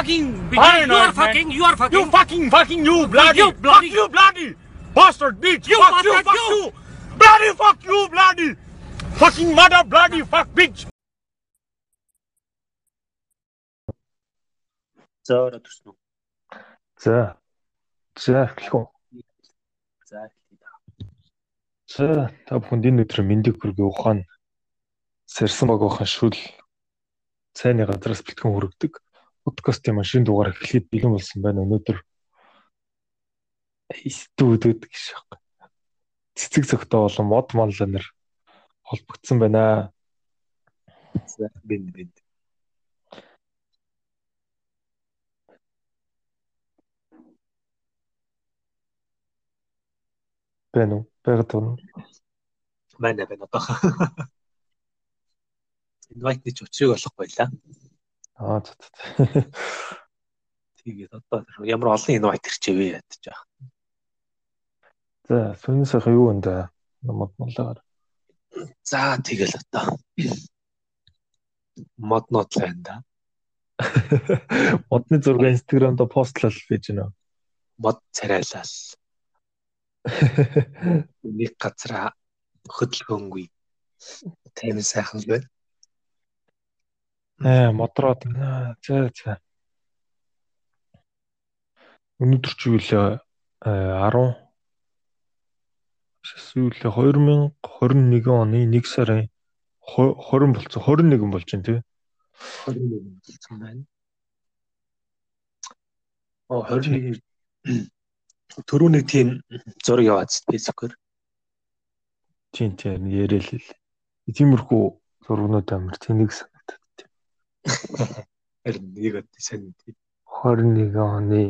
fucking Paranoid, You are fucking. You are You fucking. fucking fucking you bloody You bloody- fuck you bloody bastard bitch You fuck you fuck you. you bloody fuck you bloody fucking mother bloody fuck bitch За ороод ирсэн үү? За. За эхлэх үү. За эхлэе. За та бүхэнд энэ өдөр мэндийг хүргэе ухаан сэрсэн баг ухаан шүл цайны газраас бэлтгэн хүргэдэг подкастын машин дугаар эхлэхэд бэлэн болсон байна. Өнөөдөр студиуд гэж байна. Цэцэг цогтой болон мод манланер холбогдсон байна. За бин бин. Байна уу? Байна уу? Манай байна одоо. Invite гэж учрыг олох байлаа. Аа за за. Тэгээд одоо ямар олон invite ирчээвэ ядаж байгаа. За сайхан юу вэ да? Мод манлагаар. За тэгэл одоо. Мод нот байна да. Модны зураг инстаграмда постлал байж байна. Мод царайлал. Нэг газараа хөдөлгөөнгүй. Тайван сайхан байна. Аа модроод. За за. Өнөөдөр ч юу лээ 10 эсвэл 2021 оны 1 сарын 20 болцсон 21 болж байна тий. 21 болсон байна. Оо 21 Төрөүний тийм зураг яваад фэйсбүүкээр. Тийм тийм яриа л л. Тиймэрхүү зургнууд амар тэнэг санагдаад. Харин нэг өд сайн тийм. 21 оны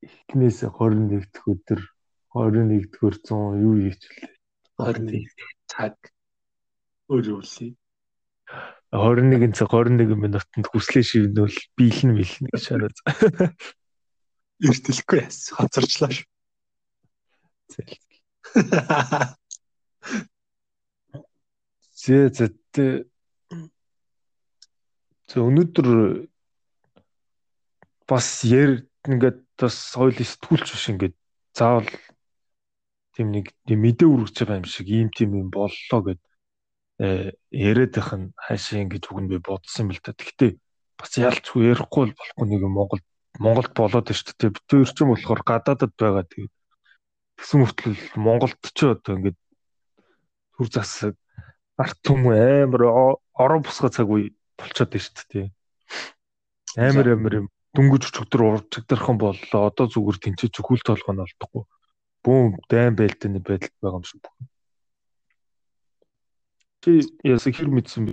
эхнээс 21 дэх өдөр 21 дэх зуун юу хийчихлээ. 21 цаг өрөвлөе. 21 цаг 21 минутанд хүслээ шивнүүл биелэн билнэ гэж хараад. Эртэлэхгүй яас. Хоцорчлаа шүү. Зэ зэ Зэ өнөөдөр бас яар ингээд бас соёл сэтгүүлч биш ингээд заавал тийм нэг мэдээ үргэж байгаа юм шиг ийм тийм юм боллоо гэд э яриад байх нь хаашаа ингэж үг нь би бодсон юм л та. Гэхдээ бас ялчгүй ярихгүй болохгүй нэг юм Монгол Монголд болоод шүү дээ. Бид хоёр ч юм болохоор гадаадад байгаа тэгээд тэгсэн мөртлөө Монголд ч одоо ингээд төр засаг арт түм амар орон бусгай цаг үе болчиход байна шүү дээ. Амар амар юм дөнгөж өчигдөр урчигдэрхэн боллоо. Одоо зүгээр тэнцэж хүл толгой нь олдохгүй. Бүүм дайм байлтны байдалд байгаа юм шиг бүх. Чи ясаг хэр мэдсэн бэ?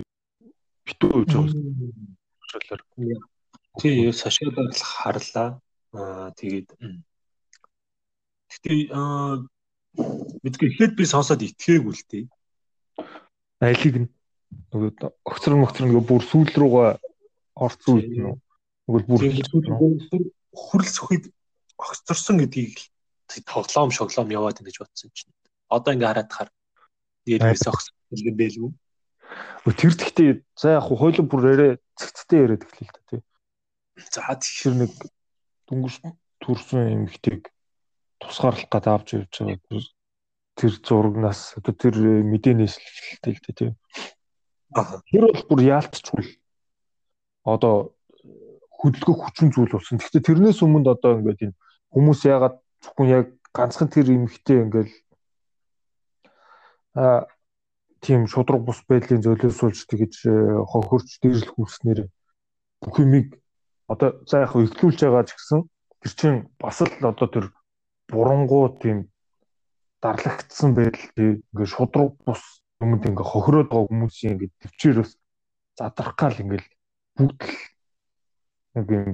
Битүү гэж уучлаар. Тий, сошиал байдал харлаа. Аа тэгээд Гэтэ аа мэдгүй ихэд би сонсоод итгээгүй л дээ. Алиг нь нөгөө огцор могцор нөгөө бүр сүүл рүүгээ орцсон үед нь нөгөө бүр хүрэл сөхөд огцорсон гэдгийг тоглоом шоглоом яваад ингэж бодсон чинь. Одоо ингээ хараад хаар нэрээс огцсон юм бэлгүй. Тэр тэгтээ за яг хойло бүр арай цэгцтэй яриад л та тий. За тэр нэг дүнгийн төрсөн эмгтийг тусгаарлах гэдэг авч явж байгаа тэр зурагнаас одоо тэр мэдээнээс эхэлтэй л тий. Тэр бол бүр яалтчгүй. Одоо хөдөлгөх хүчин зүйл болсон. Гэхдээ тэрнээс өмнө одоо ингээд энэ хүмүүс яагаад зөвхөн яг ганцхан тэр эмгтээ ингээд а тийм шудраг бус байдлын золиосуулж тэгэж хохирч дээрлэх хүснээр бүх юмыг одоо за яг ихлүүлж байгаа ч гэсэн тэр чинь бас л одоо тэр бурангуу тийм дарлагдсан байдал тийм ингээд шудраг бус юмд ингээд хохироод байгаа хүмүүсийн ингээд төвчээр бас задрах гал ингээд бүгд л нэг юм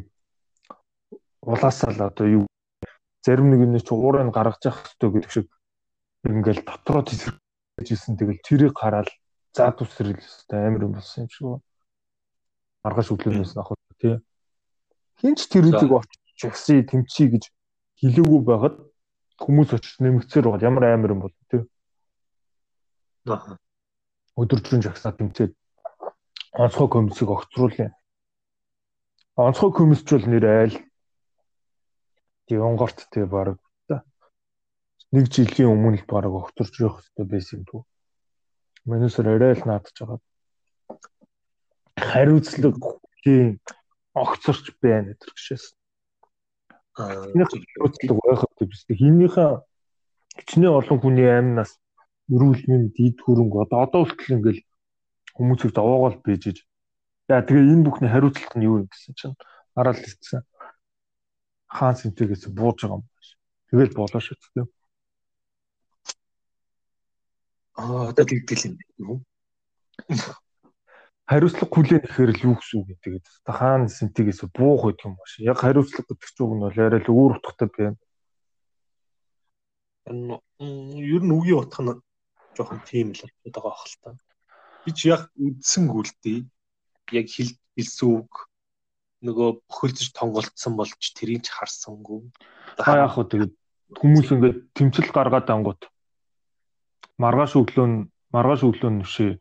улаасаа л одоо юу зарим нэг нь ч уурыг гаргаж явах хэрэгтэй гэдэг шиг ингээл дотроо тесэржсэн тэгэл тэрийг хараад заад үсрэл өстэй амар юм болсон юм шиг. Маргааш өглөөнөөс авах тий. Хинч тэр үгийг очиж явсан тэмций гэж хэлээгүй байхад хүмүүс очиж нэмэгцээр бол ямар амар юм бол. Өдөржин жагсаа тэмцээд онцгой комиссийг огцруулъя. Онцгой комисч бол нэр айл. Тэг онгорт тэг баг. Нэг жилийн өмнө л баг огторч явах хэрэгтэй байсан дүү. Манайсаар арай л наадж байгаа. Хариуцлага огцорч байна гэдэг гişээс. Аа хариуцлага байх хэрэгтэй. Хинийхээ хичнээн олон хүний амнаас эрүүл мэнд дид хөрөнгө одоо одоо хүртэл ингээл хүмүүсийг даваагаал бийжиж. За тэгээ энэ бүхний хариуцлага нь юу юм гэсэн чинь хараал хэлсэн. Хаан сэнтэгээс бууж байгаа юм байна. Тэгэл болоо шүү дээ. аа одоо тэгдэл юм. хариуцлага хүлээн гэхээр л юу гэсэн үг юм тэгээд та хаана сэнтигээс буух гэдэг юм байна. Яг хариуцлага гэдэг чинь үг нь бол арай л өөр утгатай байна. Ер нь үгийн утга нь жоохон тийм л болоод байгаа хэл та. Би ч яг үдсэн үлдээ. Яг хэл хэлсэн үг нөгөө бөхөлдөж тонголцсон болж тэрийг ч харсангүй. Та яг хөө тэгээд хүмүүс ингээд тэмцэл гаргаад ангууд маргааш өглөө нь маргааш өглөө нь нүшээ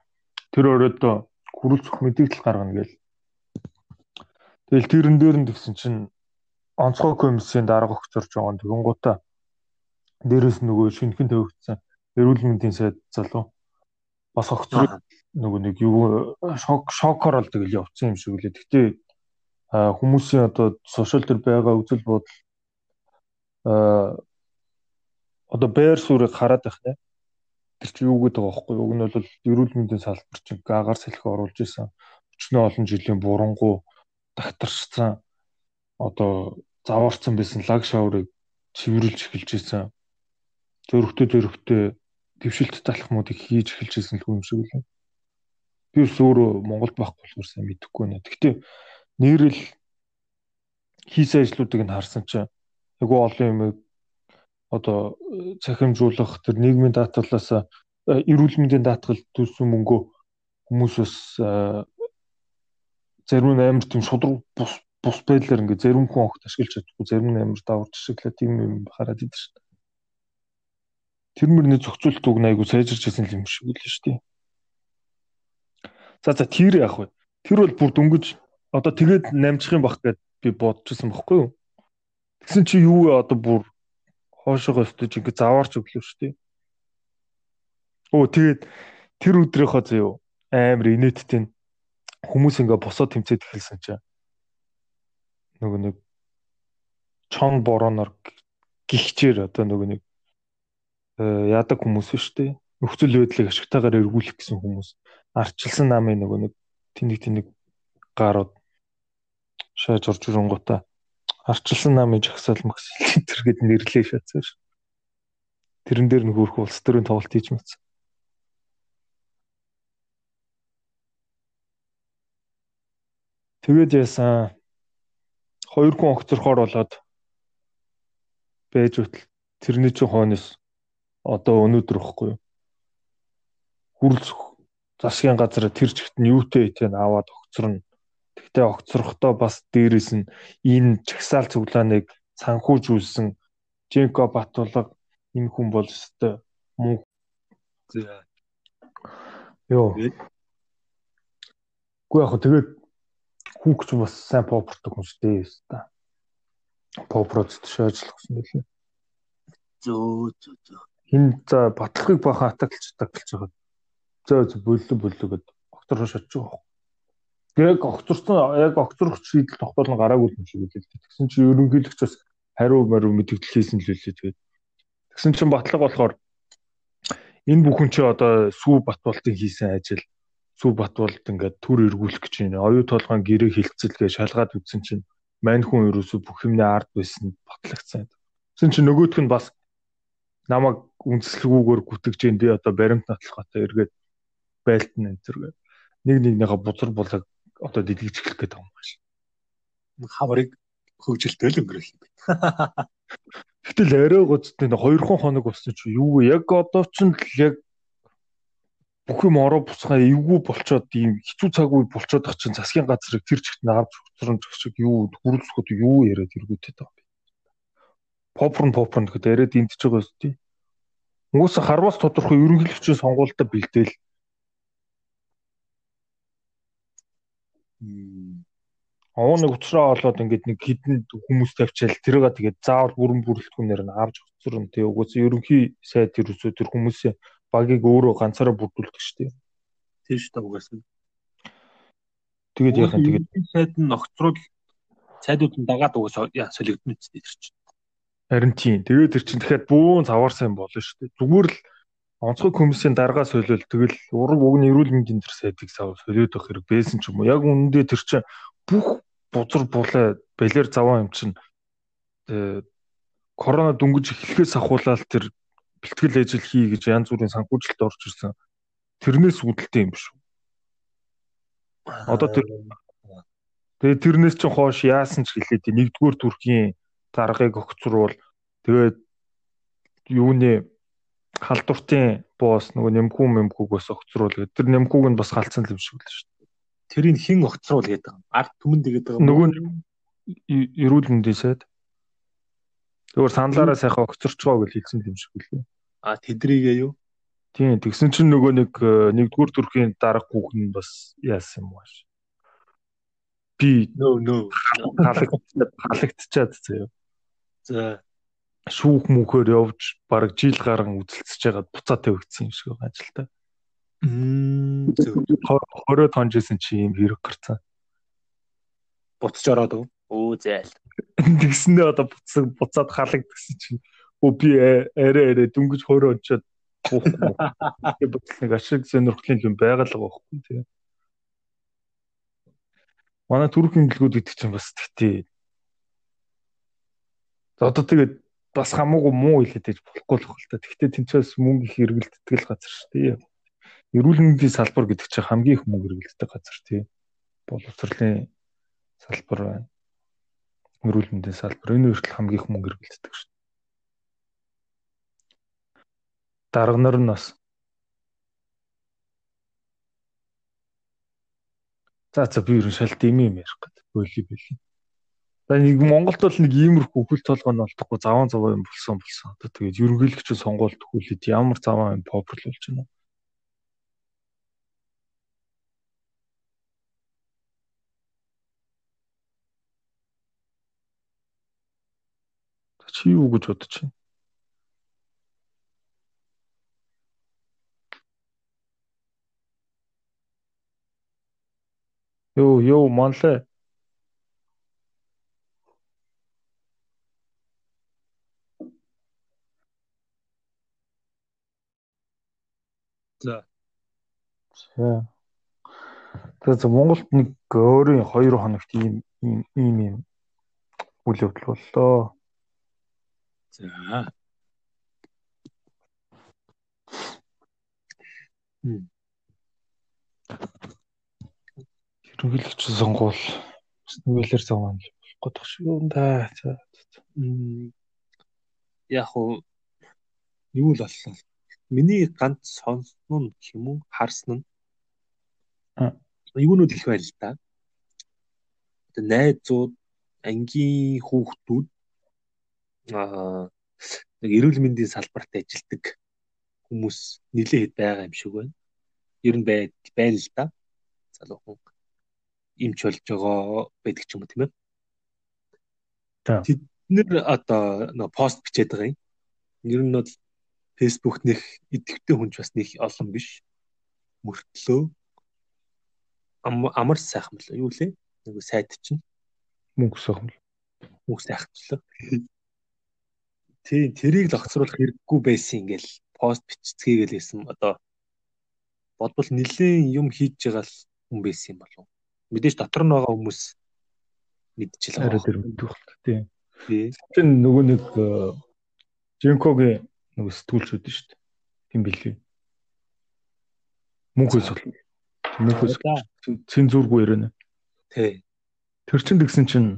тэр өрөөдөө хүрэлцэх мэдээлэл гаргана гээл. Тэгэл тэрэн дээр нь тэгсэн чинь онцгой комиссийн дарга өгчөрж байгаа тэгэнгуутаа дээрэс нөгөө шинхэн тавигдсан эрүүл мэндийн сайд залуу бас огцрол нөгөө нэг юу шок шокор бол тэгэл явцсан юм шиг үлээ. Гэтэ хүмүүсийн одоо сошиал дээр байгаа үзэл бодол а одоо байр суурийг хараад байх нэ. Тэр чи юу гэдэг байгаа юу? Уг нь бол эрүүл мэндийн салбар чинь агаар салхи оруулж исэн. Өчнөө олон жилийн бурангу дагтаршсан одоо заваарсан байсан лаг шаврыг цэвэрлж эхэлж исэн. Зөрөгтэй зөрөгтэй дэвшилт талхмуудыг хийж эхэлж исэн л юм шиг үлээ. Би өөрөө Монголд байх болохоор сайн мэдэхгүй байна. Гэхдээ нэрэл хийсэн ажлуудыг нь харсан чинь айгүй олон юм одоо цахимжуулах тэр нийгмийн даатгалаас эрүүл мэндийн даатгал төлсөн мөнгөө хүмүүс бас зарим нь амар тийм шудраг бус бус байдлаар ингээ зарим хүн огт ашиглаж чадахгүй зарим нь амар даварч ашиглаа тийм юм хараад идэв шүү дээ. Тэр мөрний зохицуулт үг айгу сайжирч ирсэн юм шиг л шүү дээ. За за тэр яах вэ? Тэр бол бүр дөнгөж одоо тэгээд намжих юм бах гэд би бодчихсон байхгүй юу? Тэгсэн чи юу вэ одоо бүр хоошоогоо өстөж ингэ заваарч өглөө шүү дээ. Оо тэгээд тэр өдрийнхөө зөө амар инээдтэй хүмүүс ингээ босоод тэмцээд эхэлсэн чинь нөгөө нэг чон бороноор гихчээр одоо нөгөө нэг яадаг хүмүүс шүү дээ. Нөхцөл байдлыг ашигтайгаар эргүүлэх гэсэн хүмүүс арчилсан намын нөгөө нэг тэнэг тэнэг гарууд шааж орж ирэнгуудаа арчилсан намын жагсаал магсил тэр гэд нэрлээ шатсан ш. Тэрэн дээр нь хөөх улс төрийн тоглолт хийж мэдсэн. Тэгээд яасан хоёр хүн огцорхоор болоод байж үтэл тэрний чинь хойноос одоо өнөөдөр ихгүй юу. Хүрэлцэх засгийн газар тэр чигт нь юутэй тэн аваад огцорно Гэхдээ огцрохдоо бас дээрэс нь энэ чагсаал цуглааныг санхүүжүүлсэн Женко Батулга энэ хүн бол өстой муу. Йоо. Гүү яг тэгээд хүүхч бас сайн попортой хүн шүү дээ өстой. Попроц төшөөжлөх гэсэн байлээ. Зөө зөө зөө. Хин за батлагыг бахан атаклж атаклж байгаа. Зөө зөө боллоо боллоо гэд октор шатж байгаа яг огцорсон яг огцорох шийдэл тогтоол нь гараагүй юм шиг үлээ. Тэгсэн чинь ерөнхийлөгч бас хариу мариу мэдээлэл хийсэн л үлээ тэгээд. Тэгсэн чинь батлаг болохоор энэ бүхэн чи одоо сүү батболтын хийсэн ажил сүү батболт ингээд төр эргүүлэх гэж байна. Оюу толгойн гэрээ хилцэлгээ шалгаад үтсэн чинь мань хүн ерөөсө бүх юмны ард байсан батлагцсан. Тэгсэн чинь нөгөөх нь бас намайг үндэслэгүүгээр гүтгэж би одоо баримт нотлохотой эргээд байлтан энэ зэрэг нэг нэгнийхээ бузар булаг одоо дэлгэж эхлэх гэдэг юм байна. Хаврыг хөгжилтэй л өнгөрөх юм байна. Гэтэл арай гоцтой нэг 2 хоног болсон чи юу вэ? Яг одоо ч яг бүх юм ороо буцгаа эвгүй болчоод ийм хэцүү цаг үе болчоод ах чинь засгийн газрыг тэр чигт навж хөцрөн шиг юу хүрэлцэхэд юу яриад эргүүтэй таа. Попрн попрн гэхэд яриад эндж байгаа үстэй. Угсаа харвас тодорхой ерөнхийлөгчийн сонгуультай бэлдээл Овооны уцраа олоод ингээд нэг хідэн хүмүүс тавьчаал тэргээ тэгээд заавал бүрэн бүрэлдэхүүнээр нь авч хоцорно. Тэгээ угсаа ерөнхий сайд ерөөсөө тэр хүмүүсийн багийг өөрөө ганцаараа бүрдүүлдэг шүү дээ. Тийм шүү дээ угаасаа. Тэгээд яхан тэгээд сайд нь огцрол сайдууд нь дагаад угаасаа солигдсон ч тэр чинь. Харин тийм. Тэгээд тэр чинь тэгэхээр бүүн завар сайн болно шүү дээ. Зүгээр л онцгой комиссийн даргаа солиол тэгэл ураг угны эрүүл мэндийн тэр сайдыг сав солиод авах хэрэг байсан ч юм уу. Яг үнэндээ тэр чинь бүх бузар булаа балер заваа юм чинь корона дөнгөж эхлэхээс ахуулаад тэр бэлтгэл ажил хий гэж янз бүрийн санхүүжилт орж ирсэн. Тэрнээс үүдэлтэй юм биш үү? Одоо тэр тэгээ тэрнээс ч хоош яасан ч хэлээд нэгдүгээр төрхийн даргаыг огцруул тэгээд юуны халдвартын боос нөгөө нэмхүү мэмхүүг бас огцруул гэдэг. Тэр нэмхүүг нь бас галцсан юм шиг л шүү тэрийг хэн огцруул гэдэг юм. Ард түмэн дэгээд байгаа. Нөгөө эрүүл мэндийн сайд. Тэгвэр саналаараа сайхан огцорчгоо гэж хэлсэн юм шиг үлээ. А тэдрийгээ юу? Тийм тэгсэн чинь нөгөө нэг э, нэгдүгээр төрхийн дарга хүүхэн бас яасан юм байна. Би нөө нөө халагдчихад заяа. За шүүх мүхээр явж баг жил гарan үзэлцэж байгаад буцаа тавигдсан юм шиг байгаа ажилтаа. Мм зөв. 20 тонжсэн чи юм хэрэг гарцсан. Буцаж ороод? Өө зээл. Тэгснээ одоо буцаг буцаад халагдсан чинь өө би арай арай дүнгиж 20 ончоод буухгүй. Тэгээ буцал нэг ашиг сонирхлын юм байгалаа байхгүй тийм. Манай түрк имлгүүд гэдэг чинь бас тэгтээ. Одоо тэгээд бас хамаагүй муу хэлээд байж болохгүй л хэл та. Тэгтээ тэнцээс мөнгө их эргэлддэг газар шүү дээ эрүүл мэндийн салбар гэдэг чинь хамгийн их мөнгө хэрэглэдэг газар тий. Боловсролын салбар байна. Эрүүл мэндийн салбар энэ хүртэл хамгийн их мөнгө хэрэглэдэг шүү. Дарга нар нь бас За за би ерөн шалт юм юм ярих гэдэг. Бөли бөли. За нэг Монголд бол нэг иймэрхүү хөл толгой нь олдохгүй заван заваа юм болсон болсон. Одоо тэгээд ерөнхийлөгч сонгуульд хөлөд ямар заваа юм болж байна. Чи юу гэж бодож байна? Йоо, йоо, монле. За. За. Тэгээд Монголд нэг өөрийн 2 хоногт ийм ийм ийм үйл явдал боллоо. За. Хэрэглэгч сонгуул нүгэлэр зовоон болох гэдэг шиг юм да. За. Яг уу юу л боллоо. Миний ганц сонсон нь уу? Харсан нь. Юунууд их байл та. Одоо найзууд, ангийн хүүхдүүд аа нэг эрүүл мэндийн салбарт ажилладаг хүмүүс нэлээд байгаа юм шиг байна. Ер нь бай байна л да. Залуухан имч болж байгаа байдаг ч юм уу тийм ээ. Тэд нэр одоо нэг пост бичээд байгаа юм. Ер нь бол фэйсбүүк нэх идэвхтэй хүнч бас нэг олон биш. Мөртлөө амар сайхан мэл юу лээ? Нэг сайд чинь мөнгө сайхан. Мөнгө сайханчлаа. Тийм тэрийг л огцруулах хэрэггүй байсан ингээл пост бичцгээгээл байсан одоо бодвол нэлийн юм хийж байгаа л хүн байсан юм болов. Мэдээж дотор нь байгаа хүмүүс мэдчихэл байгаа. Арай мэдэх бол тийм. Тийм нөгөө нэг Жинкогийн нөгөө сэтгүүлч үүд нь шүү дээ. Тийм билээ. Мөнхөөс бол мөнхөөс цензургүй ярина. Тий. Тэр чин тэгсэн чинь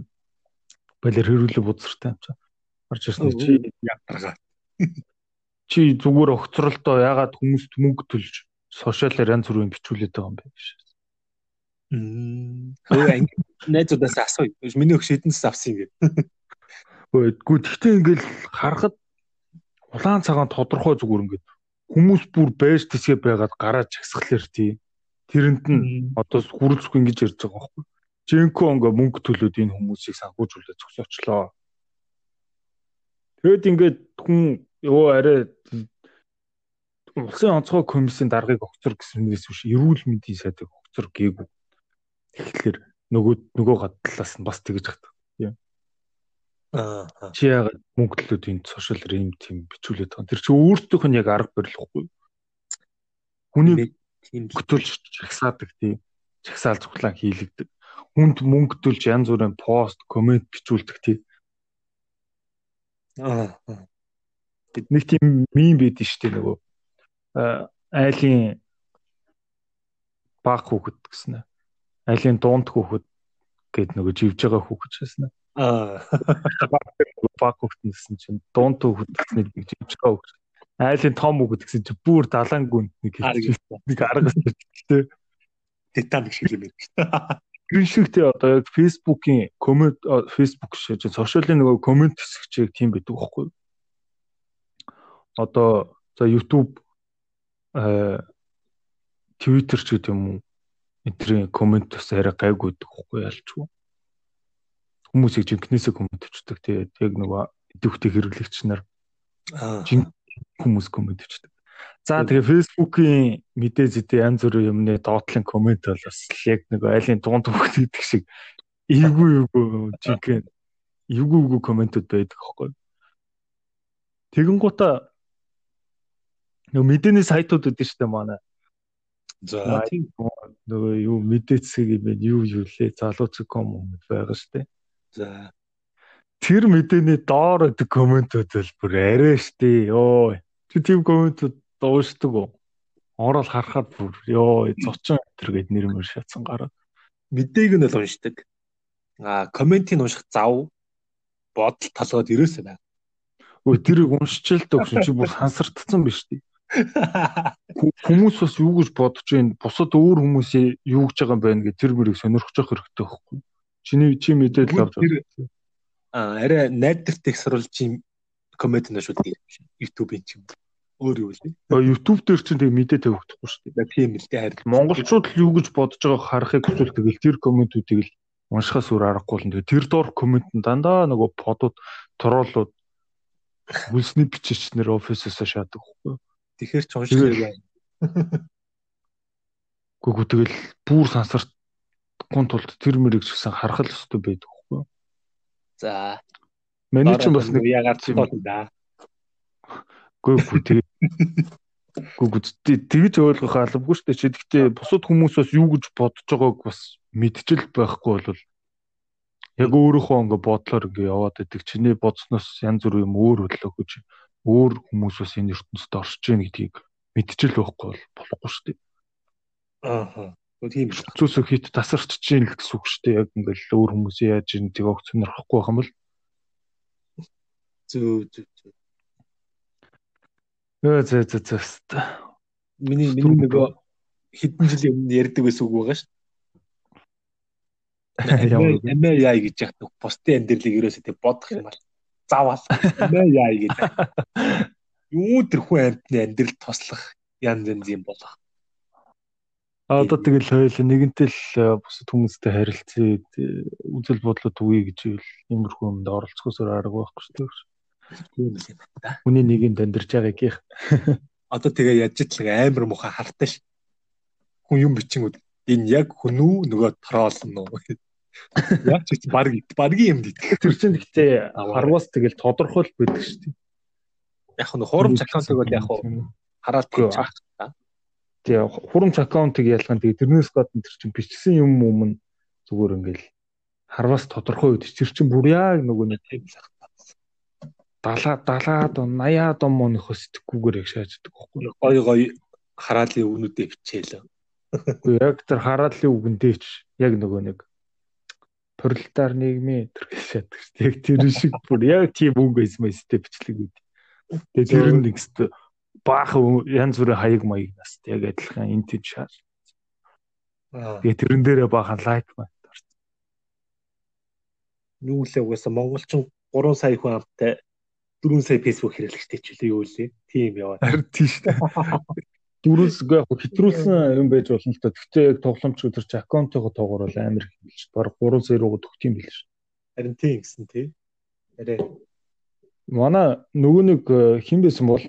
балер хэрүүлээ бузартай юм чаа гарч ирсэн чи ядаргаа. Чи зүгээр огцролдоо ягаад хүмүүст мөнгө төлж сошиалаар янз бүрийн бичүүлээд байгаа юм бэ гэж. Мм. Хөөе найзуудаас асуу. Миний өгш эдэнс авсан юм гээ. Үгүй тэгтээ ингээл харахад улаан цагаан тодорхой зүгээр ингээд хүмүүс бүр байж тэсгээ байгаад гараад чагсахлаар тий. Тэрэнд нь одоо хүрэлцэхгүй ингэж ярьж байгаа байхгүй. Жинко ингээ мөнгө төлөөд энэ хүмүүсийг санхүүжүүлээ зогсоочлоо. Тэгэд ингээд хүн ёо арай улсын онцгой комиссийн даргыг огцор гэснээс биш эрүүл мэндийн сайдыг огцор гээгүй. Тэгэхээр нөгөө нөгөө гадлаас нь бас тэгэж хат. Аа. Чи яагаад мөнгө төлөөд энэ сошиал рим тим бичүүлээд байгаа. Тэр чи өөртөөх нь яг арга барилахгүй. Хүний тийм хөтөлж чагсаадаг тийм чагсаал цуглаан хийлэгдэг. Хүнд мөнгө төлж янз бүрийн пост, комент бичүүлдэг тийм. аа. Нэг тийм мим байдэн штэ нөгөө айлын баг хүүхэд гэсэн. Айлын дунд хүүхэд гээд нөгөө живж байгаа хүүхэд шээсэн. Аа. Баг хүүхэд гэсэн чинь хүүхэд гэсний нэг живж байгаа хүүхэд. Айлын том хүүхэд гэсэн чинь бүр далаан гүнд нэг нэг арга хэлтэй. Титаник шиг юм байна. Гэрэн шигтэй одоо яг Facebook-ийн коммент Facebook шиж сошиалын нөгөө коммент хэсэгчийг тийм байдаг байхгүй юу? Одоо за YouTube э Twitter ч гэдэг юм уу энтрийн коммент бас арай гайгүй байдаг байхгүй ялчгүй. Хүмүүсийг жинкнээсээ коммент өчтдөг тэгээд яг нөгөө идэвхтэй хэрэглэгч нар хүмүүс коммент өчтдөг. За тэгээ Facebook-ийн мэдээ зүйтэй янз бүрийн юмны доотлын коммент бол бас яг нэг айлын дунд хөвгт гэдэг шиг эйгүү эйгүү жинхэнэ эйгүү эйгүү комментууд байдаг хөөхгүй. Тэгэн гута нөгөө мэдээний сайтууд үүдэн штэ манай. За тийм. Нөгөө юу мэдээцэг юм бэ? Юу юу лээ? Залууцком юм байгаа штэ. За. Тэр мэдээний доор өгдөг комментууд бол бүр арай штэ. Йоо. Чи тийм комментууд дуушдаг уу? Орол харахад бүр ёо зочин энэ гээд нэр мөр шатсан гараа. Мэдээг нь л уншдаг. Аа, комментийг унших зав бодол толгойд ерөөсөө байна. Өө тэрийг уншчихэл дөгшин чи бүр сансардсан биш үү? Хүмүүс бас юу гэж бодож байна? Бусад өөр хүмүүсийн юу гэж байгаа юм байна гэж тэр мөрийг сонирхож явах хэрэгтэй байхгүй юу? Чиний чи мэдээлэл авч Тэр- Аа, арай найдварт их сурвалж юм коммент нь шууд YouTube-ийн ч юм. Өөр юу вэ? байгаа. YouTube дээр чинь тэг мэдээ тавигдахгүй шүү дээ. Тийм л дээ харин. Монголчууд юу гэж бодож байгааг харахыг хүсвэл тэгэл тэр комментүүдийг л уншихаас өөр аргагүй л тэгээ тэр доор коммент нь дандаа нөгөө подууд тороолууд үлсний бичээчнэр офисоос шаадаг юу? Тэгэхэр ч Тэгэл- юм. Гүгүү тэгэл бүр сансартгүй тулд тэр мөрийг ч гэсэн харах л өстой байдаг юу? За. Миний ч бас нэг тийм- тоол да. гүгүү тэгээ гүгүү тэгж ойлгох албагүй шүү дээ. Чи гэхдээ бусад хүмүүс бас юу гэж бодож байгааг бас мэдчил байхгүй бол яг өөрийнхөө ингээ бодлоор ингээ яваад идэг. Чиний бодсноос янз бүр юм өөр хөдлөө гэж өөр хүмүүс бас энэ ертөнцид орж ийн гэдгийг мэдчил байхгүй бол болохгүй шүү дээ. Аа. Тийм. Зүсөө хит тасарч чинь л гэсэн үг шүү дээ. Яг ингээл өөр хүмүүс яаж ийн тийг огт сонирхохгүй байх юм бол Зөө зөө зөө. Өө зөө зөө зөө. Миний миний нөгөө хэдэн жилийн өмнө ярьдаг байсан үг байгаа шүү. Амэ яа гэж яхад постын амьдралыг ерөөсөө тэг бодох юм бол заавал амэ яа гэж. Юу тэр хүн амьтны амьдрал тослох янз янз юм болох. Одоо тэгэл хоёул нэгэнтэй л э, бусад хүмүүстэй харилцээ үзэл бодлоо түгье гэж ивэл иймэрхүү юмд оролцохосоор арга байхгүй шүү дээ. Тийм л юм байна. Хүний нэгэнд амьдарч байгааг их. Одоо тэгээ яж итл амар муха хартай ш. Хүн юм бичингүүд энэ яг хүн үү нөгөө троолн уу. Яг ч баг багийн юм дий. Тэр чинь гэхдээ харвас тэгэл тодорхой л байдаг шүү дээ. Яг нь хуурамч аккаунтыг бол яг хараад Үгүй, Тэгээ хурамч аккаунтыг ялган тэгээ тэрнээс гадна тэр чинь бичсэн юм өмнө зүгээр ингээл харвас тодорхой үед тэр чинь бүр яг нөгөө нэг Тийм л ах. 70 70-аад 80-аад он мөнхөс сэтгэхгүйгээр яг шааждаг байхгүй? Гой гой хараалын өгнүүдээ бичээл. Үгүй яг тэр хараалын үгэндээ ч яг нөгөө нэг пролетар нийгмийн тэр гэж шатдаг шүү. Яг тэр шиг бүр яг тийм үг байсан мэстэй бичлэг үүд. Тэгээ тэр нь нэг баахан янз бүрийн хаяг маяг нас яг адилхан энэ тийм шаар. Аа. Тэгээ тэрэн дээрээ баахан лайк маяг тарт. Юу лээ угаасаа монголчин 3 сая хүн амтай 4 сая фэйсбુક хэрэглэгчтэй ч үлээ юу лээ. Тийм яваа. Харин тийш дээ. хэтрүүлсгээ яг хэтрүүлсэн юм байж болно л та. Гэхдээ яг тоглоомч өдөр чи аккаунтыгоо тоогоор бол амар билж. Бараг 3 0-оор төгт юм билж. Харин тийм гэсэн тий. Арай Манай нөгөө нэг э, хин байсан бол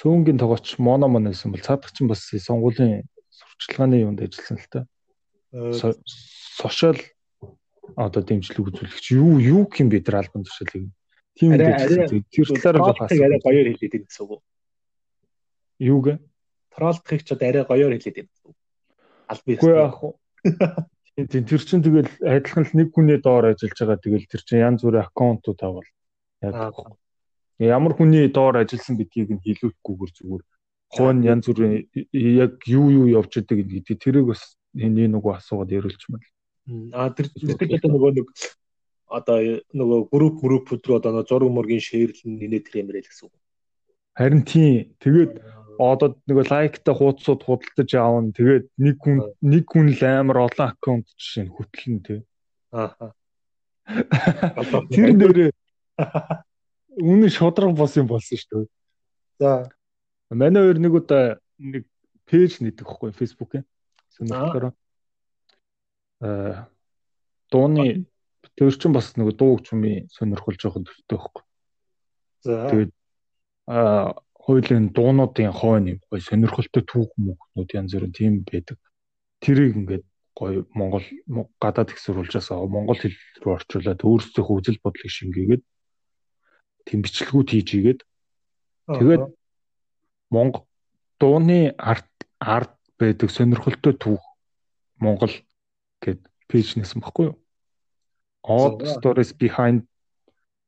цөөнгийн тогооч моно мон байсан бол цаадах чинь бас сонгуулийн сурчлагын юунд ажилласан л та. Со- Сошиал одоо дэмжлэг үзүүлэгч юу юу юм бид нар альбом тушаалыг. Тийм хэлсэн. Тэр талаар бас арай гоёор хэлээд байна гэсэн үг. юуг Троллтыг ч одоо арай гоёор хэлээд байна гэсэн үг. Албан үгүй яах вэ? Тийм тэр чинь тэгэл адилхан л нэг хүний доор ажиллаж байгаа тэгэл тэр чинь янз бүрийн аккаунтууд авал яг ямар хүний доор ажилласан гэдгийг нь хэлүүлэхгүйгээр зүгээр хойно янз бүрийн яг юу юу явж байгаа гэдэг тэрийг бас энэ нөгөө асуугаад ярилцмал. А тэр тэр одоо нөгөө нэг одоо нөгөө групп групп өдрөө одоо зураг мөргийн шеэрлэн нинэ тэр юмрэл гэсэн үг. Харин тийм тэгээд одоо нөгөө лайктай хуудсууд худалдаж аавн тэгээд нэг хүн нэг хүн л амар олон аккаунт жишээ нь хөтлөн тий. Аа. Тэр нэрээ үнэн шудраг бос юм болсон шүү дээ. За. Манай хоёр нэг удаа нэг пэйж нэдэг хгүй фэйсбүүкийн сонирхолтой. Аа дууны тэр чинь бас нэг дуу чумын сонирхол жоохон төвтэй хгүй. За. Тэгээд аа хуулийн дуунуудын хойно юм гоё сонирхолтой түүх мөнхнүүд янз бүрийн тийм байдаг. Тэрийг ингээд гоё Монгол гадаад их сурвалжаас Монгол хэл рүү орчуулад өөрсдийнхөө үзэл бодлыг шингээгээд тийм бичлэгүүд хийж игээд тэгээд Монгол дууны арт арт байдаг сонирхолтой түүх Монгол гэд пэйж нэсэн баггүй юу? Odd stories behind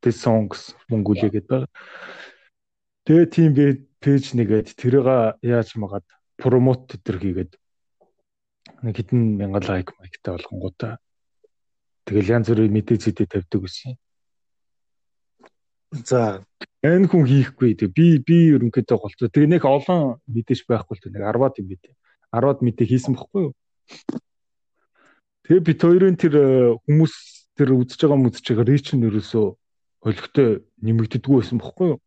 the songs Mongolia гэдэг. Тэгээ тийм пэйж нэгээд тэрийг яаж магаад промот тэтэр хийгээд нэг хэдэн мянган лайк майктай болгонгуудаа тэгэл янз бүрийн мэдээ зүйдэ тавьдаг гэсэн. За. Энэ хүн хийхгүй тэг би би ерөнхийдөө голцоо. Тэгээ нэг олон мэдээж байхгүй л нэг 10-аад юм мэдээ. 10-аад мэдээ хийсэн бохгүй юу? Тэгээ би хоёрын тэр хүмүүс тэр үзэж байгаа мүзэж байгаа рич нь ерөөсөө хөлгтэй нэмэгддэггүй байсан бохгүй юу?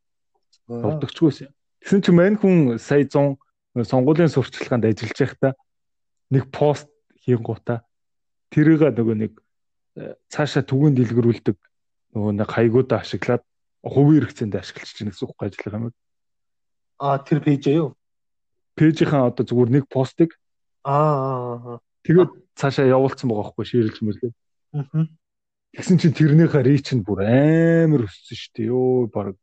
Болдогчгүй байсан. Тэгсэн чинь мань хүн сая 100 сонгуулийн сурталчилгаанд ажиллаж байхдаа нэг пост хийн гутаа тэрийг нөгөө нэг цаашаа түгээн дэлгэрүүлдэг нөгөө нэг хаягуудаа ашиглаад хувийн хэрэгцээнд ашиглаж чинь гэсэн үг ажиллах юм. А тэр пэйж юу? Пэйжийн одоо зүгээр нэг постыг Аа. тэгээд цаашаа явуулсан байгаа байхгүй ширлж мэрлээ. Аа. Тэгсэн чинь тэрнийхээ рич нь бүр амар өссөн шүү дээ. Йоо баг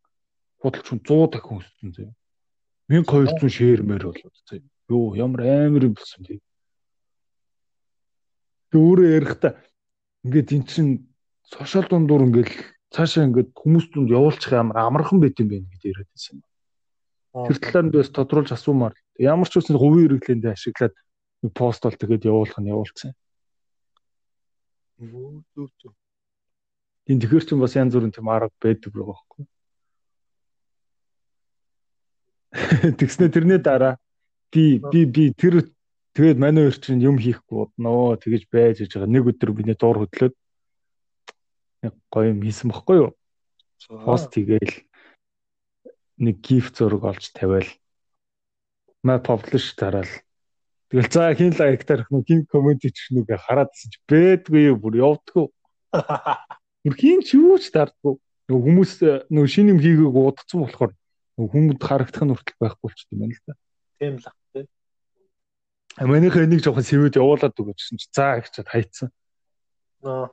худалч хүн 100 дахин өссөн зөө. 1200 шеэр мээр болоод зөө. Йоо ямар амар юм болсон тий. Тэг өөрөө ярихдаа ингээд эн чин сошиал дундуур ингээд цаашаа ингээд хүмүүс дунд явуулчих амар амархан байт юм байна гэж яриад байсан. Тэр талаар нь бас тодруулж асуумаар. Ямар ч үсэн хувийн хэрэглээнд ашиглаад нэг пост бол тэгээд явуулах нь явуулсан. Тийм тэгэхэр чинь бас янз бүрийн тийм арга байдаг байгаа байхгүй. Тэгснэ тэрний дараа би би би тэр тэгээд манай хоёр чинь юм хийхгүй бодноо тэгэж байж байгаа. Нэг өдөр миний дуур хөдлөөд нэг гоё юм хийсэн бохгүй юу? Пост хийгээл нэг гиф зураг олж тавиал. Маа publish тараал. Тэгэл за хин лайк тарих нү хин комент хийчих нүг хараадсэн чи бэдгүй юу бүр явдггүй. Бүр хин ч юу ч дардггүй. Нөгөө хүмүүс нөгөө шинэ юм хийгээг удацсан болохоор хүмүүд харагдах нь хүртэл байхгүй болчихсон юм байна л да. Тийм л тий. Манийх энийг жоохон сэвэд явуулаад өгөөжсэн чи за их чад хайцсан. Аа.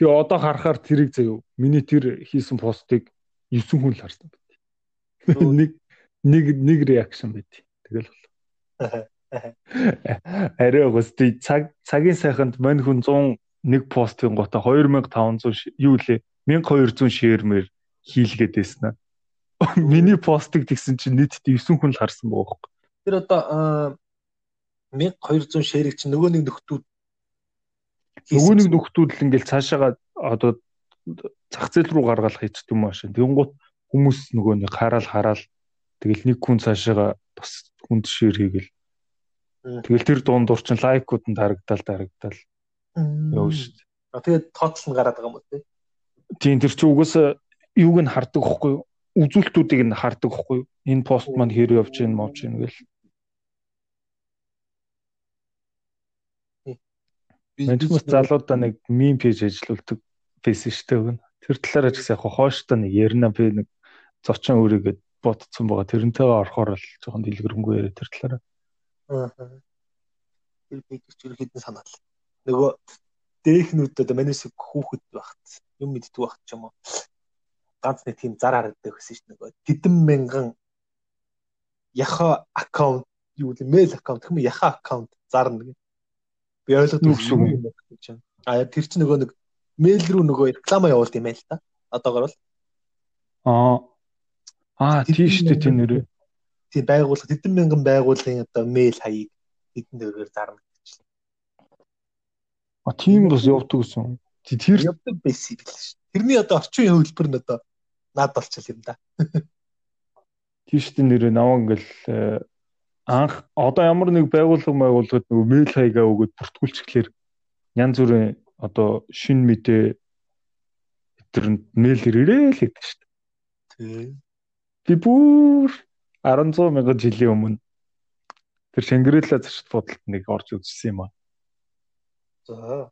Тэгээ одоо харахаар тэрийг заяа миний тэр хийсэн постыг 9 хүн л харсан байт. Нэг нэг нэг реакшн байт. Тэгэл бол. Арай гости цаг цагийн сайханд мань хүн 101 постын гота 2500 юу лээ 1200 шеэрмэр хийлгээд байсан аа. Миний постыг тэгсэн чинь нийтдээ 9 хүн л харсан байгаа байхгүй. Тэр одоо 1200 шеэрэг чинь нөгөө нэг нөхдүүд нөгөө нэг нөхдүүд л ингээл цаашаага одоо зах зээл рүү гаргаал хийчихдэг юм аашаа. Тэнгуут хүмүүс нөгөө нэг хараал хараал тэгэл нэг хүн цаашаага бас хүнд шеэр хийгээл. Тэгэл тэр дундуур чинь лайкууд нь дарагдаал дарагдаал явна шүү дээ. А тэгээд тооцол нь гараад байгаа юм уу тий? Тийм тэр чинь угсаа юуг нь хардаг хөхгүй юу? үзүүлэлтүүдийг нь хардаг байхгүй юу? Энэ пост маань хэр явж гин мовж гин гэл. Манчмас залуудаа нэг мим пэйж ажиллаулдаг байсан шүү дээ. Тэр талаараа ч гэсэн яг хооштой нэг ярина би нэг зочин өөрийгөө бодцсон байгаа. Тэрнтэйгээ орохоор л жоохон дэлгэрэнгүй яриа тэр талаараа. Аа. Тэр пэйж ч ерөөхдөө санаал. Нөгөө дээхнүүд одоо манайс хүүхэд багт юм мэддэг багт ч юм уу. Ганц нэг тийм зар харагддаг гэсэн чинь нөгөө тэдэн мянган яха аккаунт юу вэ? Мэйл аккаунт юм яха аккаунт зарна гэх. Би ойлгодог юм байна. А тэр чинь нөгөө нэг мэйл рүү нөгөө реклама явуулт юм байл та. Одоогор бол Аа. Аа, тийш үү тийм нэрээ. тийм байгууллага тэдэн мянган байгууллагын одоо мэйл хаяг хэдэн төгрөгөөр зарна А тийм бас явдаг гэсэн. Тэр явдаг байсан юм биш. Тэрний одоо орчин үеийн хөлбөр нь одоо наад болчихл юм да. Тийштэй нэрээ наваа ингээл э, анх одоо ямар нэг байгууллага байгууллагад нөгөө мэйл хаягаа өгөөд бүртгүүлчихлээр янз бүрийн одоо шин мэдээ өдрөнд мэйлэр ирээл гэдэг шүү дээ. Тий. Би бүр 100 мянган жилийн өмнө тэр Шангрила зочд бодолд нэг орж үзсэн юм аа. За.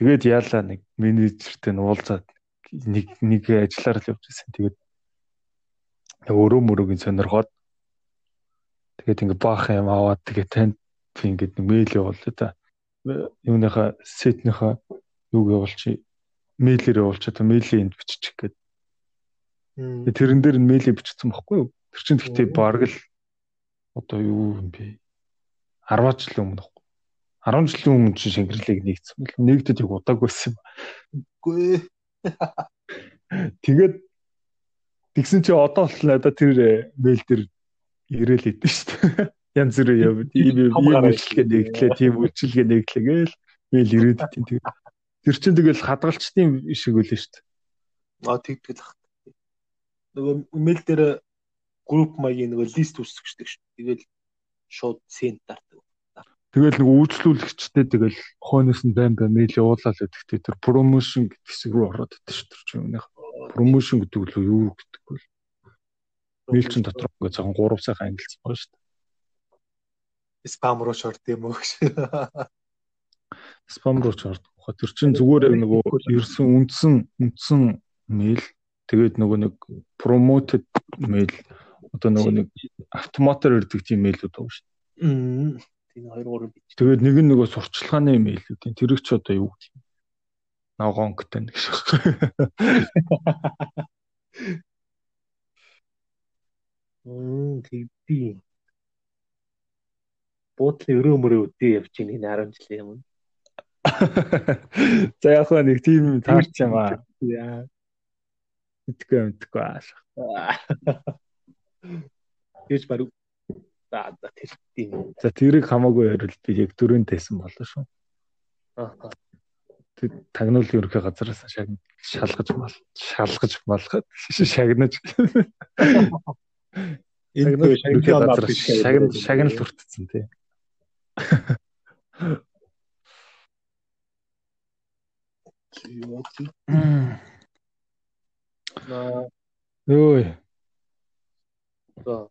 Тэгээд яалаа нэг менежертэй нь уулзаад нэг нэг ажиллаар л явж байсан. Тэгээд өөрөө мөрөгийн сонирхоод тэгээд ингээ баах юм аваад тэгээд танд ингээд мэйл явуулъя та. Юуныхаа сетнийхаа юуг явуулчих мэйлээр явуулчих та мэйлийн энд бичих гээд. Тэрэн дээр нь мэйлийг бичсэн байхгүй юу? Тэр чинь гэхдээ бараг л одоо юу юм бэ? 10 жил өмнө 10 жилийн өмнө чи шингэрлийг нэгдсэн бэл нэгдэд яг удааг байсан юм. Үгүй. Тэгээд тэгсэн чи одоо бол надад тэр мэйл дээр ирээл идэв шүү дээ. Янз бүрээ яв. Ийм ийм үйлчлэгээ нэгдлээ, тийм үйлчлэгээ нэгдлээ гээл мэйл ирээд тийм тэр. Тэр чин тэгэл хадгалчдын шиг үлээ шүү дээ. Аа тэгтгэл ах. Нөгөө мэйл дээр групп маягийн нөгөө лист үүсгэждэг шүү. Тэгэл шууд сент дартаг. Тэгэл нэг үйлчлүүлэгчтэй тэгэл хойноос нь байн байн мэйл явуулаад гэдэгтэй тэр промошн гэдэг хэсэг рүү ороод идэв шүү дээ чинь. Промошн гэдэг л юу гэдэггүй л. Чин дотор ингээ цагаан 3 сайхан ангилсан байгаа шүү дээ. Спам руу шорт юм уу гэж. Спам руу шорт. Тэр чин зүгээр нөгөө ерсэн үндсэн үндсэн мэйл тэгээд нөгөө нэг promoted мэйл одоо нөгөө нэг автоматар ирдэг тийм мэйлүүд байгаа шүү дээ. Тийм 2 3 бит. Тэгээд нэг нь нөгөө сурчлагын мэйлүүдийн тэрэг ч одоо юу гэх юм. Ногоонктой нэг шиг. Мм тэгби. Буудлын өрөө мөрөө үдээ явж ийн энэ 10 жилийн өмнө. За яг нэг тийм таарч юм аа. Яа. Итгэв мэдгүй аа. Тэгж баруун За за тэр тийм. За тэрийг хамаагүй ярил би яг дөрөнд тайсан болоо шүү. Аа. Тэг тагнуулын ерөнхий газараас шалгаж мал шалгаж малгад шагнаж. Энэ ерөнхий газар шагнал шагнал хүртсэн тий. Ой. За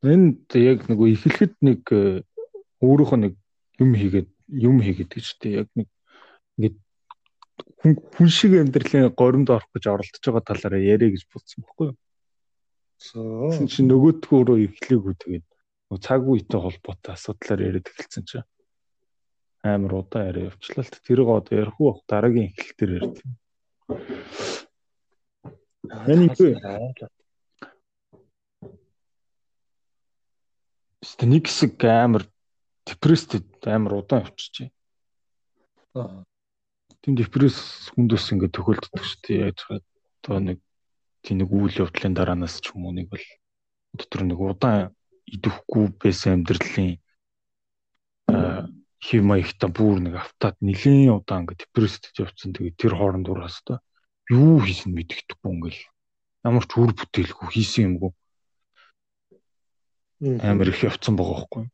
Энд яг нөгөө эхлэхэд нэг э, өөрөөх нь нэг юм хийгээд юм хийгээд гэж тий яг нэг хүн шиг амьдралын горимд орох гэж оролдож байгаа талаараа яриа гэж бодсон байхгүй юу? За. Чи нөгөөдгөө рүү эхлэегүй тэгээд цаг үетэй холбоотой асуудлаар яриад эхэлсэн чинь амар удаа яриа явчлаа л тэрийг одоо ярих уу дараагийн эхлэл дээр ярьд. Энийг Гэтэ нэг хэсэг амар депресстэй амар удаан явчихжээ. Аа. Тийм депресс хүндээс ингээд төхөлддөг шүү дээ. Яаж хаад одоо нэг тийм нэг үйл явдлын дараанаас ч юм уу нэг бол дотор нэг удаан идэвхгүй байсан амьдралын хэв маягта бүр нэг автаад нэлийн удаан ингээд депресстэй явцсан. Тэгээд тэр хооронд ураас та юу хийсэн мэддэхгүй ингээл. Ямар ч үр бүтээлгүй хийсэн юмгүй. Амар их явцсан байгаа байхгүй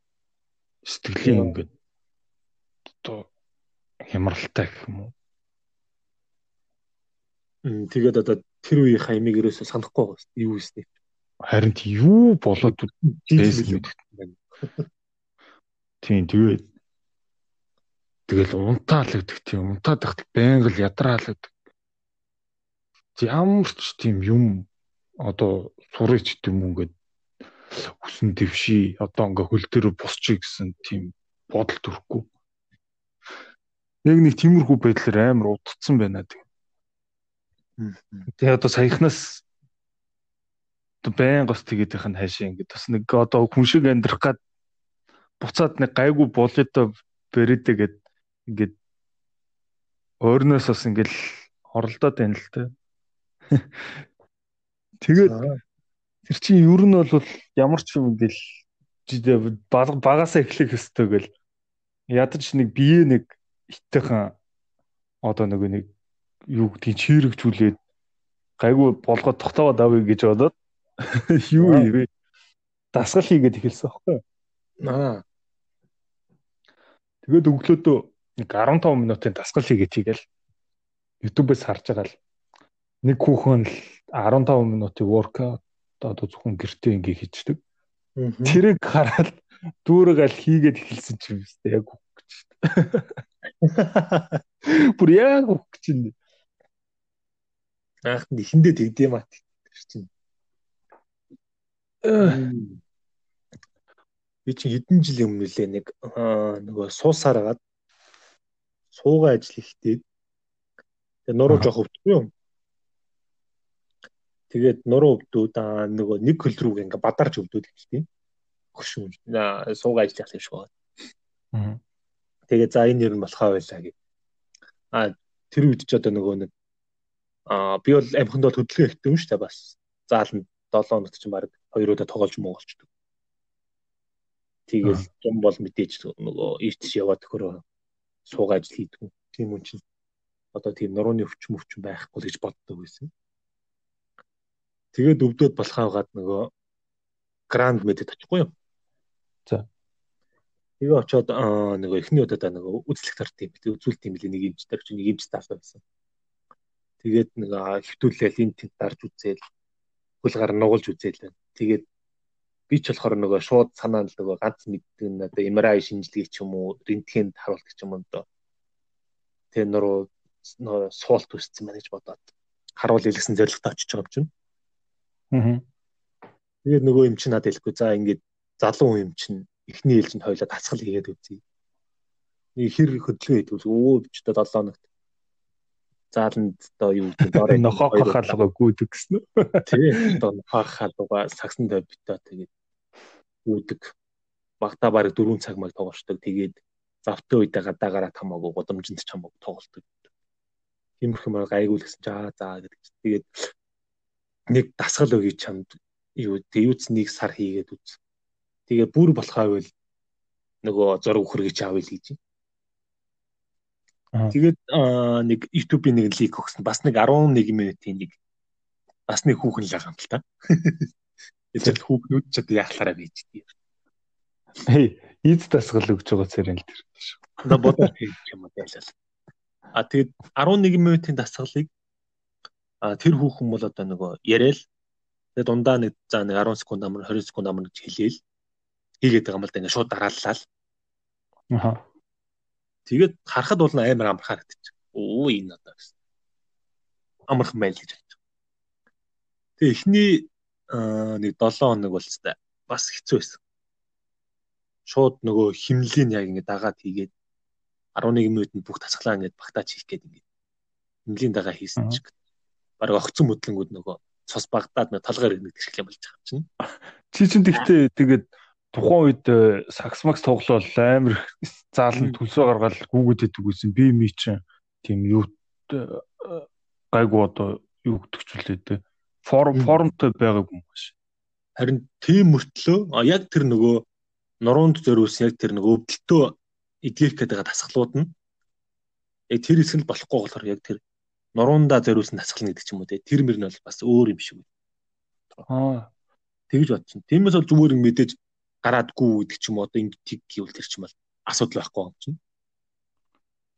сэтгэлийн ингээд одоо хямралтай гэх юм уу Тэгээд одоо тэр үеийн хаймыг ерөөсөө санахгүй байгаа шүү дээ. Юу вэ? Харин тий юу болоод Бэс мэдэх байна. тийм тэгээд тэгэл унтаалагддаг тийм унтаадах байнга л ядраалагддаг. Ямар ч тийм юм одоо сурыч гэдэг юм ингээд хүсэн дэвший одоо ингээ хөл дээр босчих гэсэн тийм бодол төрөхгүй. Яг нэг тиймэрхүү байдлаар амар удцсан байна тэг. Тэгээ одоо саяхнаас одоо байнга бас тэгээд их нь хайшаа ингээд бас нэг одоо хүн шиг амьдрах гад буцаад нэг гайгүй болоод бэрэдэ гэд ингээд ойрноос бас ингээд оролдоод байна л та. Тэгээд тэр чинь ер нь бол ямар ч юм ингээл баг- багасаа эхлэх ёстой гэл ядаж нэг бие нэг итэхэн одоо нэг нэг юу гэдгийг чирэгжүүлээд гайгүй болгоод тогтоогоод авъя гэж бодоод юу вэ? Дасгал хийгээд эхэлсэн юу? Аа. Тэгээд өглөөдөө нэг 15 минутын дасгал хийгээд хийгээл YouTube-ээс харж байгаа л нэг хүүхэн л 15 минутын workout одоо зөвхөн гэртээ ингээ хийчихдэг. Тэрийг хараад дүүрэгээл хийгээд эхэлсэн ч юм уу яг үг гэж. Бүр яг үг чинь. Анх нь эхэндээ тэгдэм тэр чинь. Би чинь хэдэн жилийн өмнө лээ нэг нөгөө суусаар агаад суугаа ажил ихтэй. Тэгээ нуруу жоох өвдөхгүй юм. Тэгээд нуруу өвдүүд аа нөгөө нэг хөл рүүг ингээ бадарч өвдөд ихтэй. Хөшүүн. Аа суугаа ажил яах юм шиг байна. Тэгээ за энэ ер нь болохоо байлаа гэ. А тэр үед ч одоо нөгөө нэг а би бол амханд бол хөдөлгөөн ихтэй юм шүү дээ бас. Заална 7 хоногт чинь баг хоёр удаа тоглож муугалчдаг. Тэгэл зам бол мэдээж нөгөө иртс яваад төхөрөө суугаа ажил хийдэг. Тийм үн чинь одоо тийм нурууны өвчин өвчин байхгүй л гэж боддог байсан. Тэгээд өвдөд болохоогаад нөгөө гранд мэдэд очихгүй юу? За. Тэгээ очоод нөгөө эхний удаадаа нөгөө үзлэх тарт юм бэл үзүүлт юм бэл нэг юмчтай чи нэг юмч таалаа байсан. Тэгээд аа, хөвтүүлээл энэ тэнд дарж үзээл хөлгаар нугалж үзээл байна. Тэгээд би ч болохоор нөгөө шууд санаа нь нөгөө ганц мэддэг нь одоо MRI шинжилгээ ч юм уу рентгенд харуулдаг ч юм уу одоо тэр нуруу нөгөө суулт үссэн байна гэж бодоод харуул илгэсэн зорилготой очиж байгаа юм чинь. Аа. Тэгээд нөгөө юм чинь надад хэлэхгүй за ингээд залуу юм чинь эхний ээлжинд хойлоо тасгал хийгээд үзье. Нэг хэр хөдөлгөөн хийдэг өө би ч одоо 7 хоногт зааланд одоо юу гэдэг доорой Нохоо хахалгаа гүйдэг гэсэн үү? тий одоо нохоо халууга сагсан дээр битээ тэгээд үүдэг багтаа бараг 4 цаг маг тоглолцдог тэгээд завтай үедээ гадаагаараа тамаагүй гудамжинд ч хамаагүй тоглолдог. Тиймэрхүү мөр гайгүй л гэсэн чи аа за гэдэг тэгээд нэг дасгал өгье чамд юу дэвүүц нэг сар хийгээд үз. Тэгээ бүр болохоо байвал нөгөө зураг өгөргөж аавал гэж. Тэгээд нэг YouTube-ийн нэг лик өгсөн. Бас нэг 11 минутын нэг бас нэг хүүхэн л байгаа юм л та. Эцэл хүүхнүүд ч одоо яахлаараа байж дээ. Хей, ийд дасгал өгж байгаа царин л тэр шүү. Одоо бодож хийх юм байлаа. А тэгээд 11 минутын дасгалыг а тэр хүүхэн бол одоо нөгөө яриад тэгээд дундаа нэг за нэг 10 секунд амар 20 секунд амар гэж хэлээл хийгээд байгаа юм л да ингээд шууд дарааллаа. Аха. Тэгээд харахад бол амар амар харагдчих. Оо энэ одоо гэсэн. Амархан байл гэж бодчих. Тэгээ эхний аа, нэг 7 хоног бол хэвээр бас хэцүү байсан. Шууд нөгөө химнэлийн яг ингэ дагаад хийгээд 11 минутанд бүх тасглаа ингэ багтаач хийх гээд ингэ химнэлийн дагаа хийсэн Аа. чинь баг огцон мөдлөнгүүд нөгөө цус багтаад нэг толгойр ирнэ гэх юм болж байгаа юм чинь. Чи чинь тэгтээ тэгээд тухайн үед э, сакс макс тоглоол амар заалан төлсөө гаргаад гүгэд идэг гэсэн би ми чинь тийм юу э, гайгүй одоо юу гэдэгчүүлээ дээ. Форм формтой байгааг юм байна. Харин тийм мөртлөө яг тэр нөгөө нуруунд зориулсан яг тэр нөгөө өвдөлтөө эдгэх гэдэг тасгалууд нь яг тэр хэсэг нь болохгүй болохоор яг тэр нуруундаа зориулсан тасгал гэдэг ч юм уу те тэр мөр нь бол бас өөр юм шиг Аа. тэгж бодсон. Тиймээс бол зүгээр мэдээж гараадгүй гэдэг ч юм одоо ингэ тиг гэвэл тэр ч юм бол асуудал байхгүй юм чинь.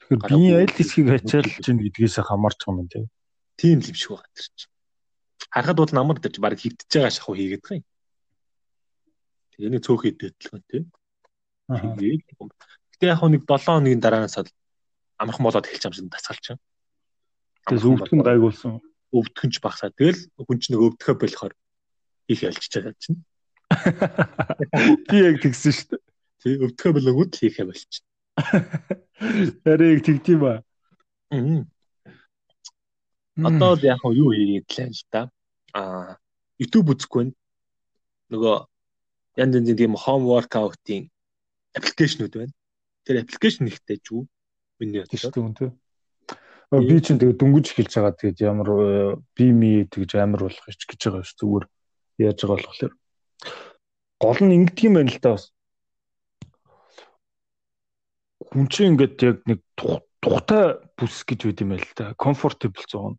Тэгэхээр биеийн аль хэсгийг ачаалж чинь гэдгээс хамаарч байгаа юм тий. тийм л юм шиг байгаа тэр чинь. Харахад бол намар дээр баг хигдэж байгаа шахуу хийгээд байгаа юм. Тэгээ нэг цөөхөд дэтлэн тий. Тэгээд гэтээ яг нэг 7 хоногийн дараанаас л амархан болоод эхэлж байгаа юм дасгалч. Тэгээс өвдөх нь гайгуулсан. Өвдөх нь ч багсаа. Тэгэл хүн чинь нэг өвдөхөө болохоор их ялчиж байгаа чинь. Би яг тэгсэн шүү дээ. Тий өвдөхөө болоогод л хийхэ болчих. Тэрийг тэгдэм ба. Одоо л яг юу хийгээд лээ л да. Аа YouTube үзэхгүй байна. Нөгөө янз янзын тийм home workout-ийн аппликейшнуд байна. Тэр аппликейшн ихтэй ч үү? Миний бодлоо. Тийм үү. Би чинь тэгээ дөнгөж эхэлж байгаа тэгээд ямар би ми тэгж амар болох гэж байгаа ш зүгээр яаж байгаа болохоор гол нь ингэдэг юм байна л да бас. Хүн чинь ингээд яг нэг тухтай бүс гэж үт юм байл та. Comfortable zone.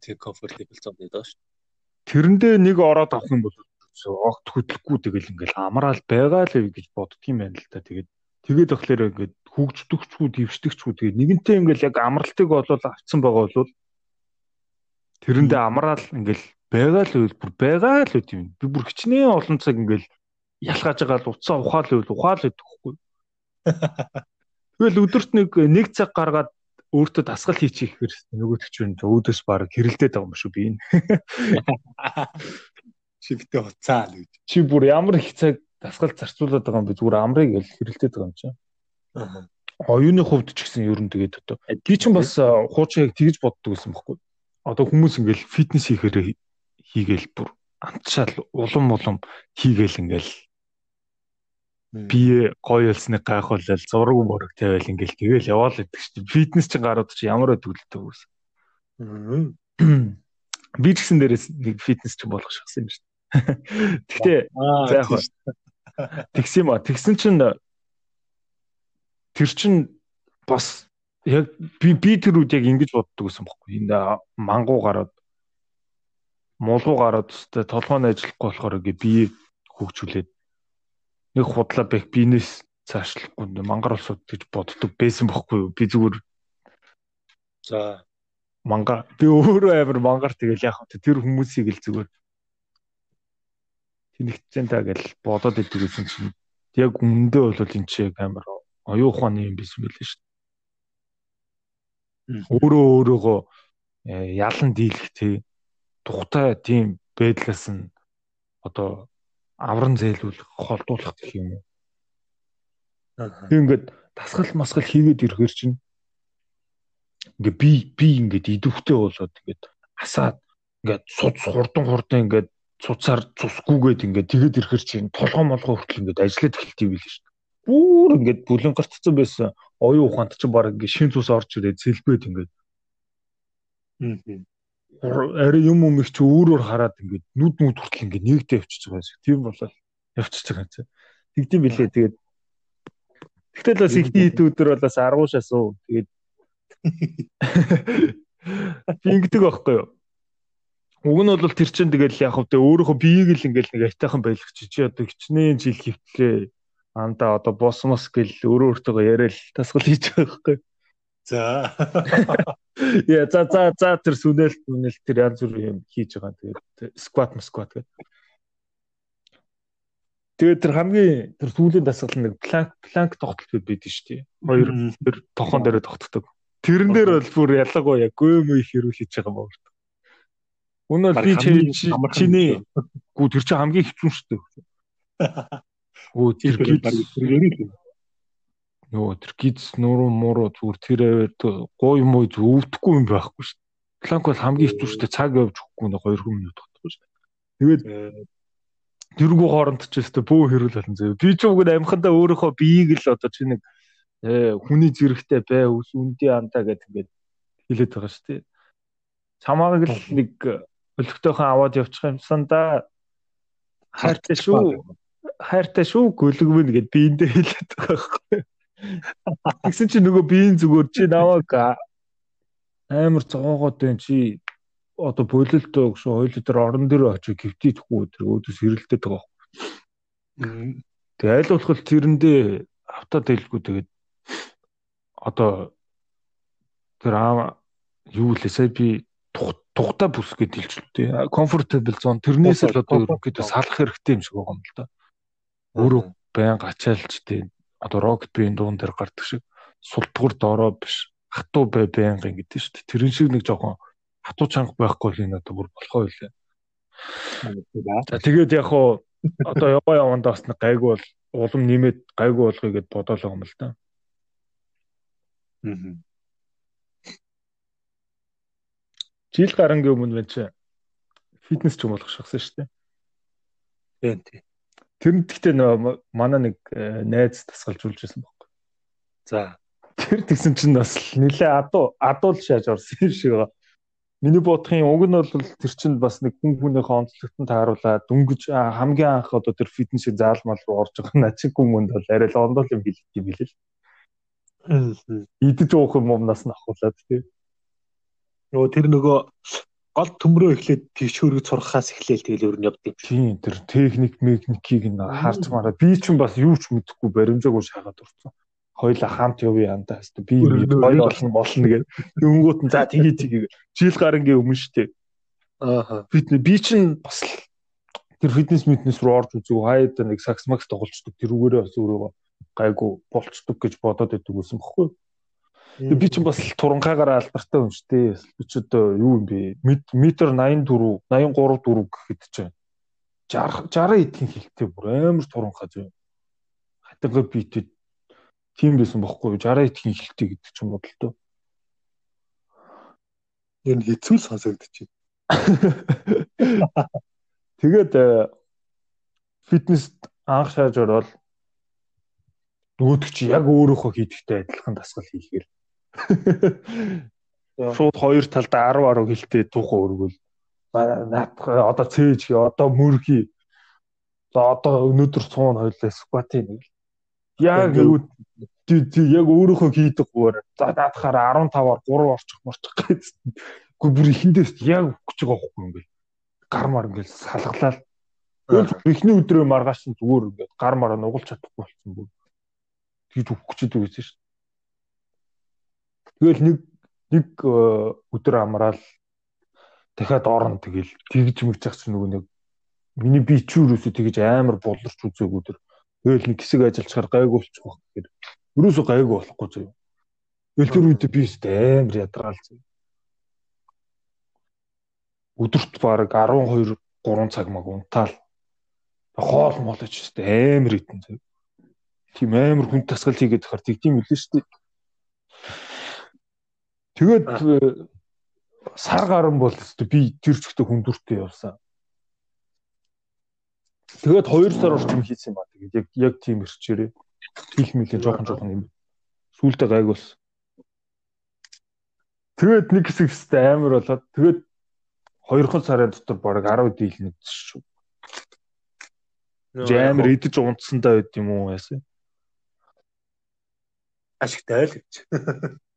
Тий comfortable zone гэдэг шүү тэрэндээ нэг ороод авах юм бол огт хөдлөхгүй тэгэл ингээл амраал байгаа л гэж боддөг юм байна л та. Тэгээд тэгээд болохоор ингээд хөгждөгчгүй дэвшдэгчгүй тэгээд нэгэнтээ ингээл яг амралтыг болол авцсан байгаа бол тэрэндээ амраал ингээл байгаа л үйл бүр байгаа л үт юм. Би бүр хичнээн олон цаг ингээл ялгааж байгаа л уцаа ухаал үйл ухаал хэвгүй тэгэл өдөрт нэг нэг цаг гаргаад өөртөө дасгал хийчих хэрэг нөгөөдөг чинь өөдөөс баг хэрэлдээд байгаа юм шүү би. Энэ чивтэй уцаа л гэж. Чи бүр ямар их цаг дасгал зарцуулаад байгаа юм би зүгээр амрыг л хэрэлдээд байгаа юм чинь оюуны хувьд ч гэсэн ер нь тэгээд одоо би ч бас хуучин яг тэгж боддог гэсэн байхгүй. Одоо хүмүүс ингээл фитнес хийхээр хийгээл бүр амтшаал улам улам хийгээл ингээл бие гоё ялсныг гайхуулаад зураг мөрөг тавиал ингээл тэгэл яваал гэдэг чинь фитнес чинь гараад чи ямар өдөлтөг үс. Би ч гэсэн дээрээс нэг фитнес чинь болох шахсан юм шүү дээ. Гэхдээ за яг тэгсэн юм а тэгсэн чинь тэр чин бас яг би би тэр үед яг ингэж боддог гэсэн бохоггүй. Энд мангуу гараад муулгуу гараад өстэй толгойн ажиллахгүй болохоор ингээ бие хөгжүүлээд нэг худлаа бэх биенээс цаашлахгүй мангар улсууд гэж боддог байсан бохоггүй. Би зүгээр за манга би өөрөө амар мангар тэгэл яг тэр хүмүүсийг л зүгээр тэнэгцэн та гэл бодоод идэв гэсэн чинь яг өмнөдөө бол энэ чи амар оюун ухааны юм биш мэлээ шүү дээ. Өөрөө өөрөөгөө ялан дийлэх тий тухтай тийм байдлаас нь одоо авран зээлүүлэх холдуулах гэх юм уу. Тэг ингээд тасгал масгал хийгээд ирэхэр чинь ингээ би би ингээд идэвхтэй болоод ингээд асаад ингээд суд хурдан хурдан ингээд цуцаар цусгүйгээд ингээд тэгээд ирэхэр чинь толгоо молгоо хүртэл ингээд ажиллаад эхэлтий байл шүү дээ. Бүр ингээд бүлэн гарцсан байсан. Оюун ухаанд ч баг ингээд шин цус орж ирээд сэлбэд ингээд ари юм юм их чи өөрөөр хараад ингээд нүд нүд хүртэл ингээд нэгдэ явчихж байгаа юм. Тийм болол явчихж байгаа юм. Тэгдэм билээ. Тэгээд Тэгтэл бас ихний хит өдөр болоос 10 шас уу. Тэгээд би ингэдэг байхгүй юу? Уг нь бол тэр чинь тэгэл яг хөө өөрөөхөө биеийг л ингээл нэг айтайхан байлгч чи одоо хичнээн жил хөвтлээ анда одоо бос мос гэл өөрөө өөртөө яриад тасгал хийж байгаа байхгүй. За. Яа за за за тэр сүнэл сүнэл тэр янз бүр юм хийж байгаа. Тэгээд скват скват гэдэг. Тэгээд тэр хамгийн тэр сүүлийн дасгал нэг планк планк тогтолт байдаг шүү дээ. Хоёр тэр тохон дээр тогтдог. Тэрэн дээр бол бүр ялангуяа гөөм их хэрүүл хийж байгаа юм байна. Өнөө би чиний гүү тэр чинь хамгийн хэцүү шүү дээ. Өө тэр гид нөгөө тэр гидс нуруу муруу зүгээр тэр гоо юм уу өвдөхгүй юм байхгүй шүү. Планк бол хамгийн дээ. Цаг явж өгөхгүй нэг 2 минут тогтохгүй шүү. Тэгээд тэрнгүү хооронд ч өстө бөө хэрүүл болон зөө. Би ч үгүй амхандаа өөрөөхөө биеийг л одоо чи нэг хүний зэрэгтэй бай ус үндий андаа гэдэг ингээд хэлээд байгаа шүү дээ. Чамааг л нэг өлегтэйхэн аваад явчих юмсан да. Хайртай шүү хайртай шүү гөлгмэн гэд биэндээ хэлээд байгаа байхгүй. Тэгсэн чи нөгөө биеийн зүгээр чи наваг амар цогоогоод байна чи одоо болилтоо гэж хоёул дээр орон дээр очиж гівтийхгүй тэр өөдөөс хэрэлдээд байгаа. Тэгээ аль болох тэрэндээ автаад хэлгүй тэгээд одоо тэр аа юу лээ сая би тугтаа бүс гэж хэлж л тий. Comfortable zone тэрнээс л одоо ерөнхийдөө салах хэрэгтэй юм шиг байгаа юм л да. Өөрөө байн гачаалж тий. Одоо rocket бийн дуун дээр гардаг шиг султгуур доороо биш. Хатуу бай байнгын гэдэг шүү дээ. Тэрэн шиг нэг жоохон хатуу чанга байхгүй л энэ одоо бүр болохоо үлээ. За тэгээд яг хуу одоо яваа явандаа бас нэг гайгүй бол улам нэмээд гайгүй болгоё гэд бодоолоо юм л да. Аа. Жил гарангийн өмнө мэн чи фитнес ч юм болох шахсан шүү дээ. Тийм тийм. Тэр нь гэхдээ нөө манай нэг э, найз тасгалжуулж байсан байхгүй. За. Тэр тэгсэн чинь бас нилээ адуу адуул шааж орсон юм шиг байгаа. Миний бодохын уг нь бол тэр чинь бас нэг хүн хүнийхээ онцлогтон тааруулаад дөнгөж хамгийн анх одоо тэр фитнесийн заалмал руу орж байгаа наа чи хүмүүнд бол арай л ондол юм хэлдэг юм билээ. Идэж уух юм умнаас нь ахуулаад тий. Нөгөө тэр нөгөө гол төмрөө эхлээд тийшүүрэг сурахаас эхлээл тэгэл өөр нь явд юм. Тийм тэр техник механикийг нь харж мараа би ч бас юу ч мэдэхгүй баримжаагүй шахаад урцсан. Хоёлаа хамт явъя янда хэвээр би гоё болно болно гэх. Өнгөт нь за тгий тгий жил гарангийн өмнө штэ. Аа. Фитнес би чинь бас тэр фитнес митнес руу орж үзэв хаяад нэг сакс макс тоглолцдог тэрүүгээрээ бас өөрөө гайгүй болцдог гэж бодоод байдаг байсан бохгүй. Би чинь бас турангаагаар алдартай юм шүү дээ. Би ч одоо юу юм бэ? Метр 84, 83 4 гэхэд чинь 60 60 эдгийн хилтэй бүр амар туранхаа зөө. Хатанга битэд тийм байсан бохгүй юу? 60 эдгийн хилтэй гэдэг ч юм бодлоо. Энэ хэцүү сонсогдчих. Тэгээд фитнес анх шааж ороод нөгөөдөг чи яг өөрөөхөө хийдэгтэй адилхан дасгал хийхээр Шууд хоёр талдаа 10 10 хилтэй тухайн өргөл. Наадах одоо цээж хий, одоо мөрхий. За одоо өнөөдөр цуун хойлоо скватын нэг. Яг яг өөрөөхөө хийдэг гоор. За наадахаар 15-аар 3 орчих морчих гэсэн. Гэхдээ бүр ихэндээс яг өгч байгаа байхгүй юм бэ. Гар мар ингээл салглал. Эхний өдрөө маргааш нь зүгээр ингээд гар мараа нугалж чадахгүй болсон бүр. Тэгж өгч идэг гэсэн шүү Тэгэл нэг нэг э, өдөр амраал дахиад орно тэгэл тэгж мэгж ах чинь нөгөө нэг миний би ч юусоо тэгж амар болорч үзээгүй тэр тэгэл нэг хэсэг ажиллачаар гайгүй болчих واخ гэхээр юусоо гайгүй болохгүй зөө. Тэгэл тэр үед би өстэй амар ядраал зөө. Өдөрт баг 12 3 цаг маг унтаал хоол молож өстэй амар идэн зөө. Тийм амар хүн тасгал хийгээд тахаар тэгдэм үлээ шүү дээ. Тэгээд э, сар гарan бол өстө би тэр чигтээ хүндүртэй явсан. Тэгээд 2 сар орчим хийсэн ба тэгээд яг яг тийм ирчээрээ хийх мэлээ жоохон жоохон юм. Сүүлдээ гайг болсон. Тэгээд нэг хэсэг өстө амар болоод тэгээд 2хан сарын дотор баг 10 дийл нэгдсэн шүү. Жамэр идэж унтсандаа байд юм уу яасан. Ашигтай л гэж.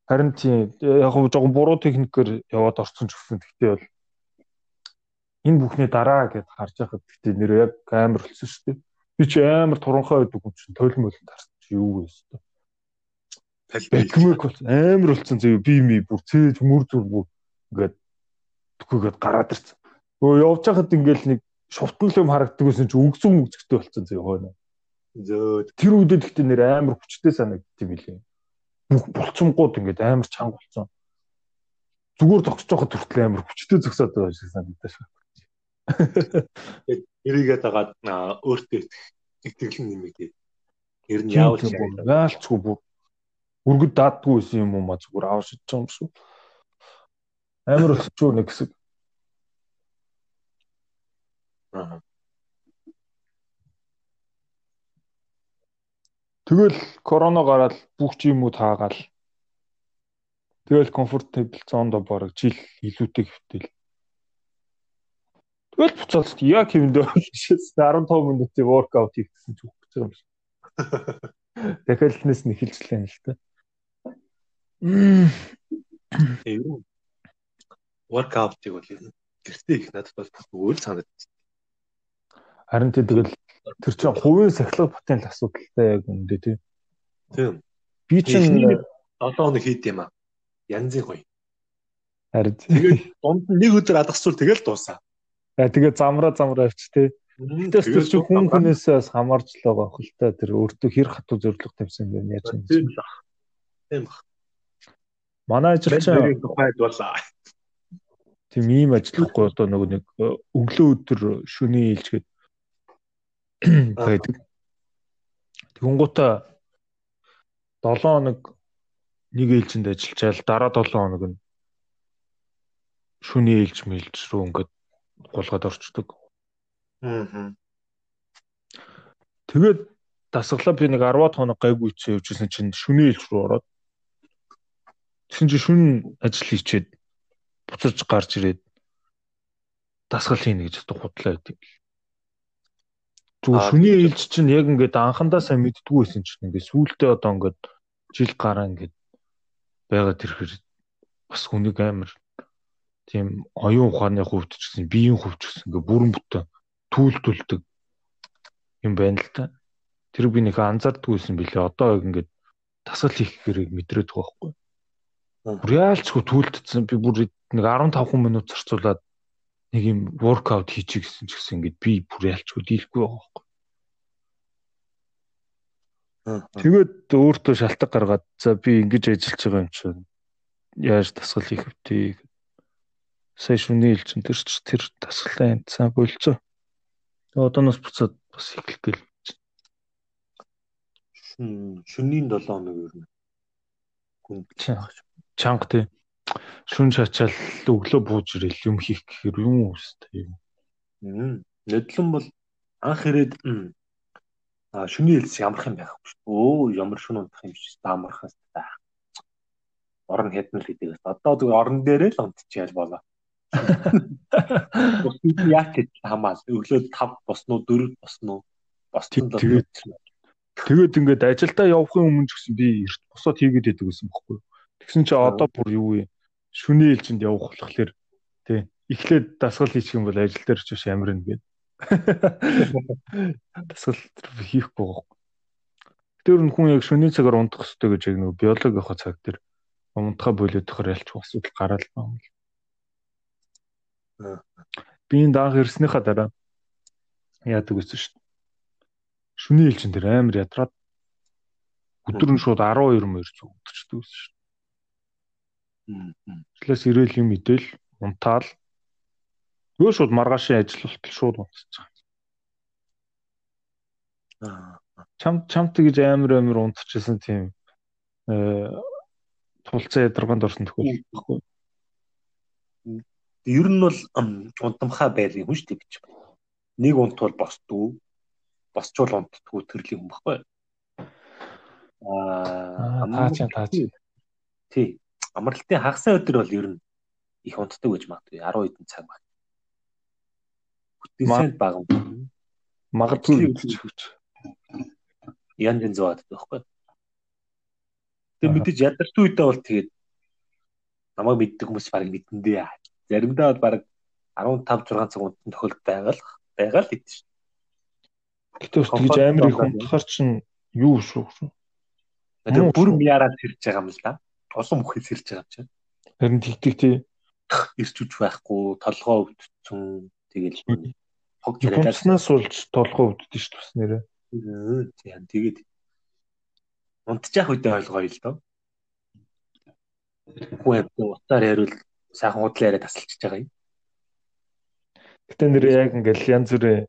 Харин тийм яг хөө жоохон буруу техникээр яваад орсон ч гэсэн гэхдээ бол энэ бүхний дараа гэд харж байхад гэхдээ нэр яг амар болсон шүү дээ. Би чи амар туранхай байдаг юм чинь тойлон молон тарсан чи юу вэ өстө. Бэлгмэг бол амар болсон зөө би ми бүр цээж мөр зүр бүр ингээд тгүйгээд гараад ирсэн. Өө явж хахад ингээл нэг шувтан юм харагддаг гэсэн чи үгзэн үгзэгтэй болсон зөө хойно. Зөө тэр үедээ гэхдээ нэр амар хүчтэй санагдчих юм билээ бүх булчингууд ингээд амар чанга болсон. Зүгээр зогсож байхад хүртэл амар хүчтэй зогсоод байгаа шиг санагдаж байна. Эрийгээд байгаа өөртөө итгэлэн нэмэгдээ. Ер нь яавал яалчгүй бүр үргэд даадгүй байсан юм уу ма зүгээр аав шидэж байгаа юм шүү. Амар болчихоо нэг хэсэг. Аа. Тэгэл корона гараад бүх юм уу таагаал. Тэгэл comfortable zone-до бараг жил илүүтэй хөвтөл. Тэгэл буцаад яг хэмдэ 15 минутын workout хийсэн ч үгүй юм шиг. Дахиад нэс нэхэлжлээ л та. Юу? Workout-ыг бол гэртээ их надад бол өөр санагдчих. Харин тэгэл Тэр чинь хувийн сахилга потенциал асуудалтай яг үндэ тий. Тийм. Би чинь 7 хоног хийд юм аа. Янзын гоё. Харин Тэгээд дунд нэг өдөр адгасвал тэгэл дуусаа. Аа тэгээ замраа замраа авч те. Тэс тэр чи хүн хүнээсээ бас хамаарч л байгаа хөл та тэр өөртөө хэр хатуу зориг тавьсан юм яаж юм. Тийм ах. Тийм ах. Манай ажилчин тухайд болоо. тийм ийм ажиллахгүй одоо нөгөө нэг э, өглөө өдөр шөнийн ээлжгээд байдаг. Тэнгуутаа 7 хоног нэг ээлжинд ажиллажаал дараа 7 хоног нь шөнийн ээлж мэлж рүү ингээд гулгаад орчдөг. Аа. Тэгээд дасглаа би нэг 10 хоног гайгүй ийцээ явжсэн чинь шөнийн ээлж рүү ороод тэгсэн чинь шүн ажил хийчээд буцаж гарч ирээд дасгал хийнэ гэж одоо худлаа гэдэг. Зүгээр шүний ээлж чинь яг ингээд анхандаа сайн мэддгүү байсан чинь ингээд сүултээ одоо ингээд жил гараа ингээд байгаад ирэхээр бас хүнийг амар тийм оюун ухааны хувьд ч гэсэн биеийн хувьд ч гэсэн ингээ бүрэн бүтэн түүлтүүлдэг юм байна л та. Тэр би нэг анзаардгүйсэн билээ. Одоо ингээд тасгал хийх хэрэг мэдрээд байгаа байхгүй. Бүр яалчгүй түүлтдсэн би бүр нэг 15 минут зарцуулаад нэг юм воркаут хийчих гэсэн ч гэсэн ингээд би бүр яалчгүй дийлэхгүй байгаа байхгүй. Тэгээд өөртөө шалтгаан гаргаад за би ингэж ажиллаж байгаа юм чинь яаж тасгал хийх вэ? Сая шүний илчин тэр ч тэр тасгалаа янцсан болцоо. Тэгээд одооноос буцаад бас эхлэх гээл. Шөнийн 7 хоног юу юм. Гүн чанга тий. Шүн шачаал өглөө бууж ирэл юм хийх гэхээр юм үстэй юм. Нэдлэн бол анх ирээд шүний хэлс ямарх юм байхгүй шүү. Өө ямар шүн унтах юм биш даамархаас та. Орон хэдмэл гэдэг. Одоо зөв орон дээрээ л унтчихяал болоо. Бусдыг яг гэж хамаал. Өглөө 5 босноо 4 босноо. Боссон л тэгээд тэгээд ингээд ажилдаа явахын өмнө ч гэсэн би эрт босоод хийгээд байдаг гэсэн бохоггүй. Тэгсэн чи одоо бүр юу вэ? Шүний ээлжинд явах болохоор тий. Эхлээд дасгал хийчих юм бол ажил дээр ч биш амирна гэдэг Тасгал хийхгүй байгаа. Тэр нь хүн яг шөнийн цагаар унтах хэрэгтэй гэж яг нөгөө биологийнхаа цаг дээр унтахаа болоод тохор ялч асуудал гараал байна. Би энэ даах ирснийхаа дараа яадаг гэсэн шүү дээ. Шүний ээлжин дээр амар ядраад өдөр нь шууд 12 мөр зүг өдөрчдөг гэсэн шүү дээ. Члээс ирээл юм идэл унтаал Юу шууд маргаашийн ажил болтол шууд унтчих. Аа. Чам чамт гэж амар амар унтчихсан тийм э тулцаа ядарганд орсон тохиол баггүй. Ер нь бол унтамхаа байл юм шүү дээ гэж. Нэг унтвал босдгоо. Босчвал унтдгоо төрлийн хүн баггүй. Аа таач таач. Тий. Амралтын хагасаа өдөр бол ер нь их унтдаг гэж магадгүй 10 хэдэн цаг баг. Бүтээсэнд баг. Магадгүй гэж хүч. Ян зэн зөөд байхгүй. Тэг мэдээж ядарч үедээ бол тэгээд намайг мэддэг хүмүүс баг мэдэндээ. Заримдаа бол баг 15 6 цаг унтсан тохиолдол байгаа л байгаа л гэдэг шүү. Гэтэ бас тэгж амар их унтахаар чинь юу шүү. Тэгээд бүр мяараад сэрж байгаа юм л да. Улам мөхөд сэрж байгаа чинь. Харин тэгтэг тий ирч үж байхгүй, толгоо өвдсөн тэгэл хог яриалснаас болж толгоо өвддөг шүү бас нэрээ. Тийм тэгээд унтчих үедээ ойлгоё л доо. Хүн утаар яриул сайхан худлаа яриа тасалчиж байгаа юм. Гэтэ нэр яг ингээл янз бүрээ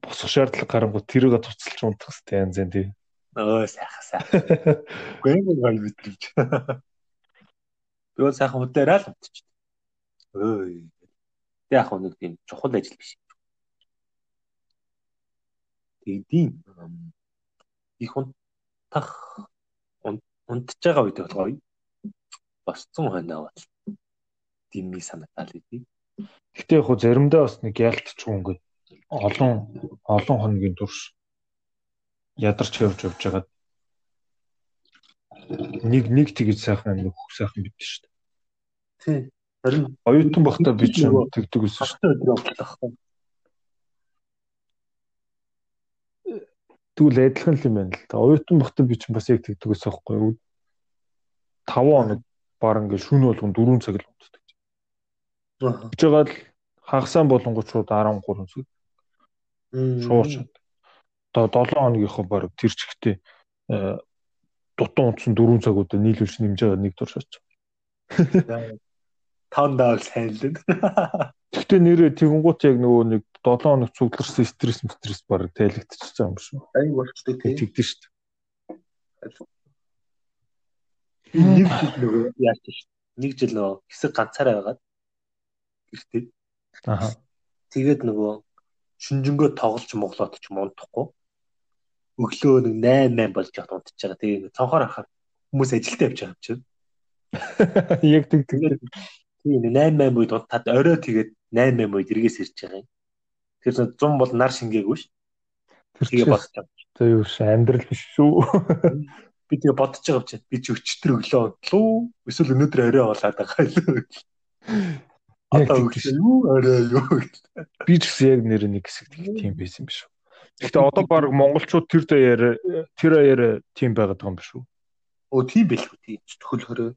босох шаардлага гарангуй тэрийг туцалж унтах хэрэгтэй янз энэ тий. Өө сайхан сайхан. Гэнэ гол битрийч. Би бол сайхан яриа л унтчих. Өө. Тэг яг нэг тийм чухал ажил биш. Тэгдэм их унтах унтж байгаа үед бол гоё. Босцсон хойноо бол димми санагдал идэв. Гэтэ яг хөө заримдаа бас нэг яалтчгүй ингээд олон олон хоногийн турш ядарч явж явж байгаа нэг нэг тэгж сайхан нэг хөх сайхан бид шүү дээ. Тий. Харин оюутан багтаа би ч тэгдэг гэсэн шүү дээ. Тэгвэл адилхан л юм байна л да. Оюутан багтаа би ч бас яг тэгдэг гэсэн байхгүй юу? 5 хоног баг ингээд шүн болгон 4 цаг л унтдаг. Гэж байгаа л хагасаа болонгууд шууд 13 цаг шуурч. Одоо 7 хоногийнхоо баг тэр чигтээ дутуу унтсан 4 цагуудаа нийлүүлж нэмж байгаа нэг тур шаач. Тан дааг сайн л дээ. Гэхдээ нэрээ тэгэнгუут яг нөгөө нэг 7 хоног цугларсан стресс стресс баг тайлэгдчихэж байгаа юм шүү. Ай болчтой тийм. Тэгдэж шүү. Би нэг жил нөгөө яаж чинь нэг жил нөгөө хэсэг ганцаараа байгаад гэртээ. Аха. Тэгээд нөгөө шүнжэнгөө тоглож моглоод ч юм унтахгүй. Өглөө нэг 8 8 болж яваад унтж байгаа. Тэгээд цонхоор ахаар хүмүүс ажилдаа явж байгаа юм чинь. Яг тэг тэг. Тийм 8 8 үед унтаад орой тэгээд 8 8 үед эргээс ирж байгаа юм. Тэр 100 бол нар шингээгүй ш. Тэр Тэгээ бодож байгаа. одоо юу ш амьдрал биш шүү. Би тэгээ бодож байгаа чинь би ч өчтөр өглөө унтлуу. Эсвэл өнөөдөр орой болоод байгаа юм. Одоо өглөө юу орой юу гэх. Би ч гэсэн яг нэр нэг хэсэг тийм байсан юм биш үү. Гэхдээ одоо баг монголчууд тэр даяар тэр аяар тийм байгаад байгаа юм биш үү? Оо тийм байлгүй тийм төхөл хорой.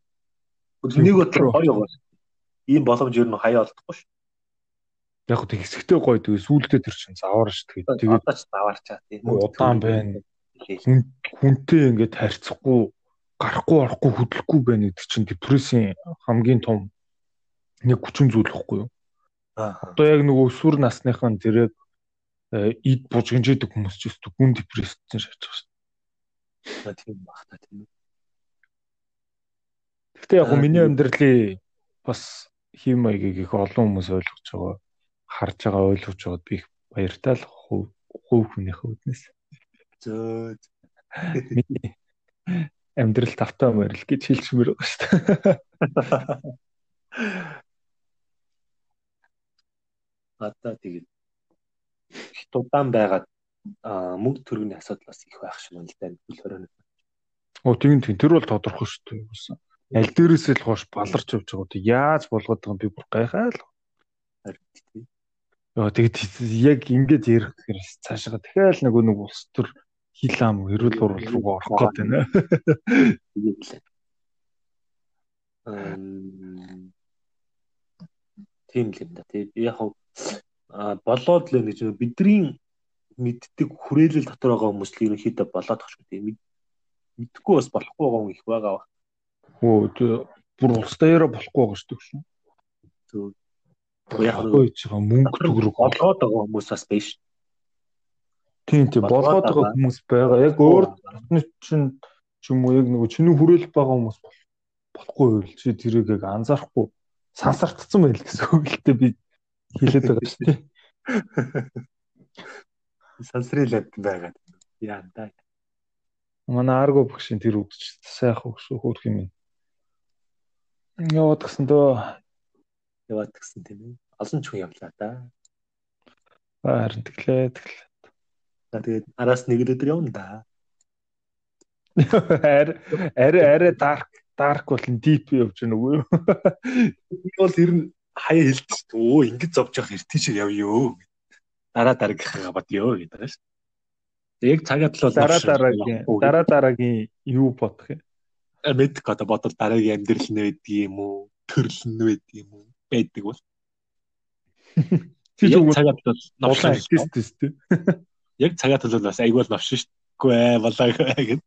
Нэг бодлоо хоёр гол. Ийм боломж ер нь хаяа олдохгүй ш. Яг хөө хэсэгтэй гоё тэгээ сүүлдээ тэр чинь заваар ш тэгээд тэгээд одоо ч заваарчаа тийм. удаан байна. хүн хүнтэй ингээд харьцахгүй гарахгүй орохгүй хөдлөхгүй байна гэдэг чинь депрессийн хамгийн том нэг хүчин зүйл ихгүй юу? Аа. Одоо яг нөгөө өсвөр насныхан э, ид бужигнжээдэг хүмүүс ч өстө гүн депресссэн шатж байгаа шүү. Тийм баг та тийм. Гэхдээ яг миний амьдралын бас хэм маягийг их олон хүмүүс ойлгож байгаа харж байгаа ойлгож байгаад би их баяртай л хувь хүнийхээ үднэс. Зөө. Миний амьдрал тавтаа морил гэж хэлчихмээр байгаа шүү дээ. Одоо тэгээд удаан байгаад аа мөнгө төргөний асуудал бас их байх шиг байна л да. Хөл хорой. Оо тийм тийм тэр бол тодорхой шүү дээ. Юусан. Аль дээрээс л хоош баларч явж байгаа. Тэг яаж болгоод байгаа юм би бүр гайхаа л. Яа тэгэд яг ингэж ярих гэхээр цаашаа дахиад нэг нэг улс төр хил ам эрүүл урал руу орох гээд байна. Тэгээд л. Тийм л юм да. Тэгээд яг болоод л гэж бидний мэддэг хүрээлэл дотор байгаа хүмүүс л ерөнхийдөө болоод шүү дээ. Мэдхгүй бас болохгүй байгаа хүн их байгаа. Хөө тэр бүр улс даяараа болохгүй байгаа шүү дээ. Зөв. Яг байж байгаа мөнгө төгрөг болгоод байгаа хүмүүс бас биш. Тийм тийм болгоод байгаа хүмүүс байгаа. Яг өөр дотны чинь ч юм уу яг нөгөө чиний хүрээлэл байгаа хүмүүс бол болохгүй байл чи тэрийг яг анзаарахгүй сансартцсан байл гэсэн үг л дээ би хэлээд байгаа шүү дээ. Сансрилаад байгаа. Яа да. Манай арго багшийн тэр үгч сайхан өгш хөөх юм. Яваад гсэн дөө Яваад гисэн тийм ээ. Олон ч хүн явлаа да. харин тэглээ тэглээ. За тэгээд араас нэг өдөр явна да. Ари ари ари dark dark бол deep явж байна үгүй юу? Би бол ер нь хаяа хэлдэг. Өө ингэж зовж явах эртний явъё. Дараа дараагийнхаа бодё гэдэг шүү. Тэг яг цагаад л бол Дараа дараагийн дараа дараагийн юу бодох юм? мэддэг одоо бодвол дараагийн амьдрал нь байдаг юм уу? Төрөл нь байдаг юм уу? Байдаг бол. Чи зүгээр цагаад бол шүү. артист тест Яг цагаад бол бас айгүй бол новшин шүү. Гүй ээ болоогүй гэд.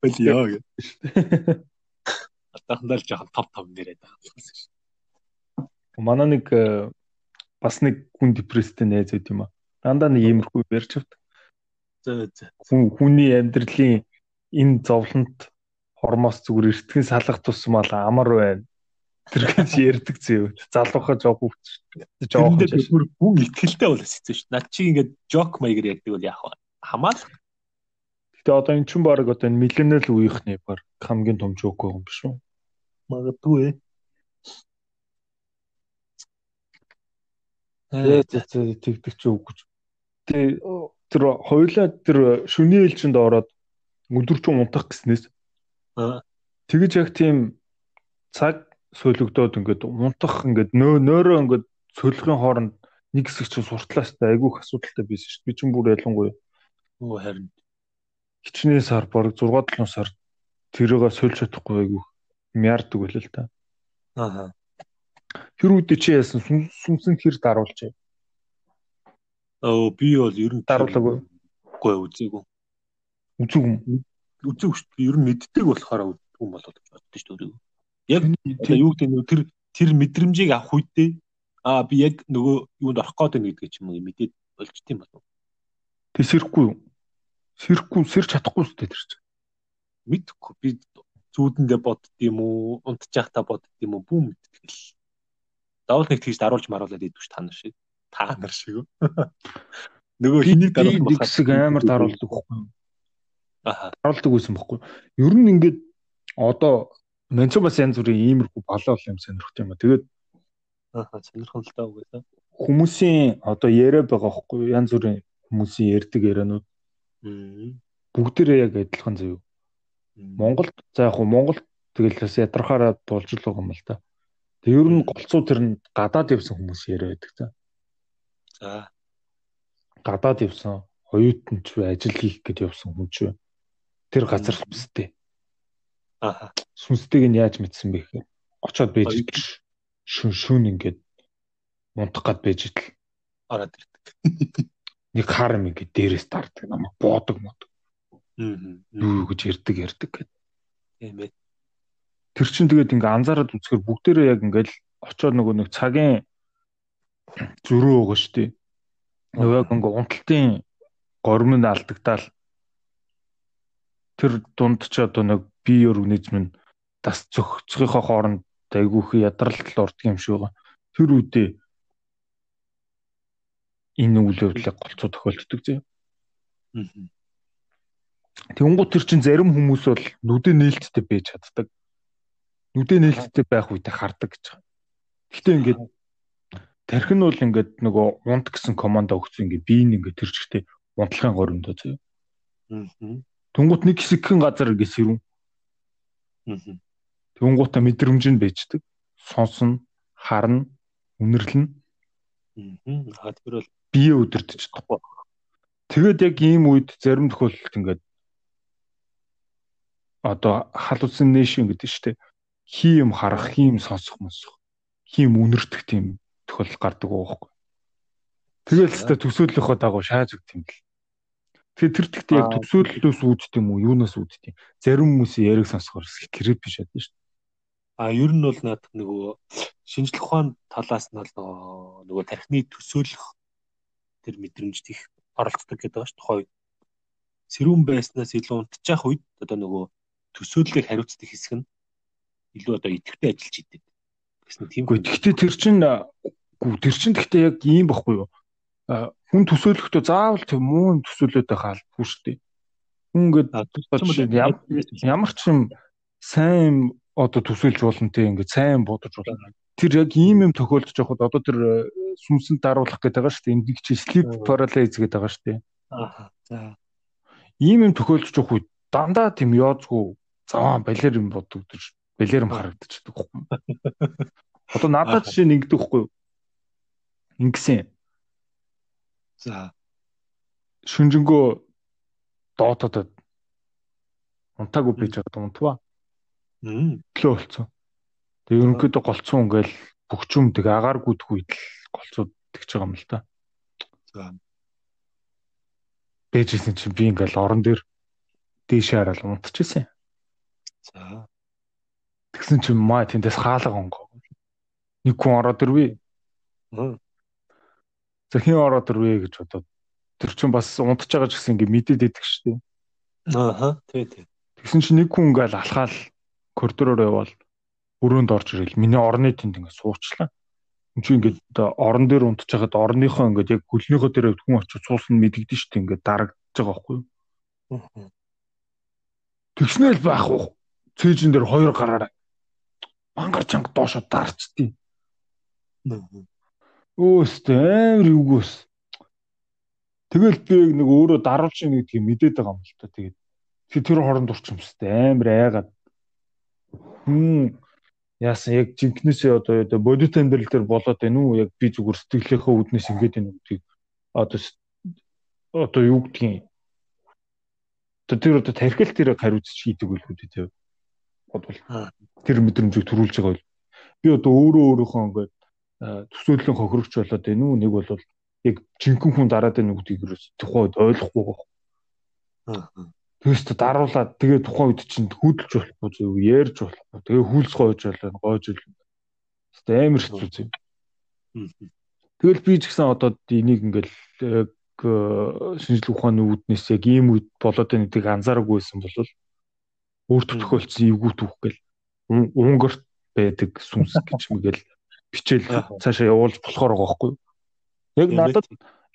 Болиё гэд. Атахандаа л жоохон топ топ нэрээд байгаа юм шиг. Манай нэг э, бас нэг хүн депресстэй найз байт юм а. Дандаа нэг иймэрхүү ярьж авт. Зөө зөө. Хүн хүний амьдралын энэ зовлонт хормоос зүгээр эртхэн салах тусмал амар байна. Тэр гэж ярьдаг зэв. Залуухаа жоох хөвч. Жоох Тэрэндээ би бүр хүн ихтгэлтэй бол хэсэгсэн шүү. Над чи ингээд жок маягаар ярьдаг бол яах вэ? Хамаал. Гэтэ одоо эн чинь баг одоо энэ миллениал үеийнхний баг хамгийн том байгаа юм биш үү? Магадгүй ээ. Ээ тэгдэг ч үгүй. Тэ тэр хоёлаа тэр шүний ээлжинд ороод өдөржин унтах гэснээс тэгэж яг тийм цаг солигдоод ингээд унтах ингээд нөө нөөрөө ингээд солихын хооронд нэг хэсэг чинь суртлаас та айгүйх асуудалтай байсан шүү дээ. Би чинь бүр ялангуяа Оо харин. хичнээн сар баг 6 7 сар тэрийгээ сольж чадахгүй айгүйх яардаг байл л та. Аа. Тэр үед чи яасан сүнсэн хэр даруулж? Оо би бол ер нь Даруулаагүй. үгүй үзээгүй. Үзэг юм. Үзээгүй шүү дээ. Ер нь мэддэг болохоор үздэг юм болоод боддоо шүү дээ. Яг юу гэдэг нь тэр тэр мэдрэмжийг авах үедээ аа би яг нөгөө юунд орох гээд байна гэдгийг ч юм уу мэдээд болж тийм болов. Тэг сэрхгүй юу? Сэрхгүй, сэрч чадахгүй шүү дээ тэр чинь. Мэдхгүй би зүүдэндээ бодд юм уу, унтчих та бодд юм уу, бүү мэддэг л. Давал нэг тийж даруулж маруулаад идвэж та нар шиг. Та нар шиг. Нөгөө хэнийг би даруулах нэг хэсэг амар даруулдаг байхгүй юу? Аа. Даруулдаг байсан байхгүй юу? Ер нь ингээд одоо Менцо бас янз бүрийн иймэрхүү болоо юм сонирхож юм а. Тэгээд Аа сонирхон л таа угаасаа. хүмүүсийн одоо яриа байгаа байхгүй юу? Янз бүрийн хүмүүсийн ярьдаг ярианууд бүгдээрээ яг адилхан заяа. Монголд за яг хуу Монголд тэгэл бас ядрахаараа болж л байгаа юм л та. Тэг ер нь голцоо тэр нь гадаад явсан хүмүүс яриа байдаг за. За. Гадаад явсан, оюутан ч бай, ажил хийх гээд явсан хүн ч бай. Тэр газар сүнстэй. Аа. Сүнстэйг нь яаж мэдсэн бэ гэхээр очоод байж шүн шүн ингээд мунтах гад байж идэл Ороод ирдэг. нэг хар юм ингээд дээрээс таардаг намайг боодог мод. Мм. Юу гэж ярддаг ярддаг гэд. Тийм ээ. Тэр чин тэгээд ингээ анзаараад үзэхээр бүгдээрээ яг ингээл очоод нөгөө нэг цагийн зөрүү байгаа шүү дээ. Нөгөө яг ингээ унталтын гормон алдагдаал тэр дунд ч одоо нэг бие организм нь тас зөхцгийнхоо хооронд айгүйх ядралт ордог юм шиг байгаа. Тэр үедээ энэ үйл явдлыг голцоо тохиолддог зэ. Тэнгуут тэр чин зарим хүмүүс бол нүдэ нээлттэй байж чаддаг. Нүдэ нээлттэй байх үедээ хардаг гэж байгаа. Гэхдээ ингээд тархин нь бол ингээд нөгөө унт гэсэн команд өгсөн ингээд би энэ ингээд тэр чигтээ унтлагын горимдоо зөө. Мм. Тэнгуут нэг хэсэгхэн газар ингээд сэрүүн. Мм. Тэнгуутаа мэдрэмж нь байждаг. Сонсно, харна, үнэрлэн Мм. Аа тэр бол бие өдөртөж чадахгүй. Тэгээд яг ийм үед зарим тохиолдолд ингээд одоо халлюцинашн гэдэг нь шүү дээ. Хий юм харах, хий юм сонсох мосох, хий юм үнэртэх тийм тохиолдол гардаг байхгүй. Тэгэл ч төсөөллийнхөө дагуу шааж өгд юм л. Тэгэхээр тэр тэгтээ яг төсөөллөөс үүдт юм уу, юунаас үүдт юм. Зарим хүмүүсийн яриг сонсохоор скрип биш байдаг шүү дээ. А ер нь бол наад нөгөө шинжлэх ухааны талаас нь бол нөгөө- тархины төсөөлөх тэр мэдрэмжт их оролцдог гэдэг байгаа шүү дээ. Тухай сэрүүн байснаас илүү унтчих үед одоо нөгөө төсөөллийг хариуцдаг хэсэг нь илүү одоо идэвхтэй ажиллаж идэв. Гэсэн тийм тэгтээ тэр чин гүү тэр чин тэгтээ яг ийм байхгүй юу? Хүн төсөөлөхдөө заавал тэг муу төсөөлөд байгаа албагүй шүү дээ. Хүн ингээд ямар ч юм сайн одоо төсөөлж болно те ингээд сайн бодож болно. Тэр яг ийм юм тохиолдож байхад одоо тэр э, сүнсэнд даруулах гэдэг байгаа шүү дээ. Энд чи sleep paralysis гэдэг байгаа шүү дээ. Аа. За. Ийм юм тохиолдож байх үед дандаа тийм яоцгүй заваа балер юм боддог юм харагдчихдаг байхгүй. Одоо надад жишээ нь ингэдэг юу? Ингэсэн За. шүнжэнгөө доотодод унтаагүй байж байгаа унтваа. Мм. Төлөө болцсон. Тэгээ ерөнхийдөө голцсон ингээл бүх юм тэг агаар гүдэх үед л голцоод тэгж байгаа юм л та. За. Бэжсэн чинь би ингээл орон дээр дээшээ хараад унтчихсэн. За. Тэгсэн чинь маа тэндээс хаалга онгоо. Нэг хүн ороод ирвэ. Мм. За хин ороод ирвэ гэж бодоод тэр чинь бас унтж байгаа ч гэсэн ингээ мэдээд идэх штеп. Ааха. Тий, тий. Тэгсэн чинь нэг хүн ингээл алхаал коридороор явбал өрөөнд орж ирэл. Миний орны тэнд ингээ суучлаа. Энд чинь ингээд орон дээр унтж байхад орныхоо ингээд яг гөлнийхөө дээр хүн очиж суусан нь мэдэгдэн штеп ингээд дарагдж байгаа байхгүй юу? Тэгснээл байх уу. Цээжин дээр хоёр гараараа мангар чанга доошо дарчдیں۔ Өөстөө амар югөөс. Тэгэл би яг нэг өөрөө даруулж ийн гэдгийг мэдээд байгаа юм л та тэгээд. Тэр хооронд урчимстай амар айгаад. Хм яасан яг жинкнээсээ одоо одоо бодит амьдрал дээр болоод байна уу? Яг би зүгээр сэтгэлийнхээ үүднээс ингэж байна гэдгийг одоо одоо юу гэдгийг тэр одоо тархил дээр хариуцч хийдэг үл хүүд тий. Бодвол тэр мэдрэмжийг төрүүлж байгаа бол би одоо өөрөө өөрийнхөө ингээд төсөөллийн хохирогч болоод байна уу нэг бол яг жинхэнэ хүн дараад байна үгдийг тухайн үед ойлгохгүй. Аа. Тэгээс тэ даруулаад тэгээ тухайн үед чинь хүүдэлж болохгүй зөв ярьж болохгүй. Тэгээ хүлс гойж болно, гойж болно. Тэ амар хэцүү зүйл. Тэгэл би ч гэсэн одоо энийг ингээл шинжлэх ухааны үүднээс яг ийм үед болоод байна гэдгийг анзаараагүй байсан бол Мгм. тохиолдсон эвгүй түүх гэл унгарт байдаг сүнс гэж мэгэл бичээл Аа. цаашаа явуулж болохоор байгаа байхгүй? Яг надад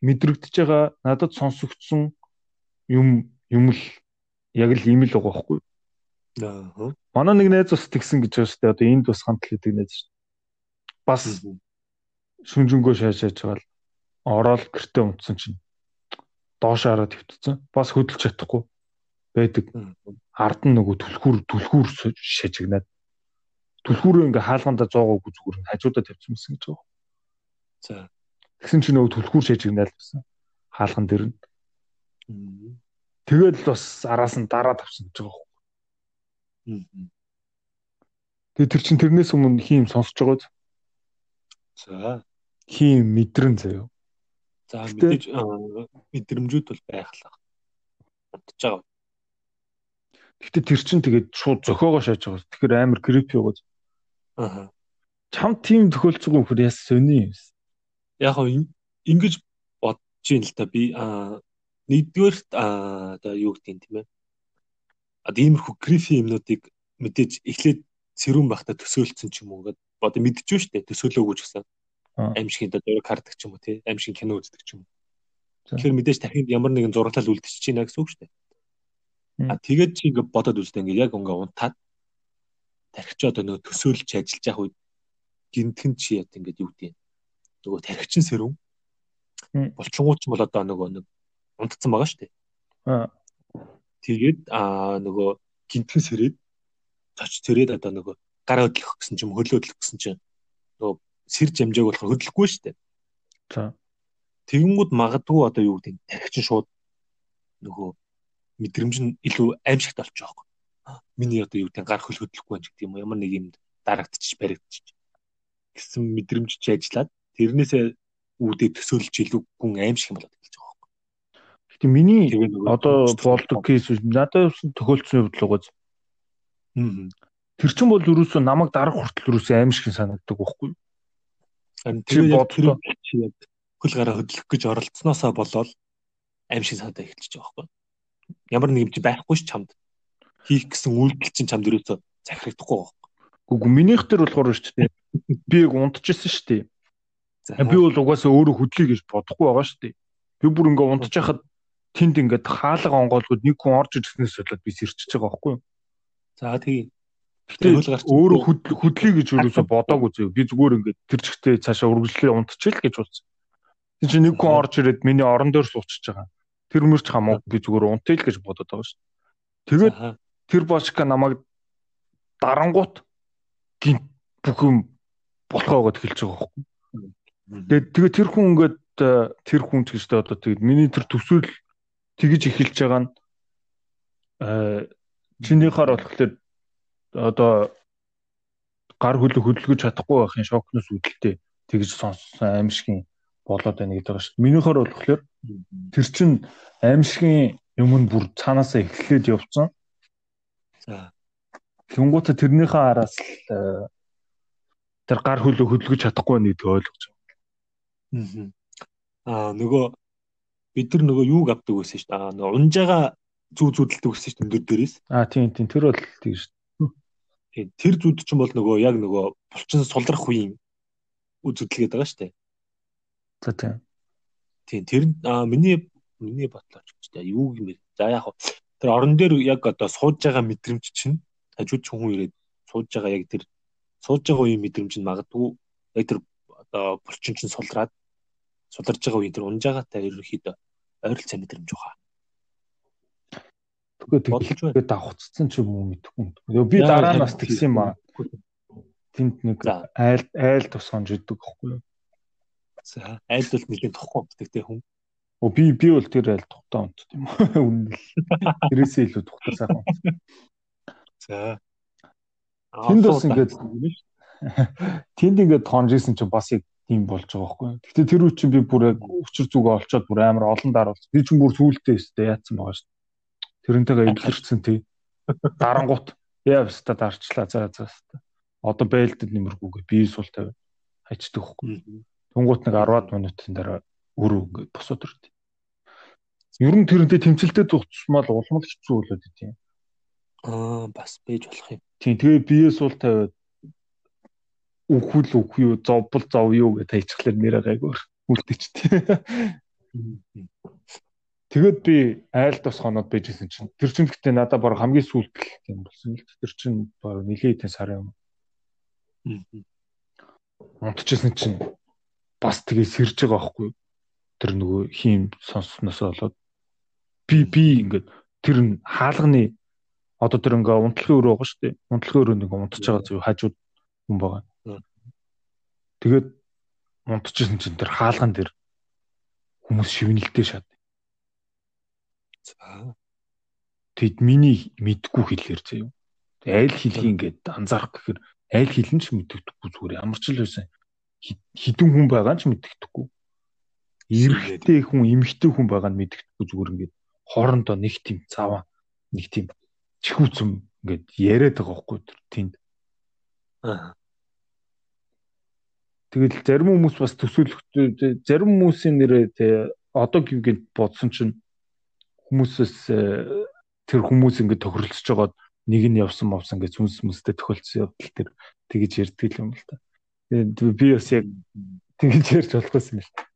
мэдрэгдэж байгаа надад сонсогдсон юм юм л яг л ийм л байгаа байхгүй? Аа. Манай нэг найз бас тэгсэн гэж байгаа шүү дээ. Одоо энд бас хамт л гэдэг найз шүү дээ. Бас шүнжэнгөө шаашааж байгаа л ороод гэртээ унтсан чинь доош хараад хөвтцэн. Бас хөдөлж чадахгүй байдаг. Ард нь нөгөө түлхүүр түлхүүр шажигнаад түлхүүрөө ингээ хаалгандаа зоогоогүй зүгээр нь хажуудаа тавьсан мэсэн гэж байгаа. За. Тэгсэн чинь нөгөө түлхүүр шажигнаал гэсэн. Хаалган дээр нь. Тэгэл бас араас нь дараа тавьсан гэж байгаа. Тэгээ тэр чин тэрнээс өмнө хийм сонсож байгаа биз? За. хийм мэдрэн заяа. За мэдээж мэдрэмжүүд бол байх л байна. Бодож байгаа. Гэхдээ тэр чин тэгээд шууд зөхөөгөө шааж байгаа. Тэгэхээр амар крипи байгаа. Аа. Чам тим төхөөлж байгаа хөр яс сони юм. Яг ин- ингэж бодож юм л та би аа нэгдүгээрт аа одоо юу гэдэг юм тийм ээ. А иймэрхүү грифи юмнуудыг мэдээж эхлээд сэрүүн байхдаа төсөөлцсөн ч юм уу гэдэг одоо мэдчихв дээ төсөөлөөгүй ч гэсэн Аа. одоо зураг хардаг ч юм уу тий аимшигын кино үздэг ч юм уу. Тэгэхээр мэдээж дахин ямар нэгэн зураглал үлдчихэж байна гэсэн үг шүү дээ. А тэгээд чи ингээ бодоод үзтээ ингээ яг ингээ унтаад тархич одоо нөгөө төсөөлж ажиллаж явах үед гинтхэн чи яд ингээд юу гэдэг. Нөгөө тархичин сэрүүн булчингууч бол одоо нөгөө нэг унтцсан байгаа шүү дээ. Аа. Тэгээд аа нөгөө гинтхэн сэрээд цоч сэрээд одоо нөгөө гар хөдлөх гэсэн чим хөлөө хөдлөх гэсэн чинь нөгөө сэр жамжааг болохоор хөдлөхгүй шүү дээ. За. Тэгэнгүүт магадгүй одоо юу гэдэг тархичин шууд нөгөө мэдрэмж нь илүү аимшигт байгаа юм. Миний одоо юу гэдэг гар хөл хөдлөхгүй байх гэдэг юм уу ямар нэг юмд дарагдчих баригдчих гэсэн мэдрэмж чи ажиллаад тэрнээсээ үүдээ төсөөлж илүү гүн аимшиг болоод эхэлж байгаа юм. Гэтэ миний одоо болдог кейс надад бас тохиолдсон хувьд л байгаа. Мм. Тэр чин бол ерөөсөө намайг дарах хүртэл ерөөсөө аимшиг санагддаг байхгүй тэр яг хөл гараа хөдлөх гэж оролцсноосоо болоод аимшиг санагдаа эхэлчихэж байгаа байхгүй. Ямар нэг юм чи байхгүй ш чамд. Хийх гэсэн үйлдэл чинь чамд ерөөсөө захирагдахгүй байгаа. Үгүй минийх төр болохоор шүү дээ. Би яг унтчихсан шүү дээ. За Би бол угаасаа өөрөө хөдлөе гэж бодохгүй байгаа шүү дээ. Би бүр ингээ унтчихад тэнд ингээд хаалга онгоолгоод нэг хүн орж ирснээс болоод би сэрчиж байгаа байхгүй юу? За хөл гарч өөрөө хөд- хөдлөе гэж юусоо бодоагүй зөө. Би зүгээр ингээд тэр чигтээ цаашаа үргэлжлээ унтчихъя л гэж бодсон. Тэг чи нэг хүн орж ирээд миний орон дээр суучихж байгаа. Тэр мөрч хамаагүй би зүгээр унтъя л гэж бодоод байгаа шүү. Тэгээд Тэгээд тэр бошка намайг дарангуут гин бүх юм болохоо гэд хэлж байгаа байхгүй. Тэгээд тэгээ тэр хүн ингээд э, тэр хүн ч гэжтэй одоо тэгээд миний тэр төсөөл тэгж эхэлж байгаа нь э чинийхаар болохоор одоо гар хөлө хөдөлгөж чадахгүй байхын шокноос үүдэлтэй тэгж сонссон аимшигын болоод байна гэдэг шүү. Минийхаар болохоор тэр чин аимшигын юм нь бүр цаанаасаа эхлээд явцсан. за Тэнгуүтэ тэрнийхээ араас л э, тэр гар хөлөө хөдөлгөж чадахгүй байна гэдгийг ойлгож мгм. аа нөгөө бид нар нөгөө юуг авдаг байсан шүү дээ. Аа нөгөө унжаага зүү зүүдэлдэг байсан шүү дээ өндөр дээрээс. Аа тийм тийм тэр бол тэгж шүү. Тийм тэр зүүд чинь бол нөгөө яг нөгөө булчин сулрах үеийн үзэгдэл гэдэг байгаа шүү дээ. За тийм. Тийм тэр миний миний бодлооч ч дээ юу юм бэ? За яг тэр орон дээр яг одоо сууж байгаа мэдрэмж чинь хажууд ч хүн ирээд сууж байгаа яг тэр сууж байгаа үеийн мэдрэмж нь магадгүй яг тэр одоо булчин чинь сулраад суларж байгаа үеийн тэр унжаагаатай ерөнхийдөө ойролцоо мэдрэмж байгаа. Тэгвэл Бодож байна. давхцсан ч юм уу мэдэхгүй. Тэгээ би дараа нь бас тэгсэн юм аа. Тэнд нэг айл айл тусгамж идэг байхгүй юу? За айлд бол нэгэн унтдаг те хүн. Оо би би бол тэр айл тухтаа унтд юм. Үнэн л. Тэрээсээ илүү тухтаа сайхан. За Тэнд бас ингээд тэнд ингээд тонжсэн чинь бас яг тийм болж байгаа байхгүй. Гэтэ тэр үе чинь би бүр яг өчр зүгөө олцоод бүр амар олон даруулсан. Би чинь бүр сүултээ өстэй яатсан байгаа шүү. Тэрнтэйгээ эвлэрсэн тий. Дарангуут явста дарчлаа за за. Одоо байлдад нэмэрхүүгээ би сул тавиад хайчдаг байхгүй. Тунгуут нэг 10-аад минутын дараа өөрөө ингээд босоод ирдэ. Ер нь тэрнтэй тэмцэлтэй зугтсмал улмал хэцүү болоод идэв. Аа бас бэж болох юм. Тийм тэгээ бие сул тавиад үхвэл үгүй юу зовбол зов юу гэж тайчглаар нэрээ гайгүй үлдээчтэй. Тэгэд би айлд бас хоноод байжсэн чинь тэр чинь гэхдээ надад баг хамгийн сүүлдэл юм болсон л тэр чинь баг нилийн хэдэн сар юм. Унтчихсэн чинь бас тэгээ сэрж байгаа байхгүй тэр нөгөө хийм сонссноос болоод би би ингээд тэр нь хаалганы одоо тэр ингээ унтлагын өрөө байгаа шүү дээ. Унтлагын өрөөнд ингээ унтж байгаа зөв хажууд хүн байгаа. Тэгээд унтчихсан чинь тэр хаалган дээр хүмүүс шивнэлтэй шат. За. Тэгэд миний мэдгүй хэлээр заяа. Айл хэлхий ингээд анзаарах гэхээр айл хэлэн ч мэддэггүй зүгээр ямар ч л байсан хідэн хүн байгаа ч мэддэггүй. Эрэгтэй хүн, эмэгтэй хүн байгаа нь мэддэггүй зүгээр ингээд хоорондоо нэг тийм цаваа нэг тийм чихүүцэн ингээд яриад байгаа байхгүй тэр тэнд. Аа. Тэгэл зарим хүмүүс бас төсөөлөхтэй зарим хүмүүсийн нэрээ тэ одоо гингээд бодсон чинь хүмүүсээс э, тэр хүмүүс ингээд тохирлцож байгаад нэг нь явсан мовсон гэж сүнс мүстэй тохиолдсон явдал тэр тэгэж ярьдаг юм л та. Би бас яг тэгэж ярьж болох байсан юм шүү.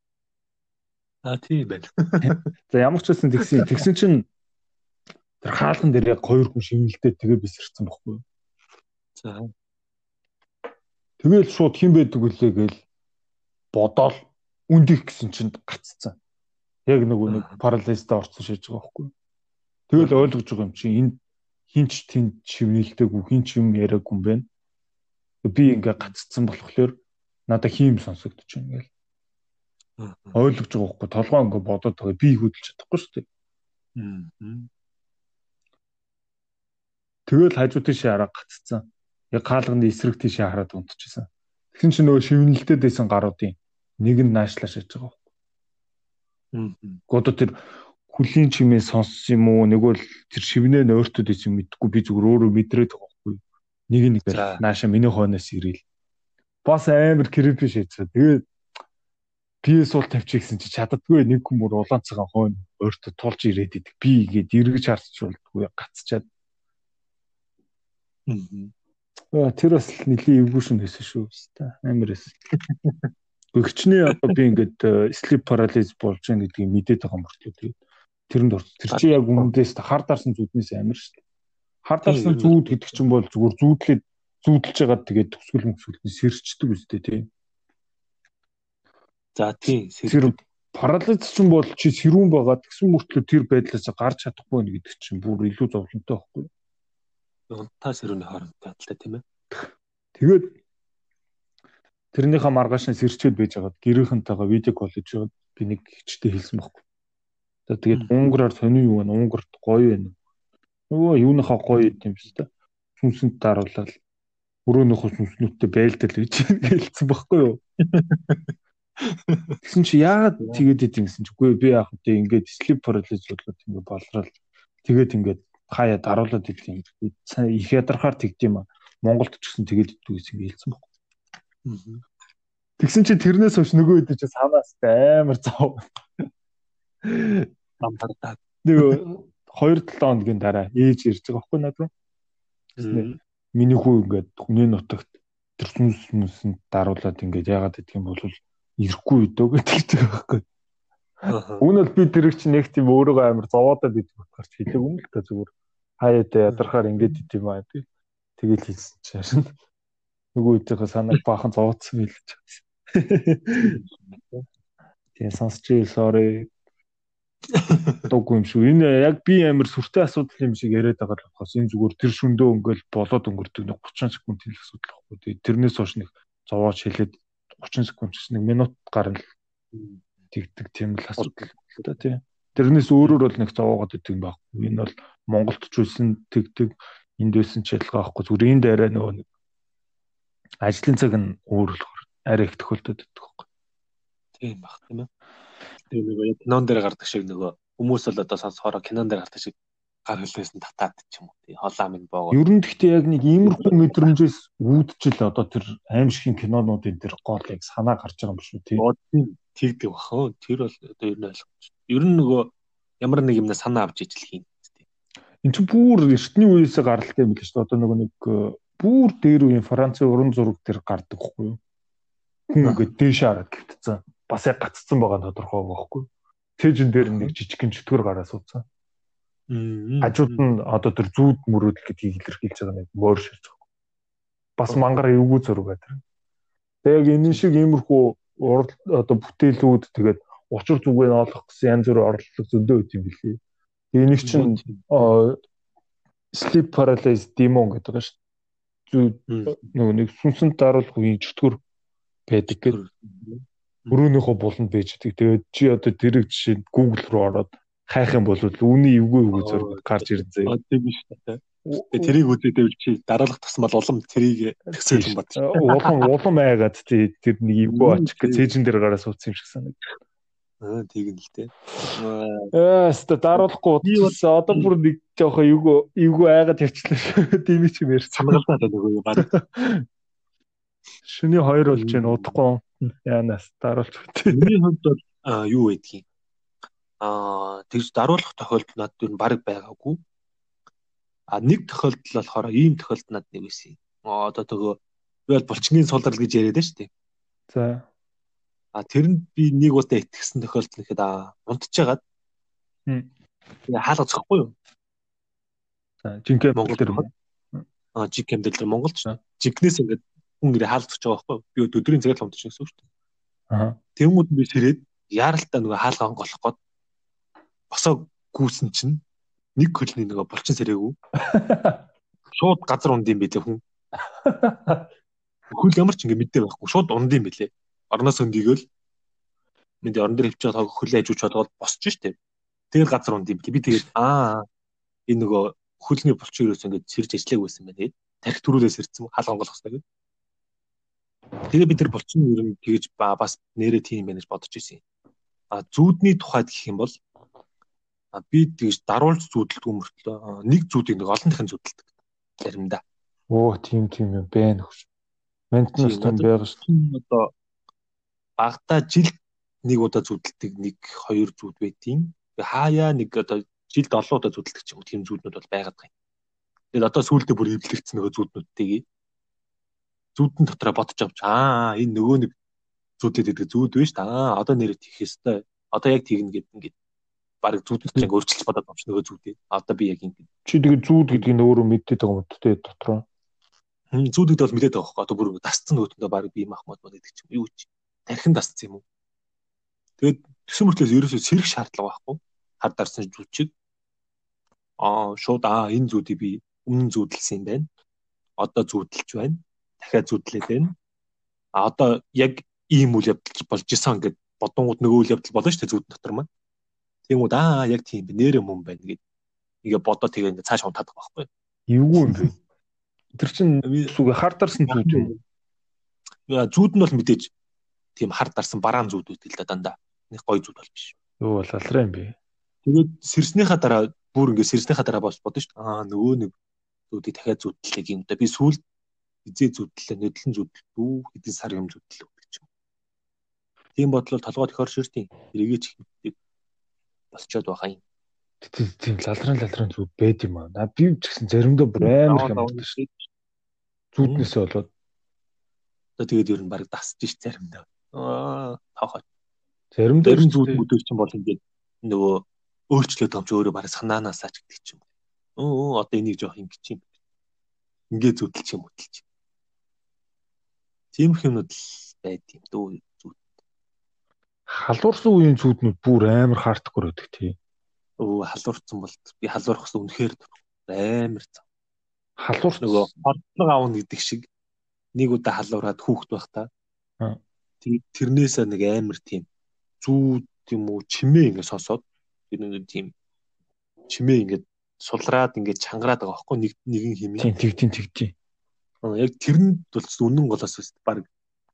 А тийм байна. За ямар ч байсан тэгсэн тэгсэн чинь тэр хаалган дээр яг хоёр хүн шивнэлтэй тэгээ бисэрсэн бохгүй юу. За. Тэгэл шууд хин байдаг үлээ гээл бодоол үндих гэсэн чинь гаццсан. Яг нөгөө нэг парализда орсон шиж байгаа бохгүй юу. Тэгэл ойлгож байгаа юм чи энэ хинч тэнд шивнэлтэйг хинч юм яриаггүй юм байна. Би ингээ гаццсан болохоор надад хийм сонсогдож байна гээл. Ойлгож байгаа бохгүй толгоо ингээ бодоод байгаа би хөдөлж чадахгүй шүү дээ. Тэгэл хажуу тийшээ хараа гаццсан. Яг хаалганы эсрэг тийшээ хараад унтчихсан. Тэгсэн чинь нөгөө шивнэлтэд байсан гаруудын нэг нь наашлаа шиж байгаа Аа. Одоо тэр хүлийн чимээ сонссон юм уу? Нэг бол тэр шивнээ нөөртөд байсан мэдгүй би зүгээр өөрөө мэдрээд байгаа Нэг нэг нааша миний хойноос ирээл. Бас амар крипи шийдсэн. Тэгээд би суул тавьчих гэсэн чи чаддгүй нэг хүмөр улаан цагаан хойно өөртөө тулж ирээд идэг. Би ингээд эргэж харсч болдгүй гацчаад Аа тэр бас нэлийн эвгүүшн байсан шүү дээ. Амар эс. Өгчний одоо би ингээд sleep paralysis болж байгаа гэдгийг мэдээд байгаа мөртлөө тэгээд тэрэнд орц. Тэр чи яг өмнөдөөс хар дарсан зүуднээс амар шүү. Хар дарсан зүуд гэдэг чинь бол зүгээр зүудлээд зүудэлж байгаа тэгээд төсгөл мөсгөлний сэрчдэг үстэй тийм. За тийм тэр парализ чинь бол чи сэрүүн байгаа тэгсэн мөртлөө тэр байдлаас гарч чадахгүй байх гэдэг чинь бүр илүү зовлонтой байхгүй юу? унтаа сэрүүний хоорондтой адилтай тийм ээ. Тэгээд тэрнийхээ маргааш нь сэрчээд байж байгаад гэрийнхэнтэйгээ видео колл хийж би нэг хичтэй хэлсэн байхгүй. За тэгээд унгараар сонио юу вэ? Унгарт гоё байна. Нөгөө юуныхаа гоё юм биш үү? Сүнсэнд даруулаад өрөөнийхөө сүнснүүдтэй байлдал гэж хэлсэн байхгүй юу? Тэгсэн чи яагаад тэгээд идэв гэсэн чи үгүй би яах вэ ингээд sleep paralysis болоод ингээд болрол тэгээд ингээд хаяа даруулаад идэх юм. Их ядархаар тэгдэм юм. Монголд ч гэсэн тэгээд иддэг гэсэн хэлсэн баг. Тэгсэн чинь тэрнээс хойш нөгөө үед чи санаас амар зов. Амбардаа. Нөгөө 2-7 хоногийн дараа ээж ирж байгаа байхгүй надад. Миний хүү ингээд хүний нутагт тэр сүнс сүнсэнд даруулаад ингээд яагаад гэдэг юм бол ирэхгүй өдөө гэдэг байгаа байхгүй. Үүнэл би тэр чинь нэг тийм өөрийгөө амар зовоодод идэх болохоор ч хэлээгүй юм л та зүгээр хаяад ядархаар ингэж ит юм аа тэгэл тэгэл хэлсэн чинь нөгөө үеийнхээ санааг баахан зовоцсон хэлж байгаа. Тэгээ сонсч ийл sorry. Дуугүй юм шүү. Энэ яг би амар сүртэй асуудал юм шиг яриад байгаа болохоос энэ зүгээр тэр шөндөө ингээл болоод өнгөрдөг нэг 30 секунд хэл асуудал байхгүй. Тэгээ тэрнээс хойш нэг зовоож хэлээд 30 секунд ч нэг минут гарна тэгдэг тийм л асуудал л да тийм. Тэрнээс өөрөөр бол нэг зовоогоод идэг юм байхгүй. Энэ бол Монголд ч үсэн тэгдэг энд байсан ч ялгаа байхгүй зүгээр энд арай нөгөө нэг ажлын цаг нь өөр болохоор арай их тохиолдод байдаг байхгүй. Тийм баг тийм ээ. Тэгээ нөгөө яг кинон дээр гардаг шиг нөгөө хүмүүс бол одоо сонсохоор кинон дээр гардаг шиг гар хөлөөс нь татаад ч юм уу. Тий холаа минь боогоо. Ер нь гэхдээ яг нэг иймэрхүү мэдрэмжээс үүдчил одоо тэр аимшигын кинонуудын тэр гол яг санаа гарч байгаа юм биш үү тий. Тэгдэг бах. Тэр бол одоо ер нь ойлгомж. Ер нь нөгөө ямар нэг юмнаа санаа авч ижил хийн. Энд чинь бүр эртний үеэсээ гаралтай юм л шүү дээ. Одоо нөгөө нэг э, бүр дээр үеийн Францын уран зураг тэр гардаг хгүй юу? Хүн ингээд дээш хараад гівтцэн. Бас яг гаццсан байгаа нь тодорхой байгаа хгүй юу? Тэжин дээр нэг жижигхэн чөтгөр гараа суудсан. Хажууд нь одоо тэр зүүд мөрөөдөл гэдгийг илэрхийлж байгаа нэг мөр ширж байгаа. Бас мангар эвгүй зураг байдаг. Тэгээ яг энэ шиг иймэрхүү одоо бүтээлүүд тэгээд учир зүгээ нь олох гэсэн янз бүрийн орлого зөндөө үт юм билий. Тэгээ нэг чинь sleep paralysis demon гэдэг байгаа шүү. Зү нөгөө нэг сүнсэнд даруулах үеийн чөтгөр байдаг гэдэг. Өрөөнийхөө буланд байгаа. Тэгээд чи одоо тэрэг жишээ Google руу ороод хайх юм бол үүний эвгүй эвгүй зураг гарч ирдээ. Тийм шүү дээ. Тэгээ тэрийг үзээдээ чи дараалах тусмал улам тэрийг тэгсэл юм бат. Улам улам айгаад тий тэр нэг эвгүй очих гэж цэжин дээр гараа суудсан юм шиг санагд. Аа тийм л дээ. Аа өстө даруулахгүй утсан. Одоо бүр нэг жоохоо эвгүй эвгүй айгаад явчихлаа шүү. Тийм ч юм ярьж санагалдаа нөгөө юм баг. Шүний хоёр болж байна удахгүй. Яанаас даруулж өгдөө. Миний хувьд бол юу байдгийг. Аа тэгж даруулах тохиолдол надад юу баг байгаагүй. А нэг тохиолдол болохоор ийм тохиолдол надад нэг байсан. Одоо төгөө би бол булчингийн сулрал гэж яриад шүү дээ. За А тэрэнд би нэг удаа итгэсэн тохиолдол нэхэд аа унтчихагаад хаалга зөхгүй юу? За жинхэнэ Монгол дээр аа хэмдэл дээр Монголд жигнээс ингээд хүн ирээ хаалга зөж байгаа байхгүй? Би өдрийн цагаар унтчих гэсэн үг шүү дээ. Аа. Тэнгүүд би сэрээд яаралтай нөгөө хаалга онголох гээд босоо гүйсэн чинь нэг хөлний нөгөө булчин сэрээгүй. Шууд газар унд юм билээ хүн. Хөл ямар ч ингэ мэдээ байхгүй. Шууд унд юм билээ орноос өндийгөл мэд орон дээр хөвчөө хөлөө ажиж бодоод босч штеп. Тэгэл газар унд юм би тэгээд аа энэ нөгөө хөлний булчин ерөөс ингээд сэрж ажиллаг байсан байна тэгээд тарих төрүүлээс ирсэн хаал онголох хэрэгтэй. Тэгээ бид нар булчин ер нь тэгэж бас нэрээ тийм байна гэж бодож ирсэн. А зүүдний тухайд гэх юм бол би тэгж даруулж зүүдэлдгүй мөртлөө нэг зүүдийг нэг олон дахин зүүдэлдэг заримдаа. Оо тийм тийм юм байна хөөш. Ментнес том байгаа шүү. Одоо багтаа жилд нэг удаа зүдэлдэг нэг хоёр зүуд байдیں۔ Хаяа нэг одоо жилд олон удаа зүдэлдэг ч юм уу тийм зүуднүүд бол байгаад байгаа юм. Тэгээд одоо сүүлдээ бүр эвлэгдсэн нөгөө зүуднүүдтэйг зүудэн дотроо бодож авч аа энэ нөгөө нэг зүудэд гэдэг зүуд биш та одоо нэрээ тийх ёстой. Одоо яг тэгнэ гэд ингээд баг зүуднүүд чинь өөрчлөлт бодоод авч нөгөө зүудээ. Одоо би яг ингэ. Чи тэгээ зүуд гэдгийг өөрөө мэддэг байгаа юм те дотроо. Хм зүудэд бол мэдээд байгаа хөөе. Одоо бүр дасцсан нөгөөтөндөө баг би мах мод гэдэг ч юм юу ч тархин дасцсан юм уу. Тэгээд төсөн мөртлөөс ерөөсөө сэрэх шаардлага байхгүй. Хар дарсан жүжиг. Аа шууд аа энэ зүүдийг би өмнө зүүдэлсэн юм байна. Одоо зүүдэлж байна. Дахиад зүүдлээд байна. А одоо яг ийм үйл явдал болж исэн гэд бодонгууд нөгөө үйл явдал болно шүү дээ зүүд дотор маань. Тэгмүүд аа яг тийм би нэрэ мөн байна гэд ингээ бодоо тэгээ ингээ цааш унтаад байгаа байхгүй. Эвгүй юм бэ. Тэр чинь сүгэ хар дарсан зүүд юм. Зүүд нь бол мэдээж тийм хар дарсан бараан зүүд үүдэл да дандаа. Нэг гой зүүд бол биш. Юу бол алраа юм бэ? Тэгээд сэрснийхаа дараа бүр ингээд сэрснийхаа дараа бос бодно шүү дээ. Аа нөгөө нэг зүүдийг дахиад зүүдлээ юм да. Би сүүл хизээ зүүдлээ, нөдлөн зүүдлээ, хэдэн сар юм гэдэг юм. Тийм бодлол толгой тохиорч иртийн. Эргээч их болчоод байгаа юм. Тийм лалрын лалрын зүг байд юм аа. Би ч гэсэн заримдаа бүр амар юм байна шүү. Зүуднээсээ болоод одоо тэгээд ер нь баг дасж ш заримдаа. Аа тоохоо. Заримдаа зарим зүйл бүдүүр чинь бол ингээд нөгөө өөрчлөлт tomч өөрөө бараг санаанаасаа ч гэдэг юм. Өө одоо энийг жоох ингэж юм. Ингээ зүтэлч юм хөтэлч. Тийм юмнууд л байд юм дөө зүт. Халуурсан үеийн зүуднүүд бүр амар хардкор байдаг тий. Өө халуурсан бол би халуурхсан үнэхээр амар зав. Халуурс нөгөө хордлого аавна гэдэг шиг нэг удаа халуураад хүүхэд байх та. тэрнээсээ нэг амар тийм зүү тийм үү чимээ ингэ сонсоод тэр нэг тийм чимээ ингэ сулраад ингэ чангараад байгаа байхгүй нэг нэгэн химээ. Тийм тэгтийн тэгтийн. Яг тэрэнд бол үнэн голоос үст баг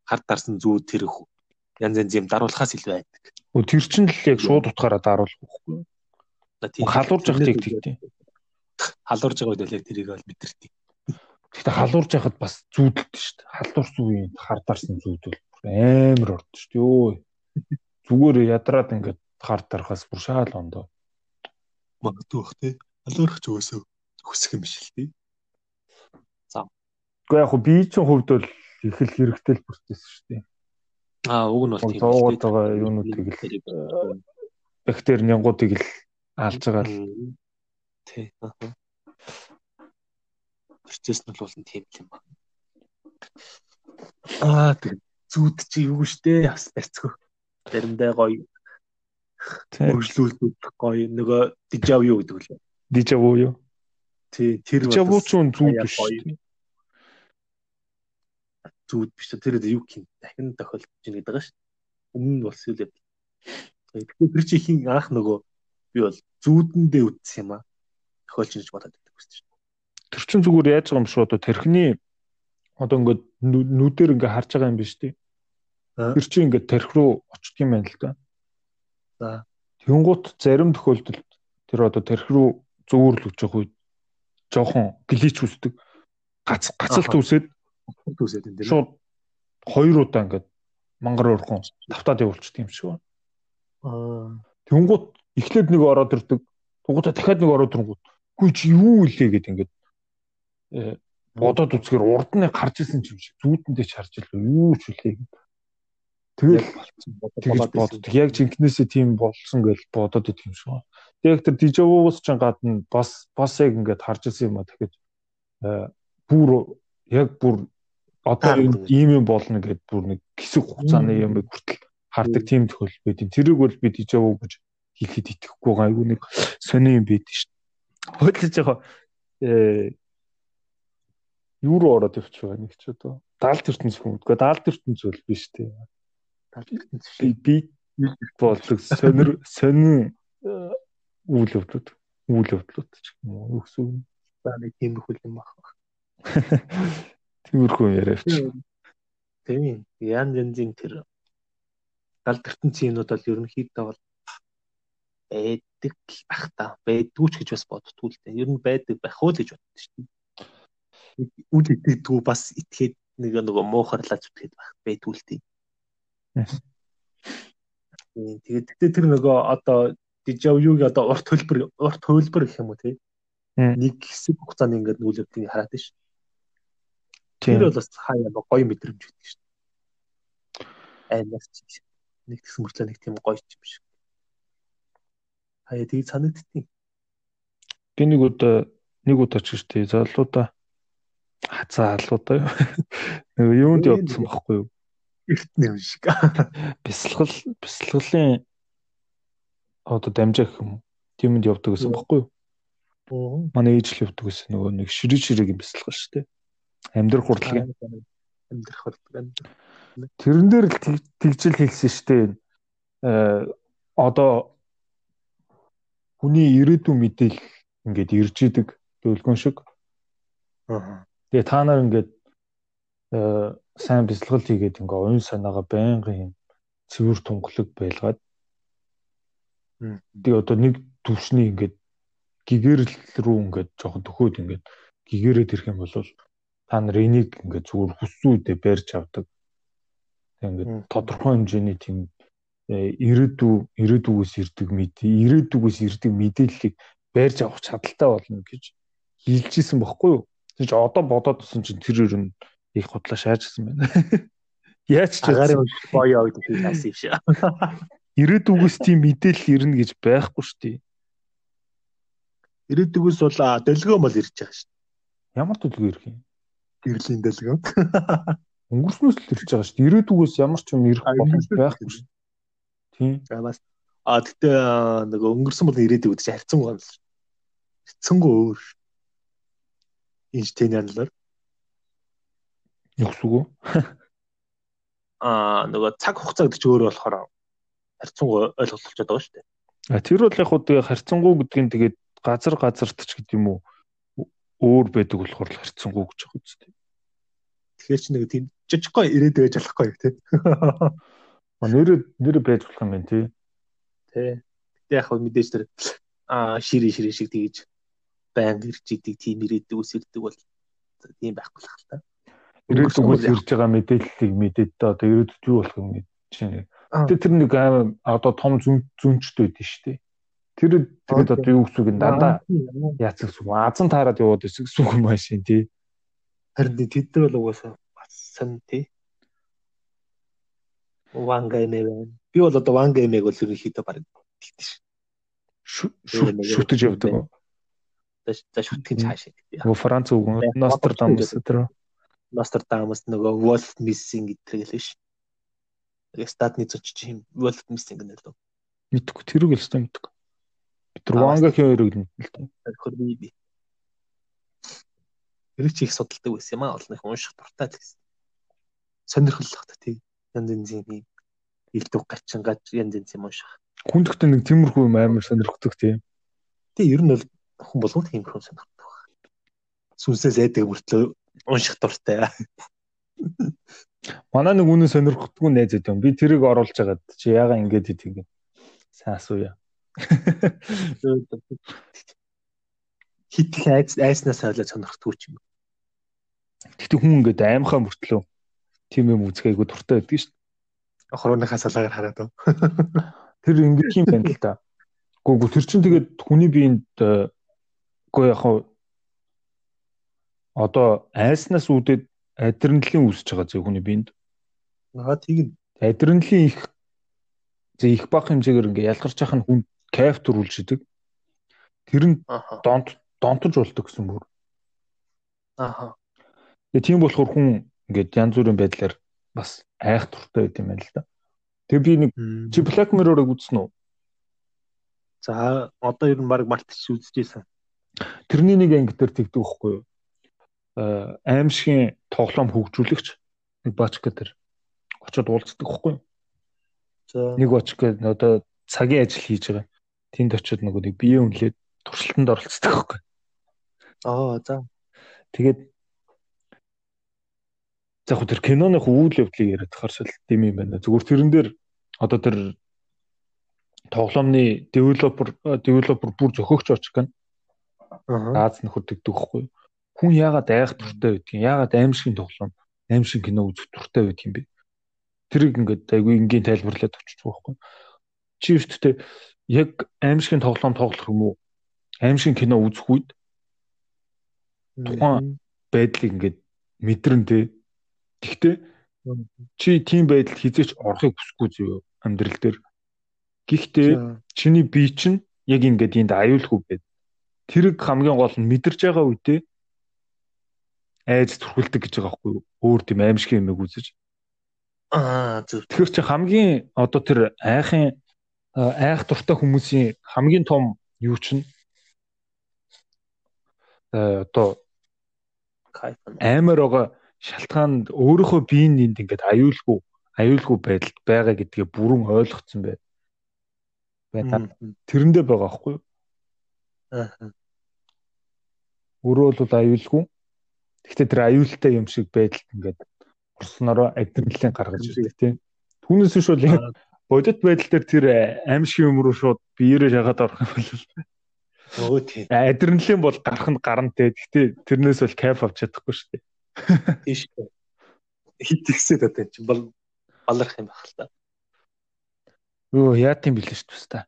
хар дарсан зүү тэр их янз янз юм даруулахаас илүү байдаг. Өө тэр чинь л яг шууд утгаараа даруулах байхгүй. Халуурж явах тийг тэгтээ. халуурж байгаа үед л яг тэрийг бол мэдэрдэг. Гэхдээ халуурж яхад бас зүүдэлт шүү дээ. Халуурсан үеийн хар дарсан зүүдэл амар орд шүү дээ. Өө. Зүгээр ядраад ингээд хар дарахаас бүр шаал ондоо. Магадгүй бах тий. Халуурах ч өсөө хүсэх юм биш л тий. Гэхдээ яг би чинь хувьд бол их л хэрэгтэй л процесс шүү дээ. Аа, уг нь бол Уг зоогоод байгаа юунуудыг л бактери нянгуудыг л алж байгаа л. Тий. Процесс нь бол тийм л юм ба. Аа, тэг зүуд чи юу штэ бас барьцгүй. Заримдаа гоё тийм хөгжлүүлдэг гоё нөгөө дижав юу гэдэг лээ. дижаву юу? Тий, тэр Дижаву бас ч үн хаяа биш. Зүуд биш тэр юу гин дахин тохиолдож ийн гэдэг шүү. Өмнө нь болсон юм. Тэгэхээр тэр чи ихийн анх нөгөө би бол зүудэндээ үтсэн юм аа. Тохиолж ин гэж бодоод байдаг гэсэн чинь. Тэр чин зүгээр яаж байгаа юм шүү одоо тэрхний одоо ингээд нүдээр ингээд харж байгаа юм биш? Аа. Тэр чинь ингээд тарих руу очдөг юм байна л да. За. Тэнгуут зарим тохиолдолд тэр одоо тарих руу зөөвөрлөж явах үед жоохон глич үүсдэг. Гац гацалт үүсээд Түүсээд энэ дэр. шууд хоёр удаа ингээд мангар өрхөн тавтаад явуулчихдаг юм шиг байна. Аа. Тэнгуут эхлээд нэг ороод ирдэг. Тугуудаа дахиад нэг ороод ирэнгүүт. Үгүй чи юу илээ гэд ингээд э, бодоод үзэхээр урд нь гарч исэн юм шиг зүүдэндээ ч харж илүү юу ч үлээ гэд. Тэгэл тэгж боддог. Яг жинкнээсээ тийм болсон гэж бодоод идэх юм шиг байна. Тэг яг тэр дижавуус ч гадна бас бас яг ингээд харж исэн юм а тэгэхээр э, бүр яг бүр одоо ийм юм болно гэд бүр нэг хэсэг хугацааны юм хүртэл хардаг тийм тохиол байд. Тэрийг бол би дижаву гэж хэлэхэд итгэхгүй байгаа. Айгу нэг сони юм байд шүү дээ. Хойлож байгаа э юу руу ороод явчих байгаа нэг ч одоо даалт ертөнц. Гэхдээ даалт ертөнц бол биш дээ. Би би болдог сонир сонин э, үйл явдлууд үйл явдлууд ч юм уу өксөв. нэг тийм их юм баг. Тиймэрхүү яриач. Тийм. Ян янзын тэр галдартын цэнүүд бол ерөнхийдөө бол байдаг л бах та. Байдгүй ч гэж бас боддгүй л дээ. Ер нь байдаг байх уу л гэж боддоо шүү дээ. Үл итгэдэггүй бас итгээд нэг нөгөө муухарлаа зүтгээд байх байдгүй л дээ. Тэгээд тэгтээ тэр нөгөө одоо дижавюг одоо урт хөлбөр урт хөлбөр гэх юм уу тий. Нэг хэсэг хугацаанд ингээд нүүлэрдгийг хараад ш. Тэр бол бас хаяа гоё мэдрэмж өгдөг шүү дээ. Аймаас ч нэг тэгсэн мөртлөө нэг тийм гоё юм шиг. Хаяа тийг санагдтiin. Би нэг удаа нэг удаа ч гэжтэй залуудаа хацаа залуудаа юу. Юунд явдсан байхгүй юу? Эрт нэм шиг. Бясалгал бясалгалын одоо дамжаа гэх юм? Тиймэнд явдаг гэсэн байхгүй юу? Манай ээж л явдаг гэсэн нөгөө нэг ширээ ширэгийн бясалгал шүү дээ. Амьдрах хурдлагын. Амьдрах хурдлага. Тэрэн дээр л тэг- тэгжил хэлсэн шүү дээ. Э одоо хүний ирээдүйн мэдээлэл ингээд ирж идэг дөлгөн шиг. Аа. Тэгээ та нар ингээд э сайн бясалгал хийгээд ингээ оюун санаагаа байнгын юм цэвэр тунгалаг байлгаад тэгээ одоо нэг төвшний ингээд гэгэрэл рүү ингээд жоохон төхөөд ингээд гэгэрээд ирэх юм бол та нар энийг ингээд зүгээр хүссэн үедээ барьж авдаг. Тэгээ ингээд тодорхой хэмжээний тийм э, ирээдүй ирээдүгөөс ирдэг мэдээ ирээдүгөөс ирдэг мэдээллийг барьж авах чадaltaй болно гэж хэлжсэн бохгүй юу? Тэгж одоо бодоод тасан чинь тэр ер нь их худлаа шаажсан байна. Яаж ч Агарын чадсан. боё гэдэг шиг хайсан юм шиг. ирээдүгөөс тийм мэдээлэл ирнэ гэж байхгүй шүү дээ. Ирээдүгээс бол аа, дэлгөөн бол ирж байгаа шүү. Ямар төлөв ирэх юм? Гэрлийн дэлгөөн. Өнгөрснөөс л ирж байгаа шүү дээ. Ирээдүгөөс ямар ч юм ирэх боломж байхгүй шүү. Тийм. За бас а тэгтээ аа, нөгөө өнгөрсөн бол ирээдүг гэж харьцан гоо. Харьцангуй өөр. Эйнштейн анлаар Юусгүй. аа нөгөө цаг хугацаа гэдэг чинь өөр болохоор харьцангуй ойлголцож байгаа шүү дээ. А тэр бол яг хуу тэгээ харьцангуй гэдгийг тэгээд газар газарт ч гэдэг юм уу өөр байдаг болохоор л харьцангуй гэж байгаа үстэй. Тэгэхээр чи нэг тийм жижиггүй ирээд байж болохгүй тий. Нэр нэр байж болох юм байна тий. Тий. Гэтэ яг хөө мэдээж тэр аа ширээ ширээ шиг тэгэж баян ирж идэг тийм ирээдэг ус ирдэг бол тийм байхгүй л хэл та. Ирээдүг ус ирж байгаа мэдээллийг мэдээд та одоо ирээдүйд юу болох юм чинь. Гэтэ тэр нэг аим одоо том зүн зүнчтэй байдэн шүү дээ. Тэр тэгээд одоо юу гэсэн үг дандаа яац гэсэн үг азан таарад яваад гэсэн үг юм байна тий. Харин тэд нар бол угаасаа бас сан тий. Вангаймэ байна. Би бол одоо вангаймэг бол ерөнхийдөө баг тэгтэж шүтэж явдаг. За шүтгэн цааш. Нөгөө Франц үг Нострадамус тэр. Нострадамус нөгөө Wolf Missing гэдэг л ш. Тэгээ статны зочч юм Wolf Missing гэнэ л. Мэдхгүй тэрүг л өстой мэдхгүй. Тэр Вангахийн хоёрыг л мэдээ. Тэр би би. Тэр чи их судалдаг байсан юм аа олных унших дуртай гэсэн. Сонирхолтой та тий. Янз янзын юм. Илтүг гачин гаж янз янз юм унших. Хүндэгтээ нэг тиймэрхүү юм амар сонирхдаг тийм. Тэг ер нь бол хүн болгон тиймэрхүү сонирхдаг байна. Сүнсээс айдаг мөртлөө унших дуртай. Манай нэг үнэн сонирхдаггүй найз өгд юм. Би тэрийг оруулж хагаад чи яага ингэж идэг юм. Сайн асууя. Хит айц айснаас ойлоо сонирхдаггүй ч юм. Гэтэ хүн ингээд аймхаа мөртлөө тийм юм айгу дуртай байдаг шүү дээ. Охрооныхаа салаагаар хараад уу. Тэр ингээд юм байна л да. Гүг тэр чин тэгээд хүний биед гоо яг одоо айснаас үүдээд адреналин үүсэж байгаа зөв хүний биед. Аа тийм. Адреналин их зөв их бага хэмжээгээр ингээ ялгарч яхах нь хүн кайф төрүүлж идэг. Тэр нь донт донтож болдог гэсэн бүр. Аха. Тэгээ тийм болохоор хүн ингээд янз бүрийн байдлаар бас айх туртай байт юм байна л да. Тэгээ би нэг чи Black Mirror-ыг үзсэн үү? За одоо ер нь баг мартчих үзчихсэн. Тэрний нэг анги дээр тэгдэг байхгүй юу? Аа аимшигын тоглоом хөгжүүлэгч нэг бачка дээр очиод уулздаг байхгүй юу? За нэг бачка одоо цагийн ажил хийж байгаа. Тэнд очиод нөгөө нэг бие үнэлээд туршилтанд оролцдог байхгүй юу? Аа за. Тэгээд за яг тэр киноны үйл явдлыг яриад тахарсал дэм юм байна. Зүгээр тэрэн дээр одоо тэр тоглоомны девелопер девелопер бүр зөхөгч очих гэн. Аа. Аз нөхөр тэгдэг байхгүй юу? Хүн яагаад айх туртай байдгийг, яагаад аимшигын тоглоом, аимшиг кино үзэх туртай байдгийг юм бэ? Тэрийг ингээд айгүй энгийн тайлбарлаад өччих юу? Чи өвтөтэй яг аимшигын тоглоом тоглох юм уу? Аимшигын кино үзэх үед тухайн байдлыг ингээд мэдрэн тэ. Гэхдээ чи тийм байдалд хизээч орохыг хүсэхгүй зү амьдрал дээр. Гэхдээ чиний бие чинь яг ингээд энд аюулгүй байд. Тэрэг хамгийн гол нь мэдэрч байгаа үедээ айж зүрхэлдэг гэж байгаа байхгүй юу? Өөр тийм аимшиг юм үзэж. Аа зөв. Тэгэхээр чи хамгийн одоо тэр айхын айх дуртай хүмүүсийн хамгийн том юу чинь э одоо аймаар байгаа шалтгаанд өөрийнхөө биеинд энд ингээд аюулгүй аюулгүй байдалд байгаа гэдгээ бүрэн ойлгоцсон бай. Байна. Тэрэндээ байгаа байхгүй юу? Аа. Өөрөө бол аюулгүй. Гэхдээ тэр аюултай юм шиг байдалд ингээд орснороо адреналин гаргаж ирдэг тийм. Түүнээс биш бол бодит байдал дээр тэр аимшиг юм руу шууд биеэрээ шахаад орох юм бол Өө тий. адреналин бол гарах нь гарна те. Гэхдээ тэрнээс бол кайф авч чадахгүй шүү дээ. Тийш. Хит ихсээд одоо чинь бол баларх юм байх л та. Өө яа тийм билээ шүү дээ.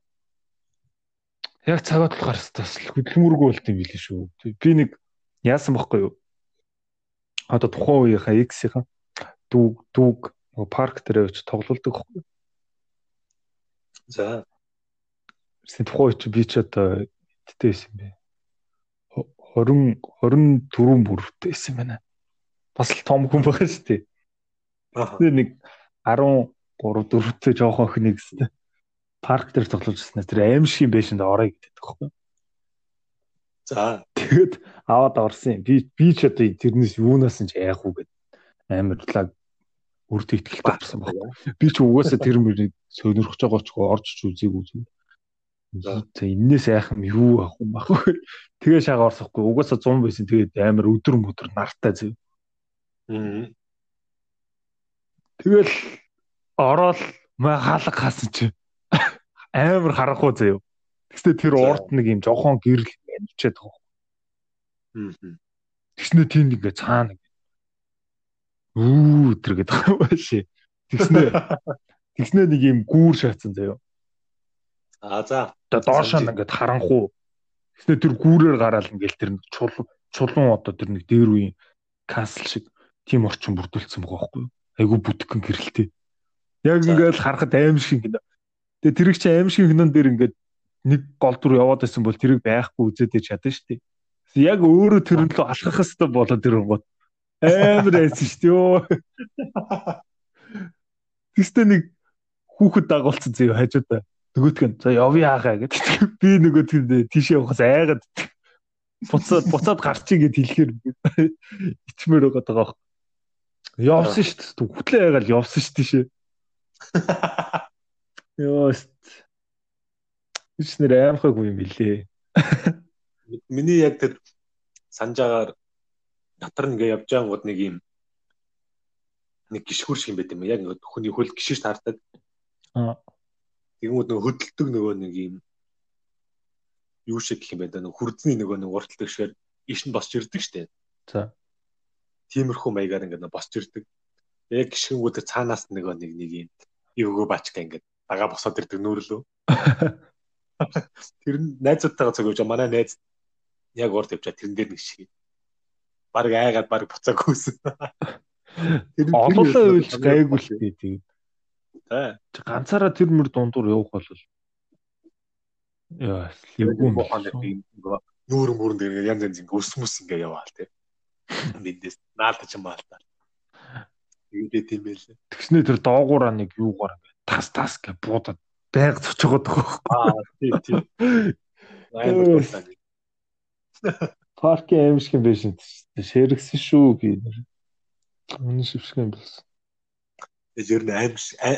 Яг цагаад болохоор бас хөдөлмөргүй болт юм билээ шүү. Би нэг яасан бохгүй юу? Одоо тухайн үеийнхаа X-ийн дүүг дүүг парк дээр очиж тоглолдог байхгүй юу? За. Тэсний тухайн үе чи би ч одоо эдтэй байсан бэ. 20 24 бүртээ байсан байна. Бас л том хүн байгаа шүү дээ. Аа. Тэгээ нэг 13 4-тэй жоохон охин нэг гэсэн. Парк дээр ирсэн. Тэр аимшиг юм байшинд орё гэдэг байхгүй. За. Тэгэд аваад орсон юм. Би би ч одоо тэрнээс юунаас нь ч яах уу гэд амарлаа үрд ихтэлтэй болсон байна. Би ч угаасаа тэр мөрийг сонирхож байгаа ч орж ч үзег үзэн. За энээс яах юм юу авах юм бах. Тэгээ шага орсохгүй угаасаа 100 байсан. Тэгээд амар өдөр мөдөр нартай зөв. Тэгэл ороод хаалга хаасан чи амар харахгүй заяа. Тэгснэ тэр урд нэг юм жохон гэрэл амьчаад байгаа. Мм. Тэгснэ тийм ингээ цаана үү тэр гэдэг байшээ. Тэгснэ тэгснэ нэг юм гүүр шаацсан заяа. А за. Одоо доошоо ингээд харанхуу. Тэгснэ тэр гүүрээр гараал ингээл тэр чулуу чулуун одоо тэр нэг дээр үеийн касл шиг тийм орчин бүрдүүлсэн байгаа байхгүй юу? Айгу бүтгэн гэрэлтэй. Яг ингээл харахад аимшиг кино. Тэгээ тэрийг чи аимшиг кинон дээр ингээд нэг гол дүр яваад байсан бол тэрийг байхгүй үзээд чадсан шүү дээ. Яг өөрөө тэр нь л алхах хэвээр болоод тэр гот. Амар айсан шүү дээ. Йоо. Тэстэ нэг хүүхэд дагуулсан зөө хажуудаа. Нөгөөтг нь за явъя хаа гэдэг. Би нөгөөтг нь тийшээ явахаас айгаад буцаад буцаад гарчиг гэд хэлэхээр ичмээр байгаа даа. Явсан шүү дээ. Хөтлөө ягаал явсан шүү дээ. Ёост. Ич нэр аимхаагүй юм билээ. Миний яг тэр санджаагаар дотор нэгэ явж байгаангууд нэг юм нэг гişхүр шиг юм байт юм. Яг ингээд хүний хөл гişж таардаг. Аа. Тэгмүүд нэг хөдөлдөг нөгөө нэг юм юу шиг гэх юм байна. Нэг хурдны нөгөө нэг урталдаг шигээр иш нь босч ирдэг штэ. За. Тиймэрхүү маягаар ингээ нөгөө босч ирдэг. Яг гიშгэнгүүдээ цаанаас нөгөө нэг нэг юм эвгөө бачка ингээ дагаа босоод ирдэг нүүрлөө. Тэр нь найзуудтайгаа цогж манай найз яг урд явчаа тэрэн дээр нэг шиг. Бараг айгаад бараг буцаагүйсэн. Тэр олоолаа уйлж гайгүй л дээ тийм. Тэ. Ганцаараа тэр мөр дундуур явах бол яа Эвгүй бохонд нүүрэн бүрэн дээр янз янз ингээ өс мөс ингээ яваал тий. Мэдээс наалтаж юм баал та. Юудэ тийм байлээ. Тэгснэ тэр доогуураа нэг юугаар ингээ тас тас гэ буудаад байг цочгоод байгаа Аа тий тий. Амар. Паркийн аимшиг юм биш шэрэгсэн шүү гэнэ. Үнэн шившг юм болсон. Тэгэл ер нь аим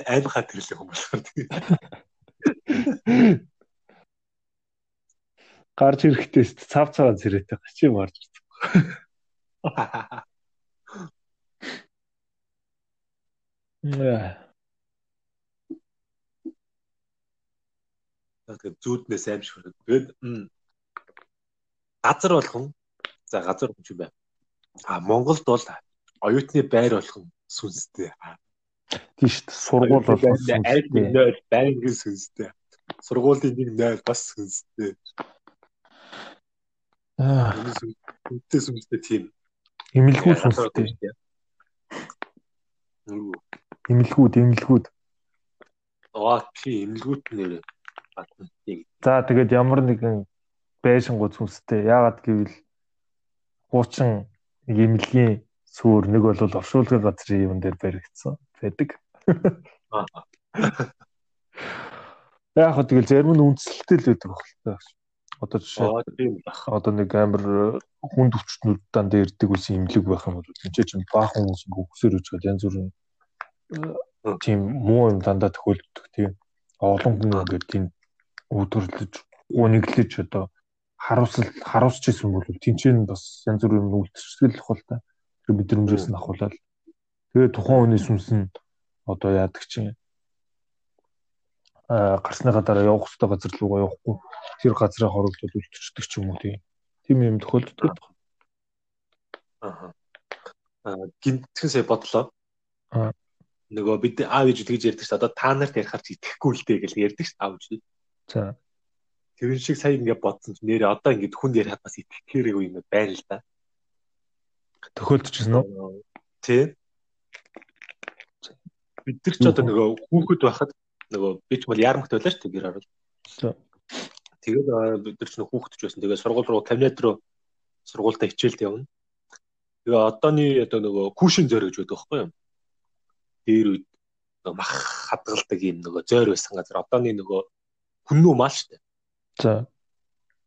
аймхаа тэрлэх юм болохоор тий. Гарч ирэхдээ цав цаваа зэрэгтэй гачи марж ирсэн. Яа. Тэгээд зүүднээс аимшиг. Тэгээд газар болгон за газар хүн юм байна. А Монголд бол оюутны байр болгон сүнстэй. Тийш сургууль болгон аль нэг байнгын сүнстэй. Сургуулийн нэг нөл бас сүнстэй. Аа, Үнтэй сүнстэй тийм. Эмэлгүү сүнстэй. Эмэлгүүд, эмэлгүүд. Аа тийм эмэлгүүт нэр батна. За тэгээд ямар нэгэн байшингуу сүнстэй. Яагаад гэвэл хуучин нэг эмнэлгийн суур нэг бол оршуулгын газрын юм дээр баригдсан байдаг. Аа. Яг хөө тэгэл зарим нь үндэслэлтэй л байдаг байна. Одоо жишээ одоо нэг амар хүнд өвчтнүүд дан дээрдэг үс имлэг байх юм бол энэ чинь баахан хүмүүс өксөр үжгээд янз бүрийн э, тийм муу юм дандаа төхөөлдөг тийм олон хүн ингээ тийм үүдрлэж униглэж одоо харуулсал харуулж ирсэн бол тэнцэн бас янз бүрийн юм үлдчихсэл ах л та. Тэр мэдрэмжээс нь ахуулаад. Тэгээ тухайн хүний сүнс нь одоо яадаг чинь гарсныхаа дараа явах хөстэй газар руугаа явахгүй тэр газрын хорогд бол үлдчихдэг ч юм уу тийм тийм юм тохиолддог. Аа. Гинтхэн сая бодлоо. Аа. Нөгөө бид аав ээж тэгж ярьдаг ш. Одоо та нарт ярихаар ч итгэхгүй л дээ гэж ярьдаг ш. Аав ээж. За Тэр шиг сая ингээд бодсон ч нэрээ одоо ингээд хүнд ярихад бас итгэхээрээ юм байна л да. тохиолдчихсон уу? Тэ. Бид нар ч одоо нөгөө хүүхэд байхад нөгөө би ч бол яармагт байлаа шүү дээ гэр орол. За. Тэгээд бид нар ч нөгөө хүүхэд ч байсан. Тэгээд сургууль руу кабинет руу сургуультай хичээлд явна. Тэгээ одооны одоо нөгөө күүшин зөөр гэж байдаг байхгүй юу? Дээр үед нөгөө мах хадгалдаг юм нөгөө зөөр байсан газар одооны нөгөө хүннүү мал шүү дээ. За.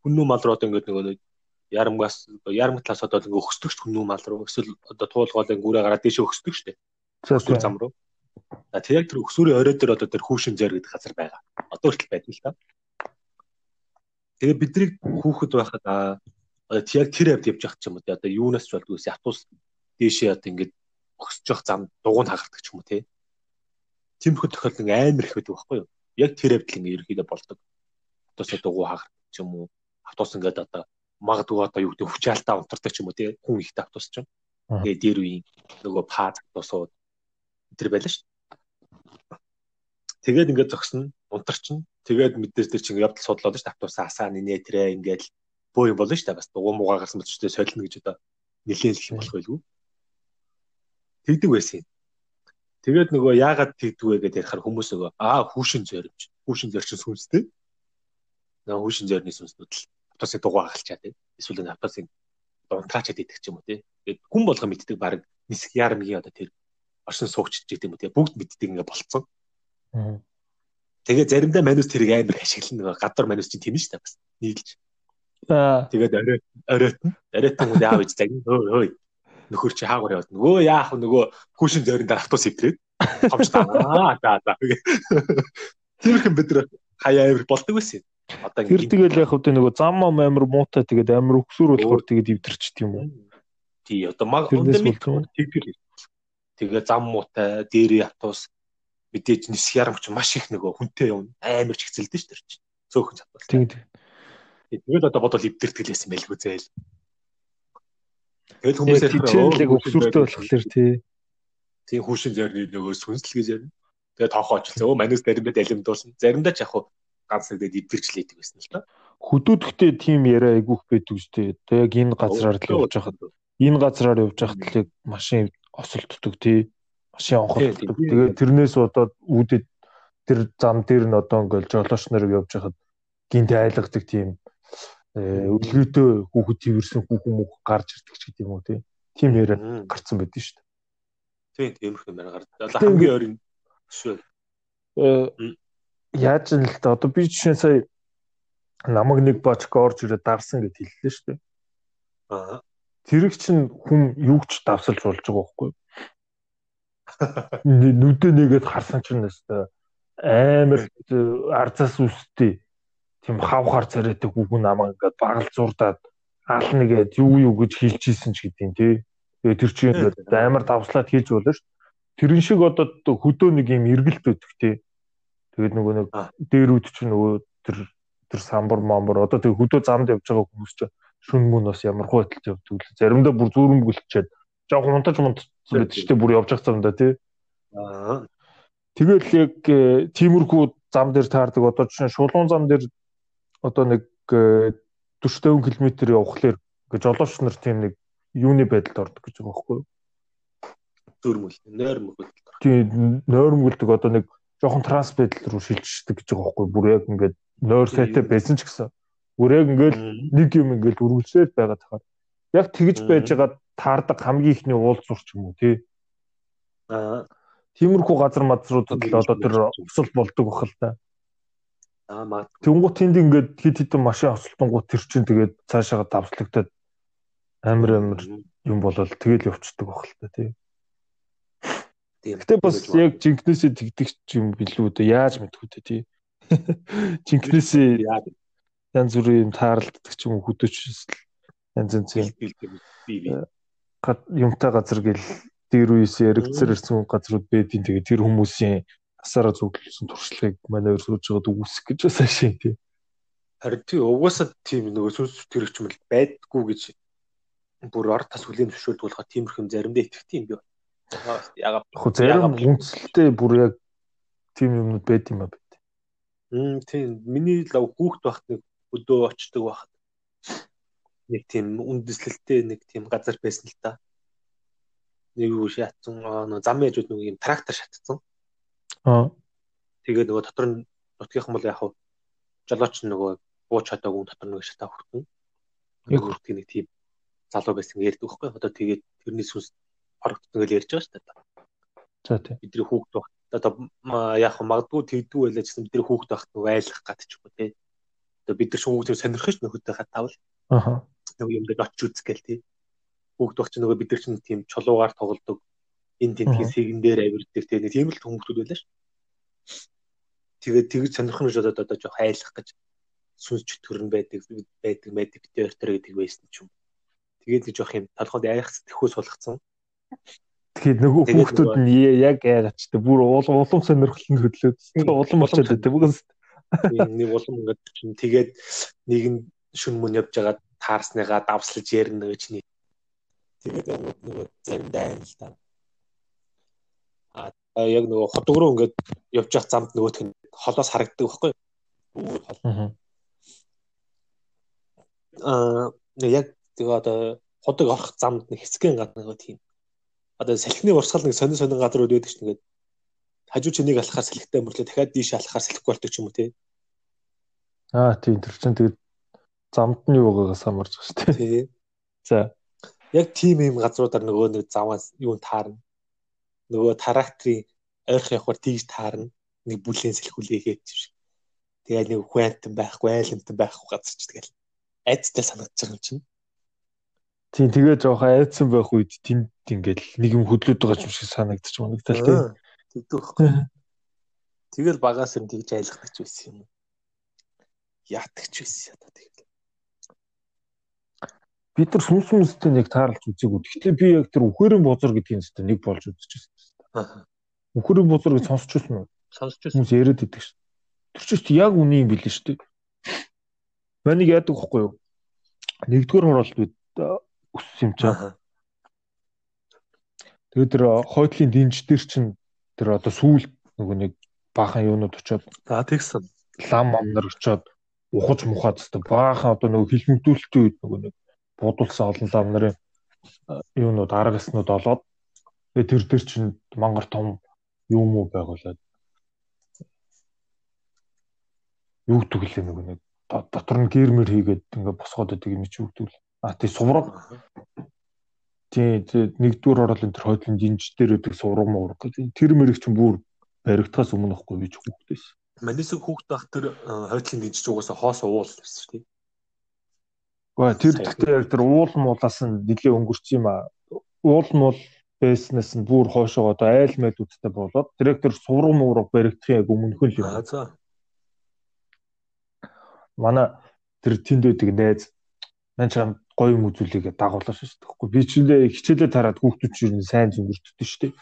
Хүннүү мал руу одоо ингээд нөгөө ярамгаас ярамглаас одоо ингээ өгсдөг ш хүннүү мал руу эсвэл одоо туулгаалын гүрээ гараад дээшээ өгсдөг штэ. За Өсвөр зам руу. За тэр яг тэр өсвөрийн орой дээр одоо тэр хүүшин зэр гэдэг газар байгаа. Одоо хүртэл байдаг л та. Тэгээ биднийг хүүхэд байхад аа одоо яг тэр явд явж явах ч юм уу те одоо юунаас ч болдгоо ятус дээшээ одоо ингээд өсөж явах зам дугуйн хагардаг ч юм уу те. Тиймэрхүү тохиолдол амар их байдаг байхгүй юу? Яг тэр хэвдэл ингээ ерөөдөө болдог. Автобусаа дугуй хагар ч юм уу. Автобус ингээд одоо магадгүй одоо юу гэдэг хүчаалтаа унтардаг ч юм уу тий хүн ихтэй автобус ч юм. Тэгээ дээр үеийн нөгөө пад автобусууд тэр байлаа шүү. Тэгээд ингээд зогсно, унтарчин. Тэгээд мэдээж тэр чинь явдал судлаад шүү. Автобусаа асаа нинэ тэрэ ингээд бөө юм болно шүү. Бас дугуй муугаа гарсан мэт ч солино гэж одоо нилээх юм болох байлгүй. Тэгдэг байсан юм. Тэгээд нөгөө яагаад тэгдэг вэ гэдээ ярихаар хүмүүс нөгөө аа хүүшин зоримж. Хүүшин зорчин сүнстэй. Нөгөө хүүшин зорны сүнснүүд л автобусын дугаа хагалчаад тийм. Эсвэл автобусын унтраачаад идэх ч юм уу тийм. Тэгээд хүн болго мэддэг баг нисэх ярамгийн одоо тэр оршин суугчж гэдэг юм уу тийм. Бүгд мэддэг ингээ болцсон. Тэгээ заримдаа манус тэрийг амар ашиглана нөгөө гадар манус чинь тийм шүү дээ бас нийлж. Тэгээд орой оройтно. Оройтон хүн яав гэж загин өө өө нөхөр чи хаагур яваад нөгөө яах вэ нөгөө хүүшин зөөрөн дээр автобус итрээд хомчтаа за за тиймэрхэн бид нар хаяа авир болдог байсан юм. Одоо тэр тэгэл яг хөтэ нөгөө зам ам амар муутай тэгээд амар өксөр болохоор тэгээд ивдэрчт юм уу. Тий одоо маг өндөрмик тэгдэл. Тэгээ зам муутай дээрээ автобус мэдээж нис ярамч маш их нөгөө хүнтэй юм амар ч хэцэлдэж шүү дээ. Цөөхөн чадвал. Тэгээд тэгэл одоо бодвол ивдэртгэлээс юм байлгүй зээл. Тэгэл хүмүүс яг өксөртэй болохоор тий. Тийм хүүшин зорны нөгөө сүнсэл гэж ярина. Тэгээ тоохоо очилсан. Өө манус заримдаа далимдуулсан. Заримдаа ч яг хуу ганц нэг дэвдэрчлээдэг байсан л та. Хөдөөдөгтэй тийм яриа айгүйх байдаг үстэй. Тэг яг энэ газраар л явж байхад энэ газраар явж байхад л яг машин осолддог тий. Машин онхолддог. Тэгээ тэрнээс удаад үүдэд тэр зам дээр нь одоо ингээл жолооч нар явж байхад гинт айлгадаг тийм өлгөөтэй хүүхэд тэрсэн хүүхэн мөх гарч ирдэг ч гэдэг юм уу тий. Тим яриа гарцсан байдэн шүү дээ. Тийм тиймэрхүү юм гардаг. Хамгийн ойрын шүү. Э яаж юм л да одоо би жишээ сая намаг нэг бочко орж ирээд дарсан гэд хэллээ шүү дээ. Аа. Тэрэг чинь хүн юугч давсалж болж байгаа байхгүй юу? Нүдэ нэгээд харсан чинь нэстэ амар арзаас үстэй тийм хавхаар царайтай хүүхэн намаа ингээд багал зурдаад аал нэгээд юу юу гэж хэлж ийсэн ч гэдэм тий. Тэгээ тэр чинь ингээд амар давслаад хийж болно шүү. Тэрэн шиг одоо хөдөө нэг юм эргэлт өгдөг тий. Тэгээд нөгөө нэг дээрүүд чинь нөгөө тэр тэр самбар мамбар одоо тэг хөдөө замд явж байгаа хүмүүс чинь шүн мөн бас ямар байталд явдаг л заримдаа бүр зүрэмгэлчээд жоохон унтаж мунтсан байдаг шүү дээ бүр явж байгаа замдаа тий. Аа. Тэгэл яг э, тиймэрхүү зам дээр таардаг одоо жишээ шулуун зам дээр одоо нэг 40 км явхлаар гэж жолооч нар тийм нэг юуны байдалд ордог гэж байгаа байхгүй юу? Зөрмөл, нойрмөл. Тийм нойрмөлдөг одоо нэг жоохон транс байдал руу шилжчихдэг гэж байгаа байхгүй юу? Бүр яг ингээд нойр сайтай байсан ч гэсэн бүр яг ингээд нэг юм ингээд үргэлжлээд байгаа тахаар яг тэгж байж байгаа таардаг хамгийн ихний уулзуур ч юм уу тий. Аа. Тиймэрхүү газар мадруудад л одоо тэр өсөл болдог бахал та. Аа маа. Тэнгуут тэнд ингээд хит хитэн машин осолтонгууд тэр чинь тэгээд цаашаа давслагдаад амар амар юм болол тэгэл явцдаг байх л та тий. Гэтэ бас яг жинкнээсээ тэгдэг юм билүү дээ яаж мэдхүү дээ тий. Жинкнээсээ янз бүрийн юм таарлддаг ч юм уу хөдөөч янз янз юм юмтай газар гэл дээр үеэс яригцэр ирсэн газрууд байдیں۔ Тэгээ тэр хүмүүсийн асаараа зүглүүлсэн туршлагыг манай өөр сууж байгаад үгүйсэх гэж бас ашиг тий. Харин тий угаасаа тийм нөгөө сүнс төрөгч мэл байдгүй гэж бүр ор тас хүлийн зөвшөөрдөг болохоор тиймэрхэн заримдаа итгэдэг юм би. Ягаад яг зарим үнэлттэй бүр яг тийм юмнууд байд юм а байт. Мм тийм миний лав хүүхд багт нэг өдөө очдөг багт нэг тийм үндэслэлтэй нэг тийм газар байсан л та. Нэг юу шатсан нөө зам яжууд нэг юм трактор шатцсан. Аа. Тэгээ нөгөө дотор нь нутгийнхан бол яг жолооч нөгөө бууч чадаагүй дотор нөгөө шатаа хүртэн. Яг хүртгийг нэг тийм залуу байсан ярьдаг байхгүй. Одоо тэгээд тэрний сүнс хорогдсон гэж ярьж байгаа шүү дээ. За тийм. Бидний хүүхд багт одоо яг магадгүй тэгдүү байлаа гэсэн бидний хүүхд багт нөгөө айлах гад ч юм уу тий. Одоо бид нар ч хүүхдээ сонирхож нөхөдөө хатаавал. Аха. Нөгөө юм дээр очиж үзэх гээл тий. Хүүхд багт ч нөгөө бид нар ч тийм чулуугаар тоглодог энэ тентгийн сэгэн дээр авирдаг тийм нэг тийм л хүмүүстүүд байлаа ш. Тэгээд тэгж сонирхон гэж бодоод одоо жоох айлах гэж сүнс чөтгөрн байдаг байдаг байдаг битээр гэдэг байсан ч юм. Тэгээд нэг жоох юм толгойд айх сэтгэхүй сулгацсан. Тэгэхээр нөгөө хүүхдүүд нь яг тэ бүр улам улам сонирхолтой хөдлөөд Хм, улам болчиход байдаг бүгээс. Нэг улам ингээд чинь тэгээд нэг нь шүн мөн явж байгаа таарсныгаа давслаж ярина гэж нэг. Тэгээд нөгөө заримдаа л та. А яг нөгөө ходог руу ингээд явж явах замд нөгөөх нь холоос харагддаг байхгүй юу? Аа. Яг тэгээ одоо ходог орох замд нэг хэсгэн гадна нөгөө тийм. Одоо салхины урсгал нэг сонин сонин газрууд байдаг ч нэгээд хажуу чинийг алхахаар салхитай мөрлөө дахиад дийш алхахаар салхигүй болдог ч юм уу тий. Аа тийм тэр чинь тэгээд замд нь юу байгаагаас хамаарч байгаа шүү дээ. Тий. За. Яг тийм юм газруудаар нөгөө нэг замаас юу таарна. Нөгөө тракторын ойрхон явахаар тийж таарна. Нэг бүлээн сэлхүүлээгээд шиг. Тэгээд нэг хүэнтэн байхгүй, айлмтан байхгүй газар ч тэгэл айцтай санагдаж байгаа юм чинь. Тийм тэгээ жоохон айдсан байх үед тэнд ингээл нэг юм хөдлөд байгаа юм шиг санагдчих магадaltaй тийм. Аа, Тэгдэг байхгүй. Тэгэл багаас нь тэгж айлгадаг ч байсан юм. Яадаг ч байсан ята тэгэл. Бид нар сүнс сүнстэй нэг таарлаж үзээгүй. Гэхдээ би яг тэр үхэрийн бузар гэдгийг зөвхөн нэг болж үзчихсэн. Аа. Үхэрийн бузар гэж сонсч байсан уу? Сонсч байсан. Хүмүүс яриад байдаг шүү. Тэр чинь яг үний юм билээ шүү дээ. Манийг яадаг вэ юу? Нэгдүгээр хороолт бид өссөн юм. Аа. Тэгээд тэр хойдлын динж дээр чинь тэр одоо сүүл нөгөө нэг баахан юунууд очоод За тэгсэн. лам амнар очоод ухаж мухаад тест баахан одоо нөгөө хилмигдүүлэлтийн үед нөгөө нэг будулсан олон лам нарын юунууд арга яснууд олоод тэгээд тэр тэр чинь мангар том юм уу байгуулад. Юу гэвэл нөгөө нэг до- дотор нь гэрмэр хийгээд ингээ босгоод байдаг юм чи юу гэвэл а тий сувраг тий нэгдүгээр оролын тэр хойдлын динж дээр өгдөг сувраг муураг гэдэг тэр мэрэг чинь бүр баригдахаас өмнө ихгүй бич хүүхдээс Манисэг хүүхд байх тэр хойдлын дижиж угаасаа хоос уул байсан дээ. Гэхдээ тэр гэхдээ тэр уул муулаас нь нэлээ өнгөрч юм а. Уул муул байснаас нь бүр хоошоо одоо айл мэлүүдтэй болоод директор сургам уурга баригдах яг өмнөхөн л Аа юм. за. Манай тэр тэнд байдаг найз мань чам гоё юм үзүүлээгээ дагуулсан шүү дээ. Тэгэхгүй би ч нэ хичээлээ тараад хүүхдүүд чинь сайн зөнгөрчдөө шүү дээ.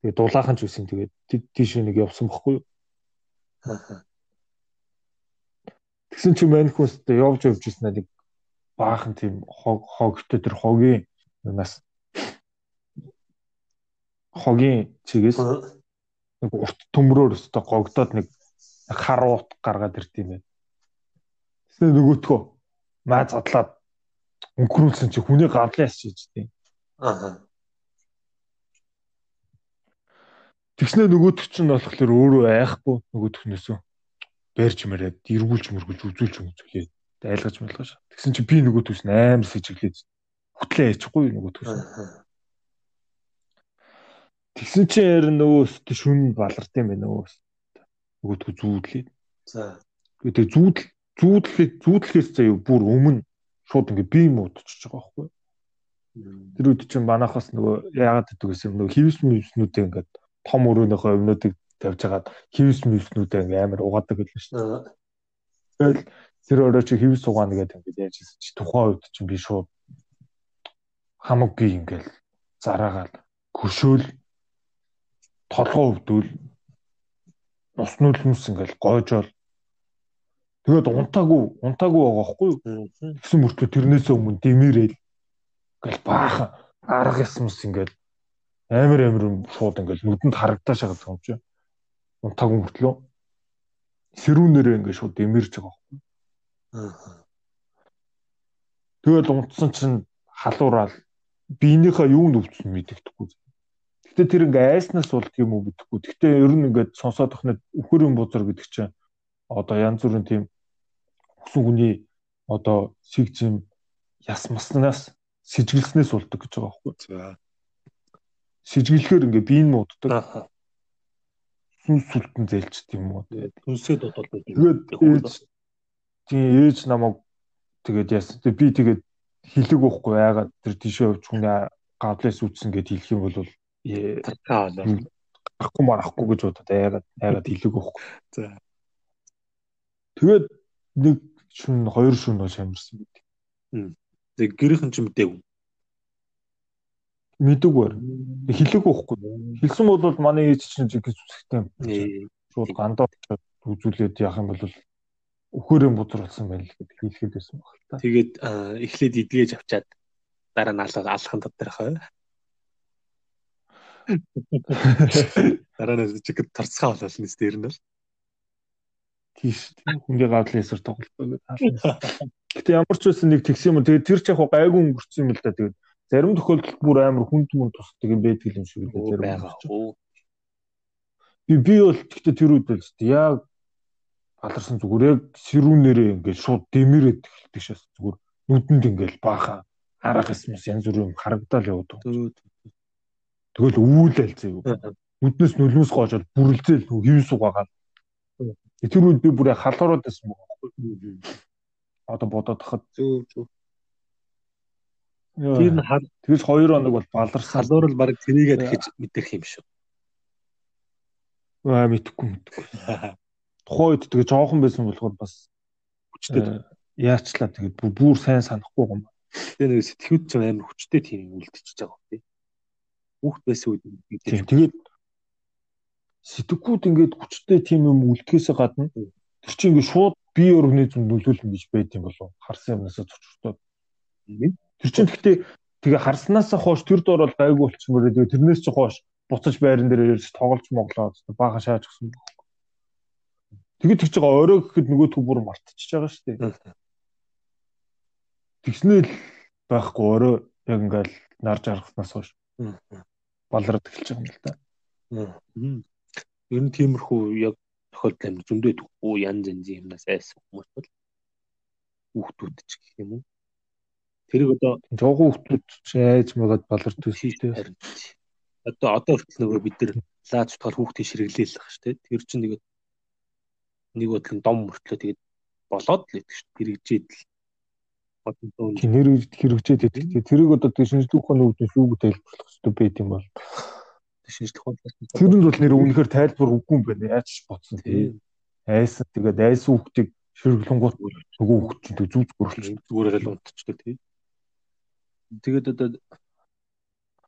Тэгээ дулаахан ч үсэн тэгээд тийш нэг явсан бохгүй юу. Тэгсэн чи мань хүнстэй явж явж ирсэн нэг баахан тийм хог хогтой тэр хогийн юунаас хогийн чигээс нэг урт төмрөөр өстө гогдоод нэг хар уут гаргаад ирд юм байна. Тэсээ нөгөөтгөө маа задлаад өнгөрүүлсэн чи хүний асчиж тийм. Аа. Тэгснэ нөгөөтг чинь болохоор өөрөө айхгүй нөгөөтгнөөсөө барьж мэрээд эргүүлж мөргүүлж үзүүлж үзүүлээ. Айлгаж мэлгаж. Тэгсэн чи би нөгөөтгөөс нь амар сэжиглээд хөтлөө ячихгүй нөгөөтгөөс. Аа. Тэгсэн чи яар нөгөөс шүн баларт юм байна нөгөө. Нөгөөтгөө зүүдлээ. За. Тэгээ зүүдл зүүдлээ зүүдлэхээс заяа бүр өмнө шууд ингээ бие муудчихж байгаа байхгүй. Тэр үед чинь манайхаас нөгөө яагаад гэдэг вэ? Нөгөө хивс мивснүүдээ ингээд том өрөөнийхөө өмнөдийг тавьж хагаад хивс мивснүүдээ ингээ амар угаадаг гэлээ шүү дээ. Тэгэл тэр өөрөө чи хивс угаана гэдэг ингээд яаж хэлсэн чи тухайн үед чинь би шууд хамаагүй ингээл зараагаал хөшөөл толгоо өвдөл ус нүлмс ингээл гойжоол. Тэгээд унтаагүй унтаагүй байгаа байхгүй юу? Тэгсэн мөртөө тэрнээс өмнө дэмирээл ингээл баахан арга ясмас ингээл амар амар шууд ингээл нүдэнд харагдаж байгаа юм чи. Унтаагүй мөртлөө сэрүүнээрээ ингээл шууд дэмэрж байгаа байхгүй. Тэгэл унтсан чинь халуураад биенийхээ юу нөвцөн мэддэхгүй. Гэтэ тэр ингээ айснаас болд юм уу гэдэггүй. Гэтэ ер нь ингээд сонсоод ахнаа үхэрийн бузар гэдэг чинь одоо янз бүрийн тийм хүсэн хүний одоо сэгжим яс маснаас сэжгэлснээс болдог гэж байгаа байхгүй. За. Сэжгэлэхээр ингээ биеийн мууддаг. Аа. Сүнс сүлтэн зээлчт юм уу. Тэгээд Үнсээ додолдог. тэгээд ээж тийм ээж намайг тэгээд яасан. Тэгээд би тэгээд хэлэг байхгүй яагаад тэр тийшээ явж хүний гавлаас үтсэн гэд хэлэх юм бол Тартаа болоо. ахгүй марахгүй гэж бодоод яагаад яагаад хэлэг байхгүй. За. Тэгээд нэг шүн хоёр шүн нөө шамирсан байт. Тэг гэрийнхэн ч мэдээгүй. Мэдээгүй байна. Хэлээгүй байхгүй. Хэлсэн бол манай ээж чинь жиг зүсгтэй юм. Шууд гандаа үзүүлээд яах юм бол өхөөрөө бузар болсон байна л гэдэг хэлэхэд байсан баг та. Тэгээд эхлээд идгээж авчаад дараа нь алаад алхан доторхой. Дараа нь чиг тарцгаа болол нэс дээр нь л. тийш хүнгээ гадлын эсэр тоглолтоо гэдэг. Гэтэ ямар ч байсан нэг тэгсэн юм. Тэгээд тэр ч яг гайгүй өнгөрсөн юм л да. Тэгээд зарим тохиолдолд бүр амар хүнд мөн тусдаг юм байдаг юм шиг л Оо, зарим би би бол тэгтээ тэр үед л зү яг аларсан зүгээр яг сэрүүнээрээ ингээд шууд дэмэрээд эхэлдэг шээс зүгээр нүдэнд ингээд баахан арга эсмэс янз бүрийн юм харагдаал явдаг. Тэгэл үүлэл зөө. Нүднээс нулимс гоожоод бүрлзээл хэвэн сугаагаад. Тэр үед би бүр яг халуураад байсан мөн. Одоо бодоод тахад Зөө зөө. Тэр нь тэгэж 2 хоног бол баларсан. халуур л баг тэрийгээ дахиж мэдэрх юм шүү. Аа мэдхгүй мэдхгүй. Тухайн үед тэгээ жоохон байсан болохоор бас Хүчтэй. э, яачлаа тэгээд бүр- сайн санахгүй юм. Тэгээ нэг сэтгүүд ч амар хүчтэй тийм үлдчихэж байгаа юм тий. Хүүхд байсан үед Тийм мэдээж тэгээд сэтггүүд ингээд хүчтэй тийм юм үлдэхээс гадна тэр чинь ингээд шууд бие организм нөлөөлнө гэж байд юм болов харсан зочртоод Мгм. Тэр чинь гэхдээ тэгээ харснаасаа хойш тэр дор бол гайгүй болчихмоор тэгээ тэрнээс ч хойш буцаж байран дээр ирж тоглож моглоод баахан шааж гсэн баг. Тэгээд тэгж байгаа. Орой гэхэд нөгөөдхөө бүр мартчихж байгаа шүү дээ. Тэгснээл байхгүй. Орой яг ингээл нарж аргаснаас хойш балард эхэлж байгаа юм л да. Ер нь тиймэрхүү яг тохиолдол амир зөндөө дүү янз янзын юмнаас айсан хүмүүс бол. Хүүхдүүд ч гэх юм уу. Тэрийг одоо Жогоо хүмүүс айж төстэй. харин тий. Одоо одоо хүртэл нөгөө бид нар лаач утгаар хүүхдийн ширгэлээл л багш тий. Тэр чинь тэгээд нэг бодлон дом мөртлөө тэгээд болоод л идэг шүү дээ. Хэрэгжээд л. Тэнэр хэрэгжээд идэх. Тэгээ тэрийг одоо тэг шинжлэх ухааны юу гэж тайлбарлах хэрэгтэй байт юм бол. шинжлэх ухаанаас Тэрэнд бол нэр үнэхээр тайлбар үгүй юм байна. Яаж ч бодсон тий. Айсан тэгээд айсан хүүхдийг ширгэлэнгуут нөгөө хүүхд чинь тэг зүг зүгөрлөж. зүгээр л унтчихдаг тий. Тэгээд одоо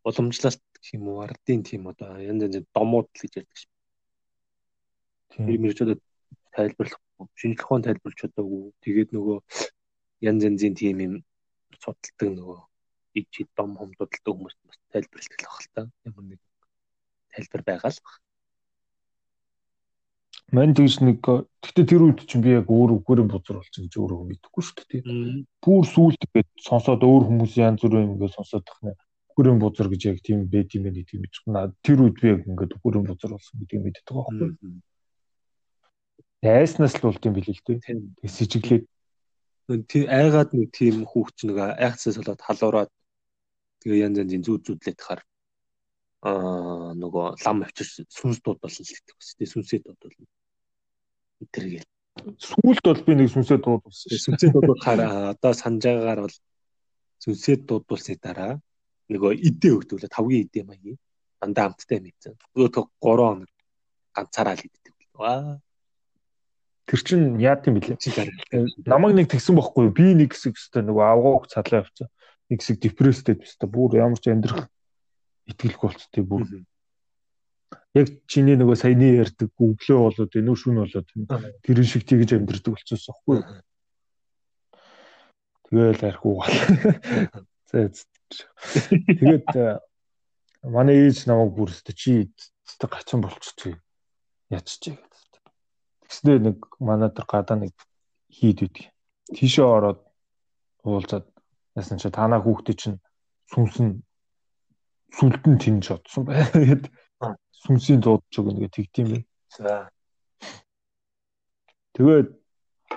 уламжлалт гэх юм уу ардын тийм одоо янз янзын домууд л гэж ярьдаг шүү. Тэр мэрж одоо тайлбарлах шинжлэх ухаан тайлбарлаж чадаагүй. Тэгээд нөгөө янз янзын тийм юм судалдаг нөгөө ичи дом хом судалдаг хүмүүс бас тайлбарлалт л баг л та. Ямар нэг тайлбар байгаа л баг. Мань тэгж нэг гэхдээ тэр үед чинь би яг өөр үгээр бузар болсон гэж өөрөө мэдэхгүй шүү дээ. тий. Бүр сүулт гээд сонсоод өөр хүмүүсийн янз бүрийн юм ингээд сонсоод тахна. Үгээр бузар гэж яг тийм байт юм байна гэдэг мэдчихсэн. Наа тэр үед би яг ингээд үгээр бузар болсон гэдгийг мэддэг байгаа байхгүй. Айснаас л болт юм билээ л дээ. Тийм. Тэг сэжиглээд Тэр айгаад нэг тийм хүүхч нэг айгцаас болоод халуураад тэгээ янз янзын зүүд зүүдлээд тахаар аа нөгөө лам авчир сүнс дууд болно л гэдэг бас тийм сүнсээ дууд болно. Тэргээл сүулт бол би нэг сүнсээ дуудсан шүү. сүнсээ дуудахаар аа, одоо санаж байгаагаар бол сүнсээ дуудуулсны дараа нөгөө идэ өгдөг л тавгийн идэ маягийн дандаа амттай мэдсэн. Өөдөө 3 хоног ганцаараа л иддэг. Ваа Тэр чин яат юм бэлээ. дараа. Намайг нэг тэгсэн бохгүй? Би нэг хэсэг өстой нөгөө авгааг цадлаа явцсан. Нэг хэсэг депресстэй өстой. Бүр ямар ч амьдрах итгэлгүй болцтой бүр. Яг чиний нөгөө саяны ярьдаг өглөө болоод энүү шүн болоод тэрэн шиг тэгж амьдрдаг болчихсон бохгүй юу? Тэгээл архив гал. За тэгээд э, манай ээж намайг бүр өстой чи өстой гачин болчихчих. Яччих гэдэг. Тэгснээр нэг манай дээр гадаа нэг хийд үдэг. Тийшээ ороод уулзаад яасан чи танаа хүүхдээ чинь сүнсэн сүлдэн тэнж одсон бай. Тэгээд Аа. сүнсийн дуудаж өгнө гэж тэгдэм бай. За. Тэгээд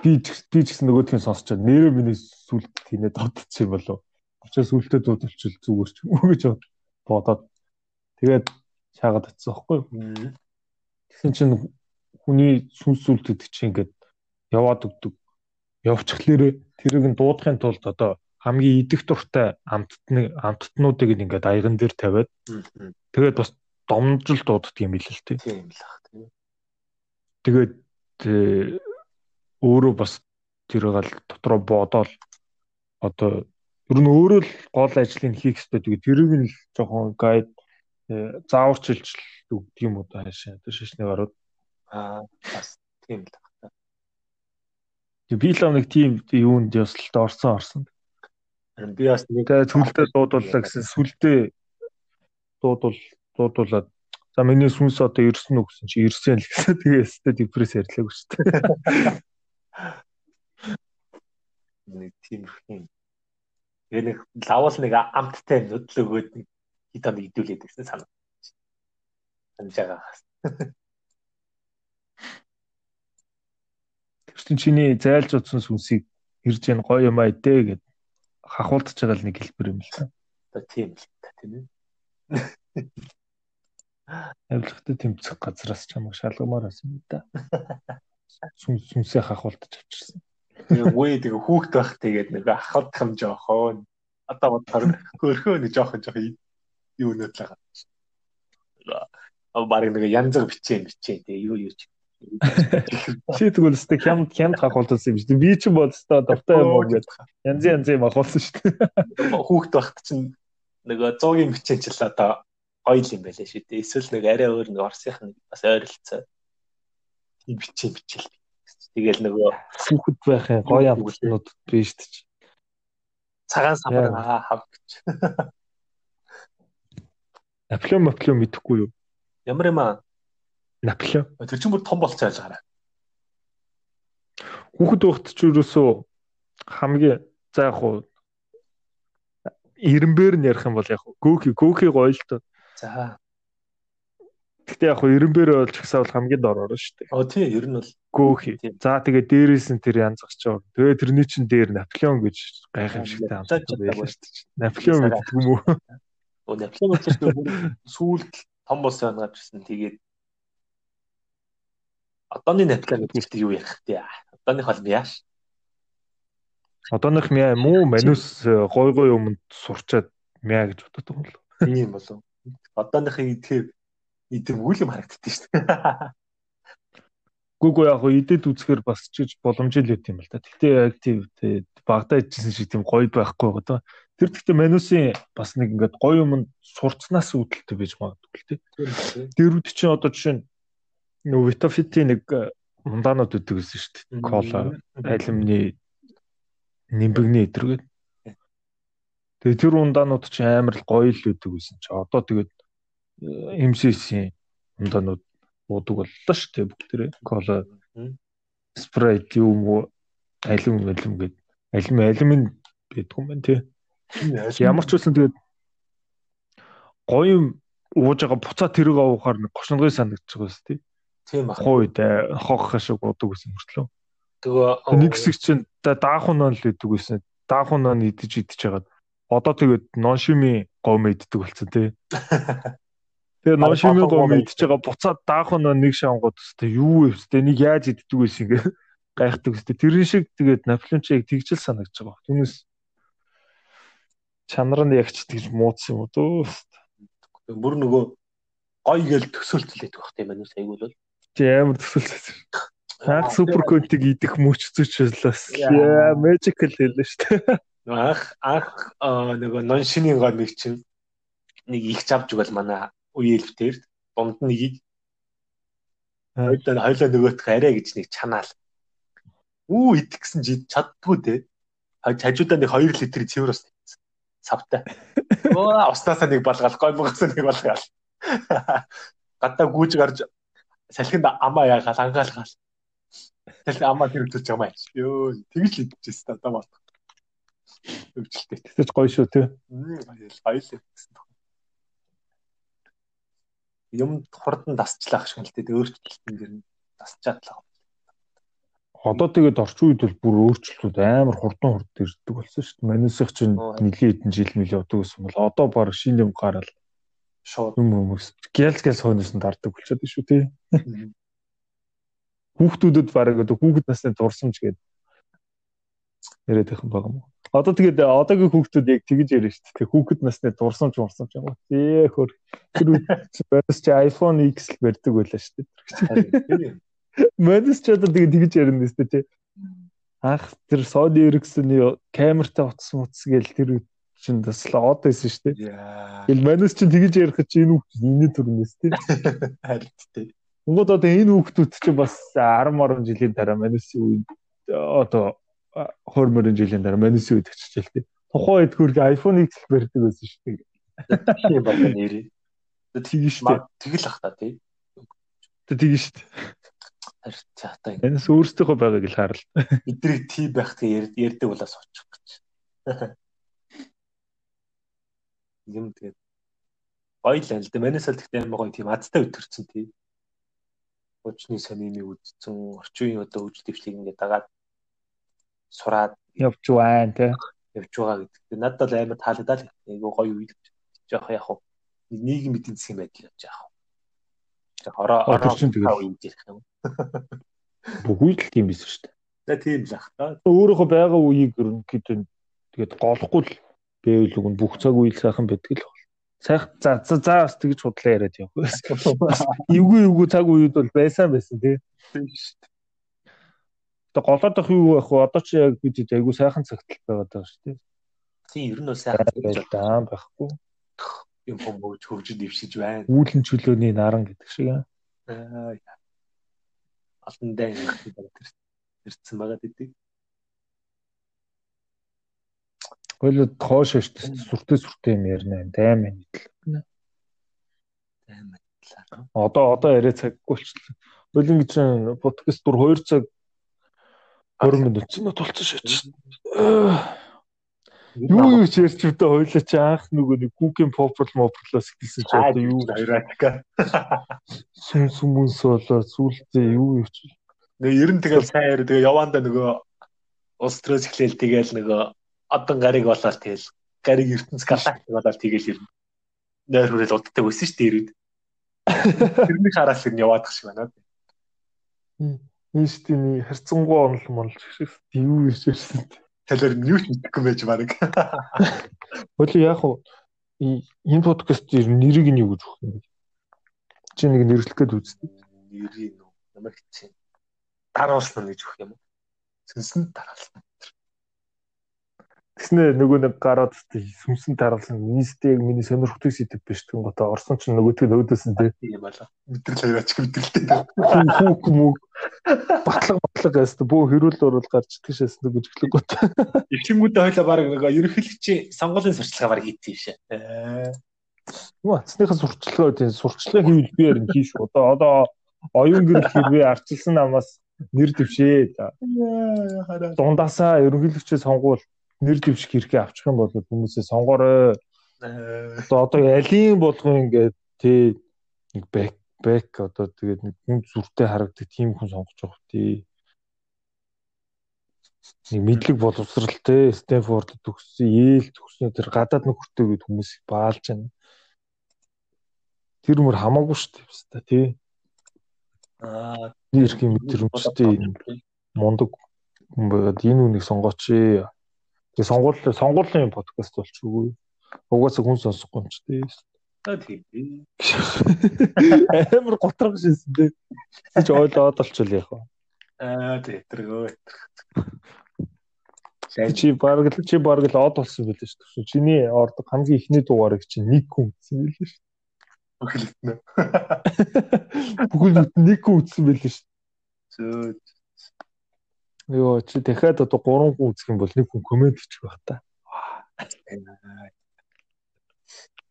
би би ч гэсэн нөгөөдхийг сонсчод нэрээ миний сүлд тийнэ дуудчих юм болов. Очоо сүлдээ дуудалчил зүгээр ч юм уу гэж бодоод тэгээд шаагаад атсан байхгүй. Тэгсэн чинь хүний сүнс сүлд гэдэг чинь ингээд яваад өгдөг. Явчихлаарэ тэрийг нь дуудахын тулд одоо хамгийн идэх дуртай амттны амттнуудыг ингээд аяган дээр тавиад тэгээд бас домжил дууддаг юм билээ л тээ. Тийм л ах тийм. Тэгээд э, өөрөө бас тэрийг л дотроо бодоол одоо Тэр нь өөрөө л гол ажлыг хийх хэрэгтэй. Тэгээд тэрийг нь жоохон гайд зааварчилж өгдөг юм уу таашаа. Тэр шишний гарууд. Аа бас тийм л байна. Тэгээд би л нэг тийм юунд ёслолт орсон орсон. Харин би бас нэг сүлдээ дуудууллаа гэсэн сүлдээ дуудвал дуудуулаад за миний сүнс одоо ирсэн үү гэсэн чи ирсэн л гэсэн. Тэгээ өстө депресс ярьлаагүй шүү дээ. нэг тиймэрхүү юм. Тэгээ нэг лавал нэг амттай нүдл өгөөд нэг хит хоног идүүлээд гэсэн санаа. Байгаа. Тэр чинь чиний зайлж утсан сүнсийг ирж яан гоё юм аа идэ гэд хахуулдаж байгаа л нэг хэлбэр юм л та. Одоо тийм л та тийм ээ. Авилгатай тэмцэх газраас чамайг шалгамаар байсан юм да. Сүнс сүнсээ хахуулдаж авчирсан. Үе тэгээ хүүхд байх тэгээд нэг ахад хам жоохоо. Одоо бодохоор хөрхөө нэг жоохон жоохон юу нөтлээ. Аа баг нэг янз бүр бичээ бичээ тэгээ юу юу ч. Чи тэгвэл өстэй хямд хямд хахуулдсан юм шүү дээ. Би ч бол өстой дуртай юм уу гэдэг. Янз янз юм ахуулсан шүү дээ. Хүүхд байхад чинь нөгөө 100-ийн бичээ ч л одоо гоё юм байлаа шүү дээ. Эсвэл нэг арай өөр нэг Орсынх нь бас ойролцоо. Тийм бичээ бичээл. Тэгэл нөгөө Сүхд байхын гоё амтлнууд биш шүү дээ. цагаан самбар аа хав гэж. Наполеон Наполеон мэдэхгүй юу? Ямар юм аа? Наполеон. Тэр чинь бүр том болцоо яаж гараа. Хүүхэд байхад ч юусоо хамгийн за яг хуу ирэмбэр нь ярих юм бол яг гөөхи гөөхи гоё л тоо. За. Гэхдээ яг хуу ирэмбэр болж гисаа бол хамгийн дор орно шүү дээ. Оо тий, ер нь бол Гөөхи. За тэгээ дээрээс нь тэр янзгч чаа. Тэгээ тэрний чин дээр Наполеон гэж гайхамшигтай амттай байлаа шүү дээ. Наполеон гэдэг юм уу? Оо Наполеон ч бүр сүүлд том болсон байгаа гэсэн. Тэгээд одооны Наполеон гэдэгт юу ярих вэ? Одооных бол мяаш. Одооных мяа юм уу? Манус гой гой өмнө сурчаад мяа гэж боддог юм л. Тийм болов. Одооныхын идэхээр идэвгүй юм харагддээ шүү дээ. Гүгөө яг идэд үзэхээр бас чиж боломжтой л юм л та. Гэхдээ актив те багтаа ичсэн шиг тийм гоё байхгүй байгаа. Тэр гэхдээ манусын бас нэг ингээд гоё юм сурцнаас үүдэлтэй байж магадгүй л те. Дэрүүд чинь одоо жишээ нь нөө Vitafit нэг мундаанууд өгдөг гэсэн шүү дээ. Кола, алюминий нимбэгний өдргээд. Тэгээ тэр ундаанууд чинь амар л гоё л өгдөг гэсэн чи одоо тэгээд MCC ундаанууд уудаг боллоо шүү дээ бүгдээрээ. Кола, Sprite юм уу, алюм алюм гээд алюм алюмин гэдэг юм байна тий. Ямар ч үсэн тэгээд гоё ууж байгаа буцаа тэрэг авахаар нэг гошнонгой санагдчих байс тий. Тийм баг. Хойд хог хашиг уудаг гэсэн мөртлөө. Тэгээ Нэг хэсэг чинь даахун нон л идэг гэсэн. Даахун нон идэж идэж хагаад одоо тэгээд ноншими гом иддэг болсон тий. Тэгээ ноншими гом идэж байгаа буцаад даахун нон нэг шавангууд өстэй юу өстэй нэг яаж иддэг байсан ингээ гайхдаг өстэй. Тэрэн шиг тэгээд яг тэгжэл санагдаж байгаа. Түүнээс чанар нь яг ч тэгж муудсан юм уу дөө. бүр нөгөө гоё гээл төсөөлтөл байдаг бах тийм манус айгуул бол. Чи амар төсөлсөн. Анх супер контиг идэх мөч зүчлээс. Яа, magical хэлээ шүү дээ. Анх анх нөгөө нон шинийн гомыг чинь нэг их завж өгөл манай үеэлбтэр дунд нэгийг хоёлаа хоёлаа нөгөөх арай гэж нэг чанаал. Үү идэх гэсэн чи чаддгүй те. Хажуудаа нэг 2 литр цэвэр ус тавьсан. Савтай. Оо уснасаа нэг балгаал, гоймгоос нэг балгаал. Гадаа гүйж гарч салхинд амаа яагаал ангаалгаал. Тэгэл амаа тэрвчж байгаа юм. Йоо, тэгж л идчихсэн одоо бол. Өвчлөлтэй. Тэгэж гоё шүү тий. Баялаа гэсэн. Юм хурдан дасчлах шиг л дээ өөрчлөлтөн дэр нь дасчаад л байгаа. Одоо тэгээд орчин үед бол бүр өөрчлөлтүүд амар хурдан хурд ирдэг болсон шүү дээ. Манайсах чинь нэлийн хэдэн жил одоо гэсэн бол одоо баг шинэ юм гараад шууд юм хүмүүс гялс гялс хойноос нь дардаг болчиход шүү тий. Хүүхдүүдэд баг одоо хүүхэд насны дурсамж гээд яриад байх юм байгаа юм. Одоо тэгээд одоогийн хүүхдүүд яг тэгж яриа шүү дээ. Хүүхэд насны дурсамж мурсамж юм. Ээ хөр тэр бас чи iPhone X л барьдаг байлаа шүү дээ. Манайс ч одоо тэгээд тэгж ярина нэстэ тий. анх тэр Sony Ericsson-ы камертай утас мутас гээл тэр чинь бас л од байсан шүү дээ. Ил манус чинь тэгж ярих чинь энэ хүүхд энэ төрнөөс тий. Харин тий. Монгод одоо энэ хүүхдүүд чинь бас 10 10 жилийн дараа манусын үед одоо 20 мөрөн жилийн дараа манусын үед очиж л тий. Тухайн үед хөрг iPhone X барьдаг байсан шүү дээ. Тийм байна нэрээ. Тэгэн шүү дээ. Тэгэл ах та тий. Тэгэн шүү дээ. Харин ингэ. Манус өөрсдийнхөө байгааг л харал. Эдрийг тий байх тэгээ ярьдаг болоос очих гэж. Юм тэгээд гоё л аль да. Манайс л тэгтээ амар гоё тийм азтай өтөрцөн тий. Өчний сонины үдцэн орчин үеийн одоо үйл дэвшлиг ингээд дагаад сураад Явж байна тий. явж байгаа гэдэг. Надад бол амар таалагдал. Айгу гоё үйл жоох яг хуу нийгэм эдийн засгийн байдал явж байгаа. Ороо Одоо ороо тэгэл- үйл ярих юм. Бүгд л тийм биш шүү дээ. За тийм л ах та. Өөрөөхөө байгаа үеийг ерөнхийдөө тэгээд голохгүй л байвал үгүй бүх цаг үйл сайхан байдаг л бол. Сайх за за за бас тэгж худлаа яриад явах. Эвгүй эвгүй цаг үед бол байсан байсан тий. Тийм шүү дээ. Одоо голоодох юу байх вэ? Одоо ч яг бид айгүй сайхан цагтл байгаад байгаа шүү дээ. Тийм ер нь бол сайхан Байж даа байхгүй. юм хүмүүс хөгжид дэвшиж байна. Үүлэн чөлөөний наран гэдэг шиг аа. Алтан дай ирсэн байгаа гэдэг. Хоёул хоош дээ. Сүртэй сүртэй юм ярина. Дайм байна идэл. Аймаг талаар. Одоо одоо яриа цаггүй болчихлоо. Хоёул ингэж подкаст дур 2 цаг 20 минут ч тулцсан шээч. Юу юу ч ярьж өдөө хоёлаа чи анх нөгөө нэг Google Popper Mopper-лоо сэтгэлсэн чи одоо юу хоёроо сүм сүмүнс болоо сүултээ юу юу ч Нэг ер нь тэгэл сайн яри тэгээ яваанда нөгөө улс төрөөс эхлээл тэгэл нөгөө одон гариг болоод тэгэл гариг ертөнц галактик болоод тэгэл ер нь нойр хүрэл уддаг өссөн шүү дээ ирээд. Тэрний хараас ер нь яваадах шиг байна. Эйнштейний харьцангуй онол монол шиг юу ч ярьсан. Талаар нь юу ч мэдэхгүй байж баг. Хоёул яг уу энэ подкаст ер нь нэрийг нь юу гэж өгөх юм бэ? Чи нэг нэрлэх гээд үзтээ. Нэрийн нөө ямар хэцээ. Даруулсан гэж өгөх юм уу? Сүнсэнд дараалсан. Тэснэ нөгөө нэг гараад сүмсэн дараалсан нийстэй яг миний сонирхдаг сэдв биш тэгэн гото орсон ч нөгөөдг нөгөөдөөсөн те Тийм болоо. Мэдрэл хоёрооч мэдрэлтэй. хүүк мүг батлаг батлаг гэсэн бөө хэрүүл урал гарч тийшээс нөгөө жиглэг гот. Эхлэнгүүдээ хойлоо баг нөгөө ерөнхийлөгчийн сонгуулийн сурчлагаа баг хийцэн шээ. Аа. Юу ацныхаа сурчлагаа тийм сурчлага хийвэл би ярин хийш одоо одоо оюун гэрэл хэрвээ арчилсан намаас нэр дэвшээ дундаасаа ерөнхийлөгчөө сонгуул нэр дэвших хэрэгээ авчих юм бол хүмүүсээ сонгоорой Аа. одоо одоо ялийн болгон ингээд тий нэг бэк бэк одоо тэгээд нэг хүн зүртэй харагдаг тийм хүн сонгож байгаа тий нэг мэдлэг боловсралтай Стэнфорд төгссөн, Йейл төгссөн тэр гадаад нөхөртэй гээд хүмүүс баалж байна. Тэр мөр хамаагүй шүү дээ тий. Аа. Би эрхийн мэдрэмжтэй мундаг хүн байгаад энэ үнийг сонгооч. Тэгээ сонгуул сонгуулийн подкаст болчихгүй. Угаасаа хүн сонсохгүй юм ч тий. Аа тийм. Амар готрох шээсэн тий. Чи ойлгоод олчвол яах вэ? Аа тэргөө. Чи баг л чи баг л од болсон байл шүү дээ. Чиний ордог хамгийн ихний дугаарыг чи нэг хүн үзсэн байл шүү дээ. Бүхэл нүд нэг хүн үзсэн байл шүү Зөө. Йоо чи дахиад одоо 3 хүн үзэх юм бол нэг хүн комент хийчих байх та.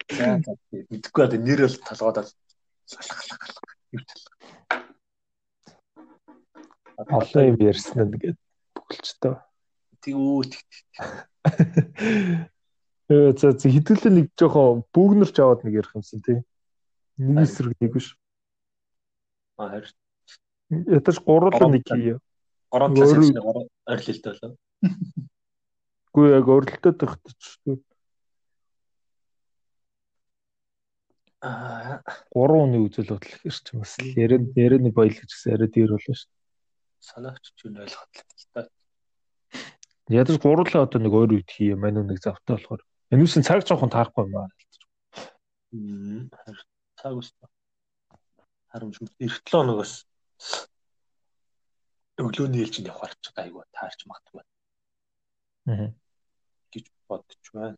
Мэдгүй одоо нэр бол толгойд бол Олон юм ярьсан нэгээд бүгэлчтэй. Тэг өө тэг. Э за хэдүүлээ нэг жоохон бүгнэрч аваад нэг ярих юмсан тий. Нэг эсрэг нэг биш. Аа харин Ятаж гурлаа нэг хийе. Гурван талаас нь гурван ойрлолт болоо. Үгүй яг өрөлтөд тахтчих. Аа Гурван үний үзэл бодол бас л яриа ярианы баял гэж гэсэн яриа дээр болно шүү санаагч ч та. дээ. Ядаж гурлаа одоо нэг өөр үед хийе мань нэг завтай болохоор. Энүүсэн цаг жоохон таарахгүй юм аа. Мм. Цаг ус. Харамж эртлөө нөгөөс өглөөний ээлжинд явахаар ч айгүй таарч магадгүй Аа. гэж бодож байна.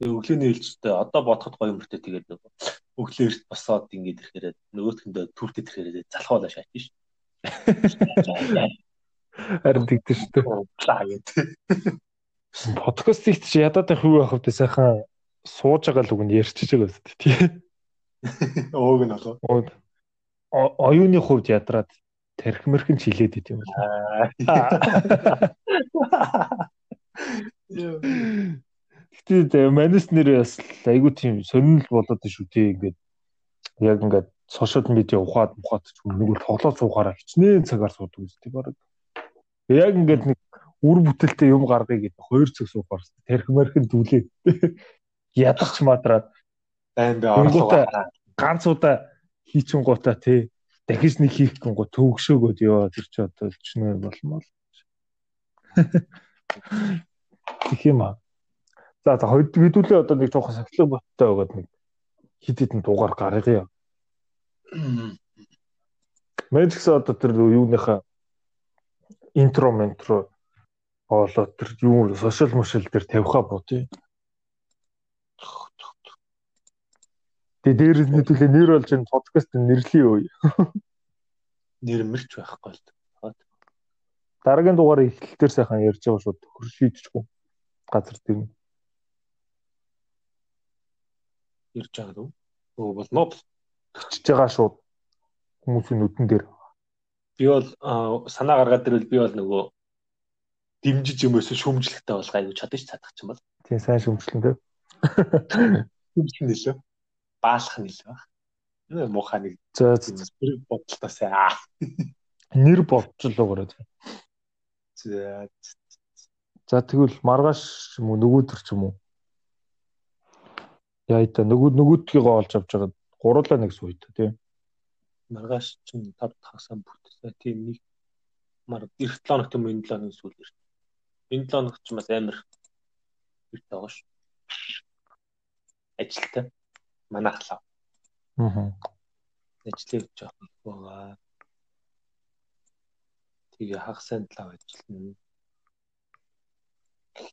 Тэгээ өглөөний ээлжтэй одоо бодоход гоё юмртэй тэгээд нөгөө өглөө эрт босоод ингэж ирэхээр нөгөөтгөндөө түртэд ирэхээр залхуулаа шааж ш. Харин тэгдэж шүү дээ. Лаа гэдэг. Подкастыг чи ядаад байх юу байх вэ сайхан сууж байгаа л үг нь ярьчихж байгаа үст тий. Өөг нь болоо. Оюуны хувьд ядраад тарих мэрхэн ч хилээд ит юм байна. Гэтэ манис нэр бас айгуу тийм сонирхол болоод шүү тий ингээд яг ингээд сошиал медиа ухаад мухаад ч нэг л тоглоо цуухаараа хичнээн цагаар суудаг үстэй баг. Яг ингээд нэг үр бүтээлтэй юм гаргая гэдэг хоёр цаг суухаар тарих мэрхэн дүүлээ. Ядахч мадраад Байн Тэнгүүтээ орлого. ганц удаа хийчин гутаа тий дахиж нэг хийх гингу төгшөөгөөд ёо тэр чи одоо өлчнөө болмол. Тэг юм аа. За за хоёр хэдүүлээ одоо нэг жоохон сахилга боттой байгаад нэг хит хитэн дугаар гаргая. Гэсэн одоо тэр юуныхаа интро ментро болоод тэр юу сошиал мошиал дээр тавихаа боо тий. Тэгээ дээрээс хэдүүлээ нэр болж энэ подкаст нэрлэе юу. Нэрмэрч байхгүй л. Дараагийн дугаар эхлэлээр сайхан ярьж байгаа шууд төхөр шийдчихгүй. Газар дээр. Ирж байгаа дөө. Өө болно. Өчж байгаа шууд хүмүүсийн нүдэн дээр. Би бол аа, санаа гаргаад ирвэл би бол нөгөө дэмжиж юм өсө шүмжлэхтэй бол гайгүй чадчих ч цадах юм бол. Тийм сайн шүмжлэн дээ. Шүмжлэх нэлээ. Баалах нэлээ баг. Нэ муухай нэг За зэрэг бодлоосаа. Аа. нэр бодчихлоо гөрөө. За За тэгвэл маргааш юм уу нөгөөдөр ч юм уу. Яа та нөгөө нөгөөдгийгөө олж авч байгаа гурлаа нэг сууя та тийм. маргааш чинь 5 хагасаа бүтсэн. Тийм нэг мар эх 7 хоногт юм энэ 7 хоногийн сүүл ирсэн. Энэ 7 хоногт ч бас амар ирт байгаа ш. Ажилтай. Манайхлаа. Аа. Ажлыг жоох их байгаа. Тэгээ хагасаа 7 ажиллана.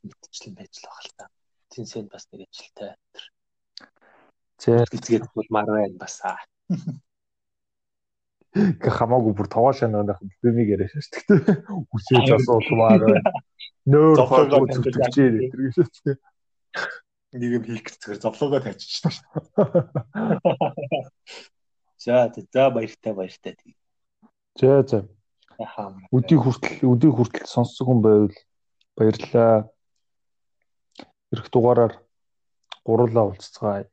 Мэтчлэн байж л байгаа л та. Тинсэнд бас нэг ажилтай. За Эцгээд бол мар байна бас аа. Гэ хамаагүй бүр тоогоо шанаад бимиг яриаш шүү дээ. Үсээж асуулмаар байна. Зовлогоо хойгоо гэдэг юм шүү дээ. Нэг юм хийх гэхээр зовлогоо тавьчих шээ. За за баяртай баяртай. За за. Ахаа. Өдий хүртэл өдий хүртэл сонссон хүн байвал баярлалаа. Ирэх дугаараар гурлаа уулзцгаая.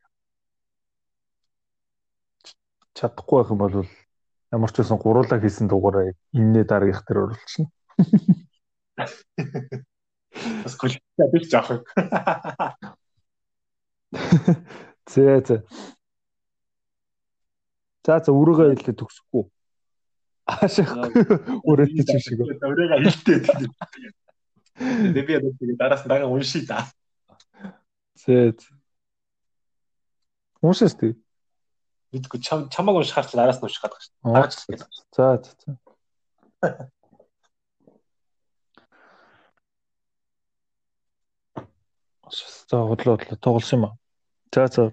Чадахгүй байх юм бол ямар ч байсан гурлаа хийсэн дугаараа иннээ дараагийнх дээр оруулчихна. Бас гүлтэй биш жоох. За за. За за өрөөгөө хэлээ төгсөхгүй. Аашаа өрөөтэй ч шиг. Өөрөөгөө хэлтэй. Тэгээ би одоо тэгээ дараас нь дагаа уншия да. За. Уушаас тий. Чам чамаг уншихаар ч дараас нь унших гэдэг шүү. Аа. Дараач л. За за за. За бодлоо бодлоо тоглосон юм аа. За за.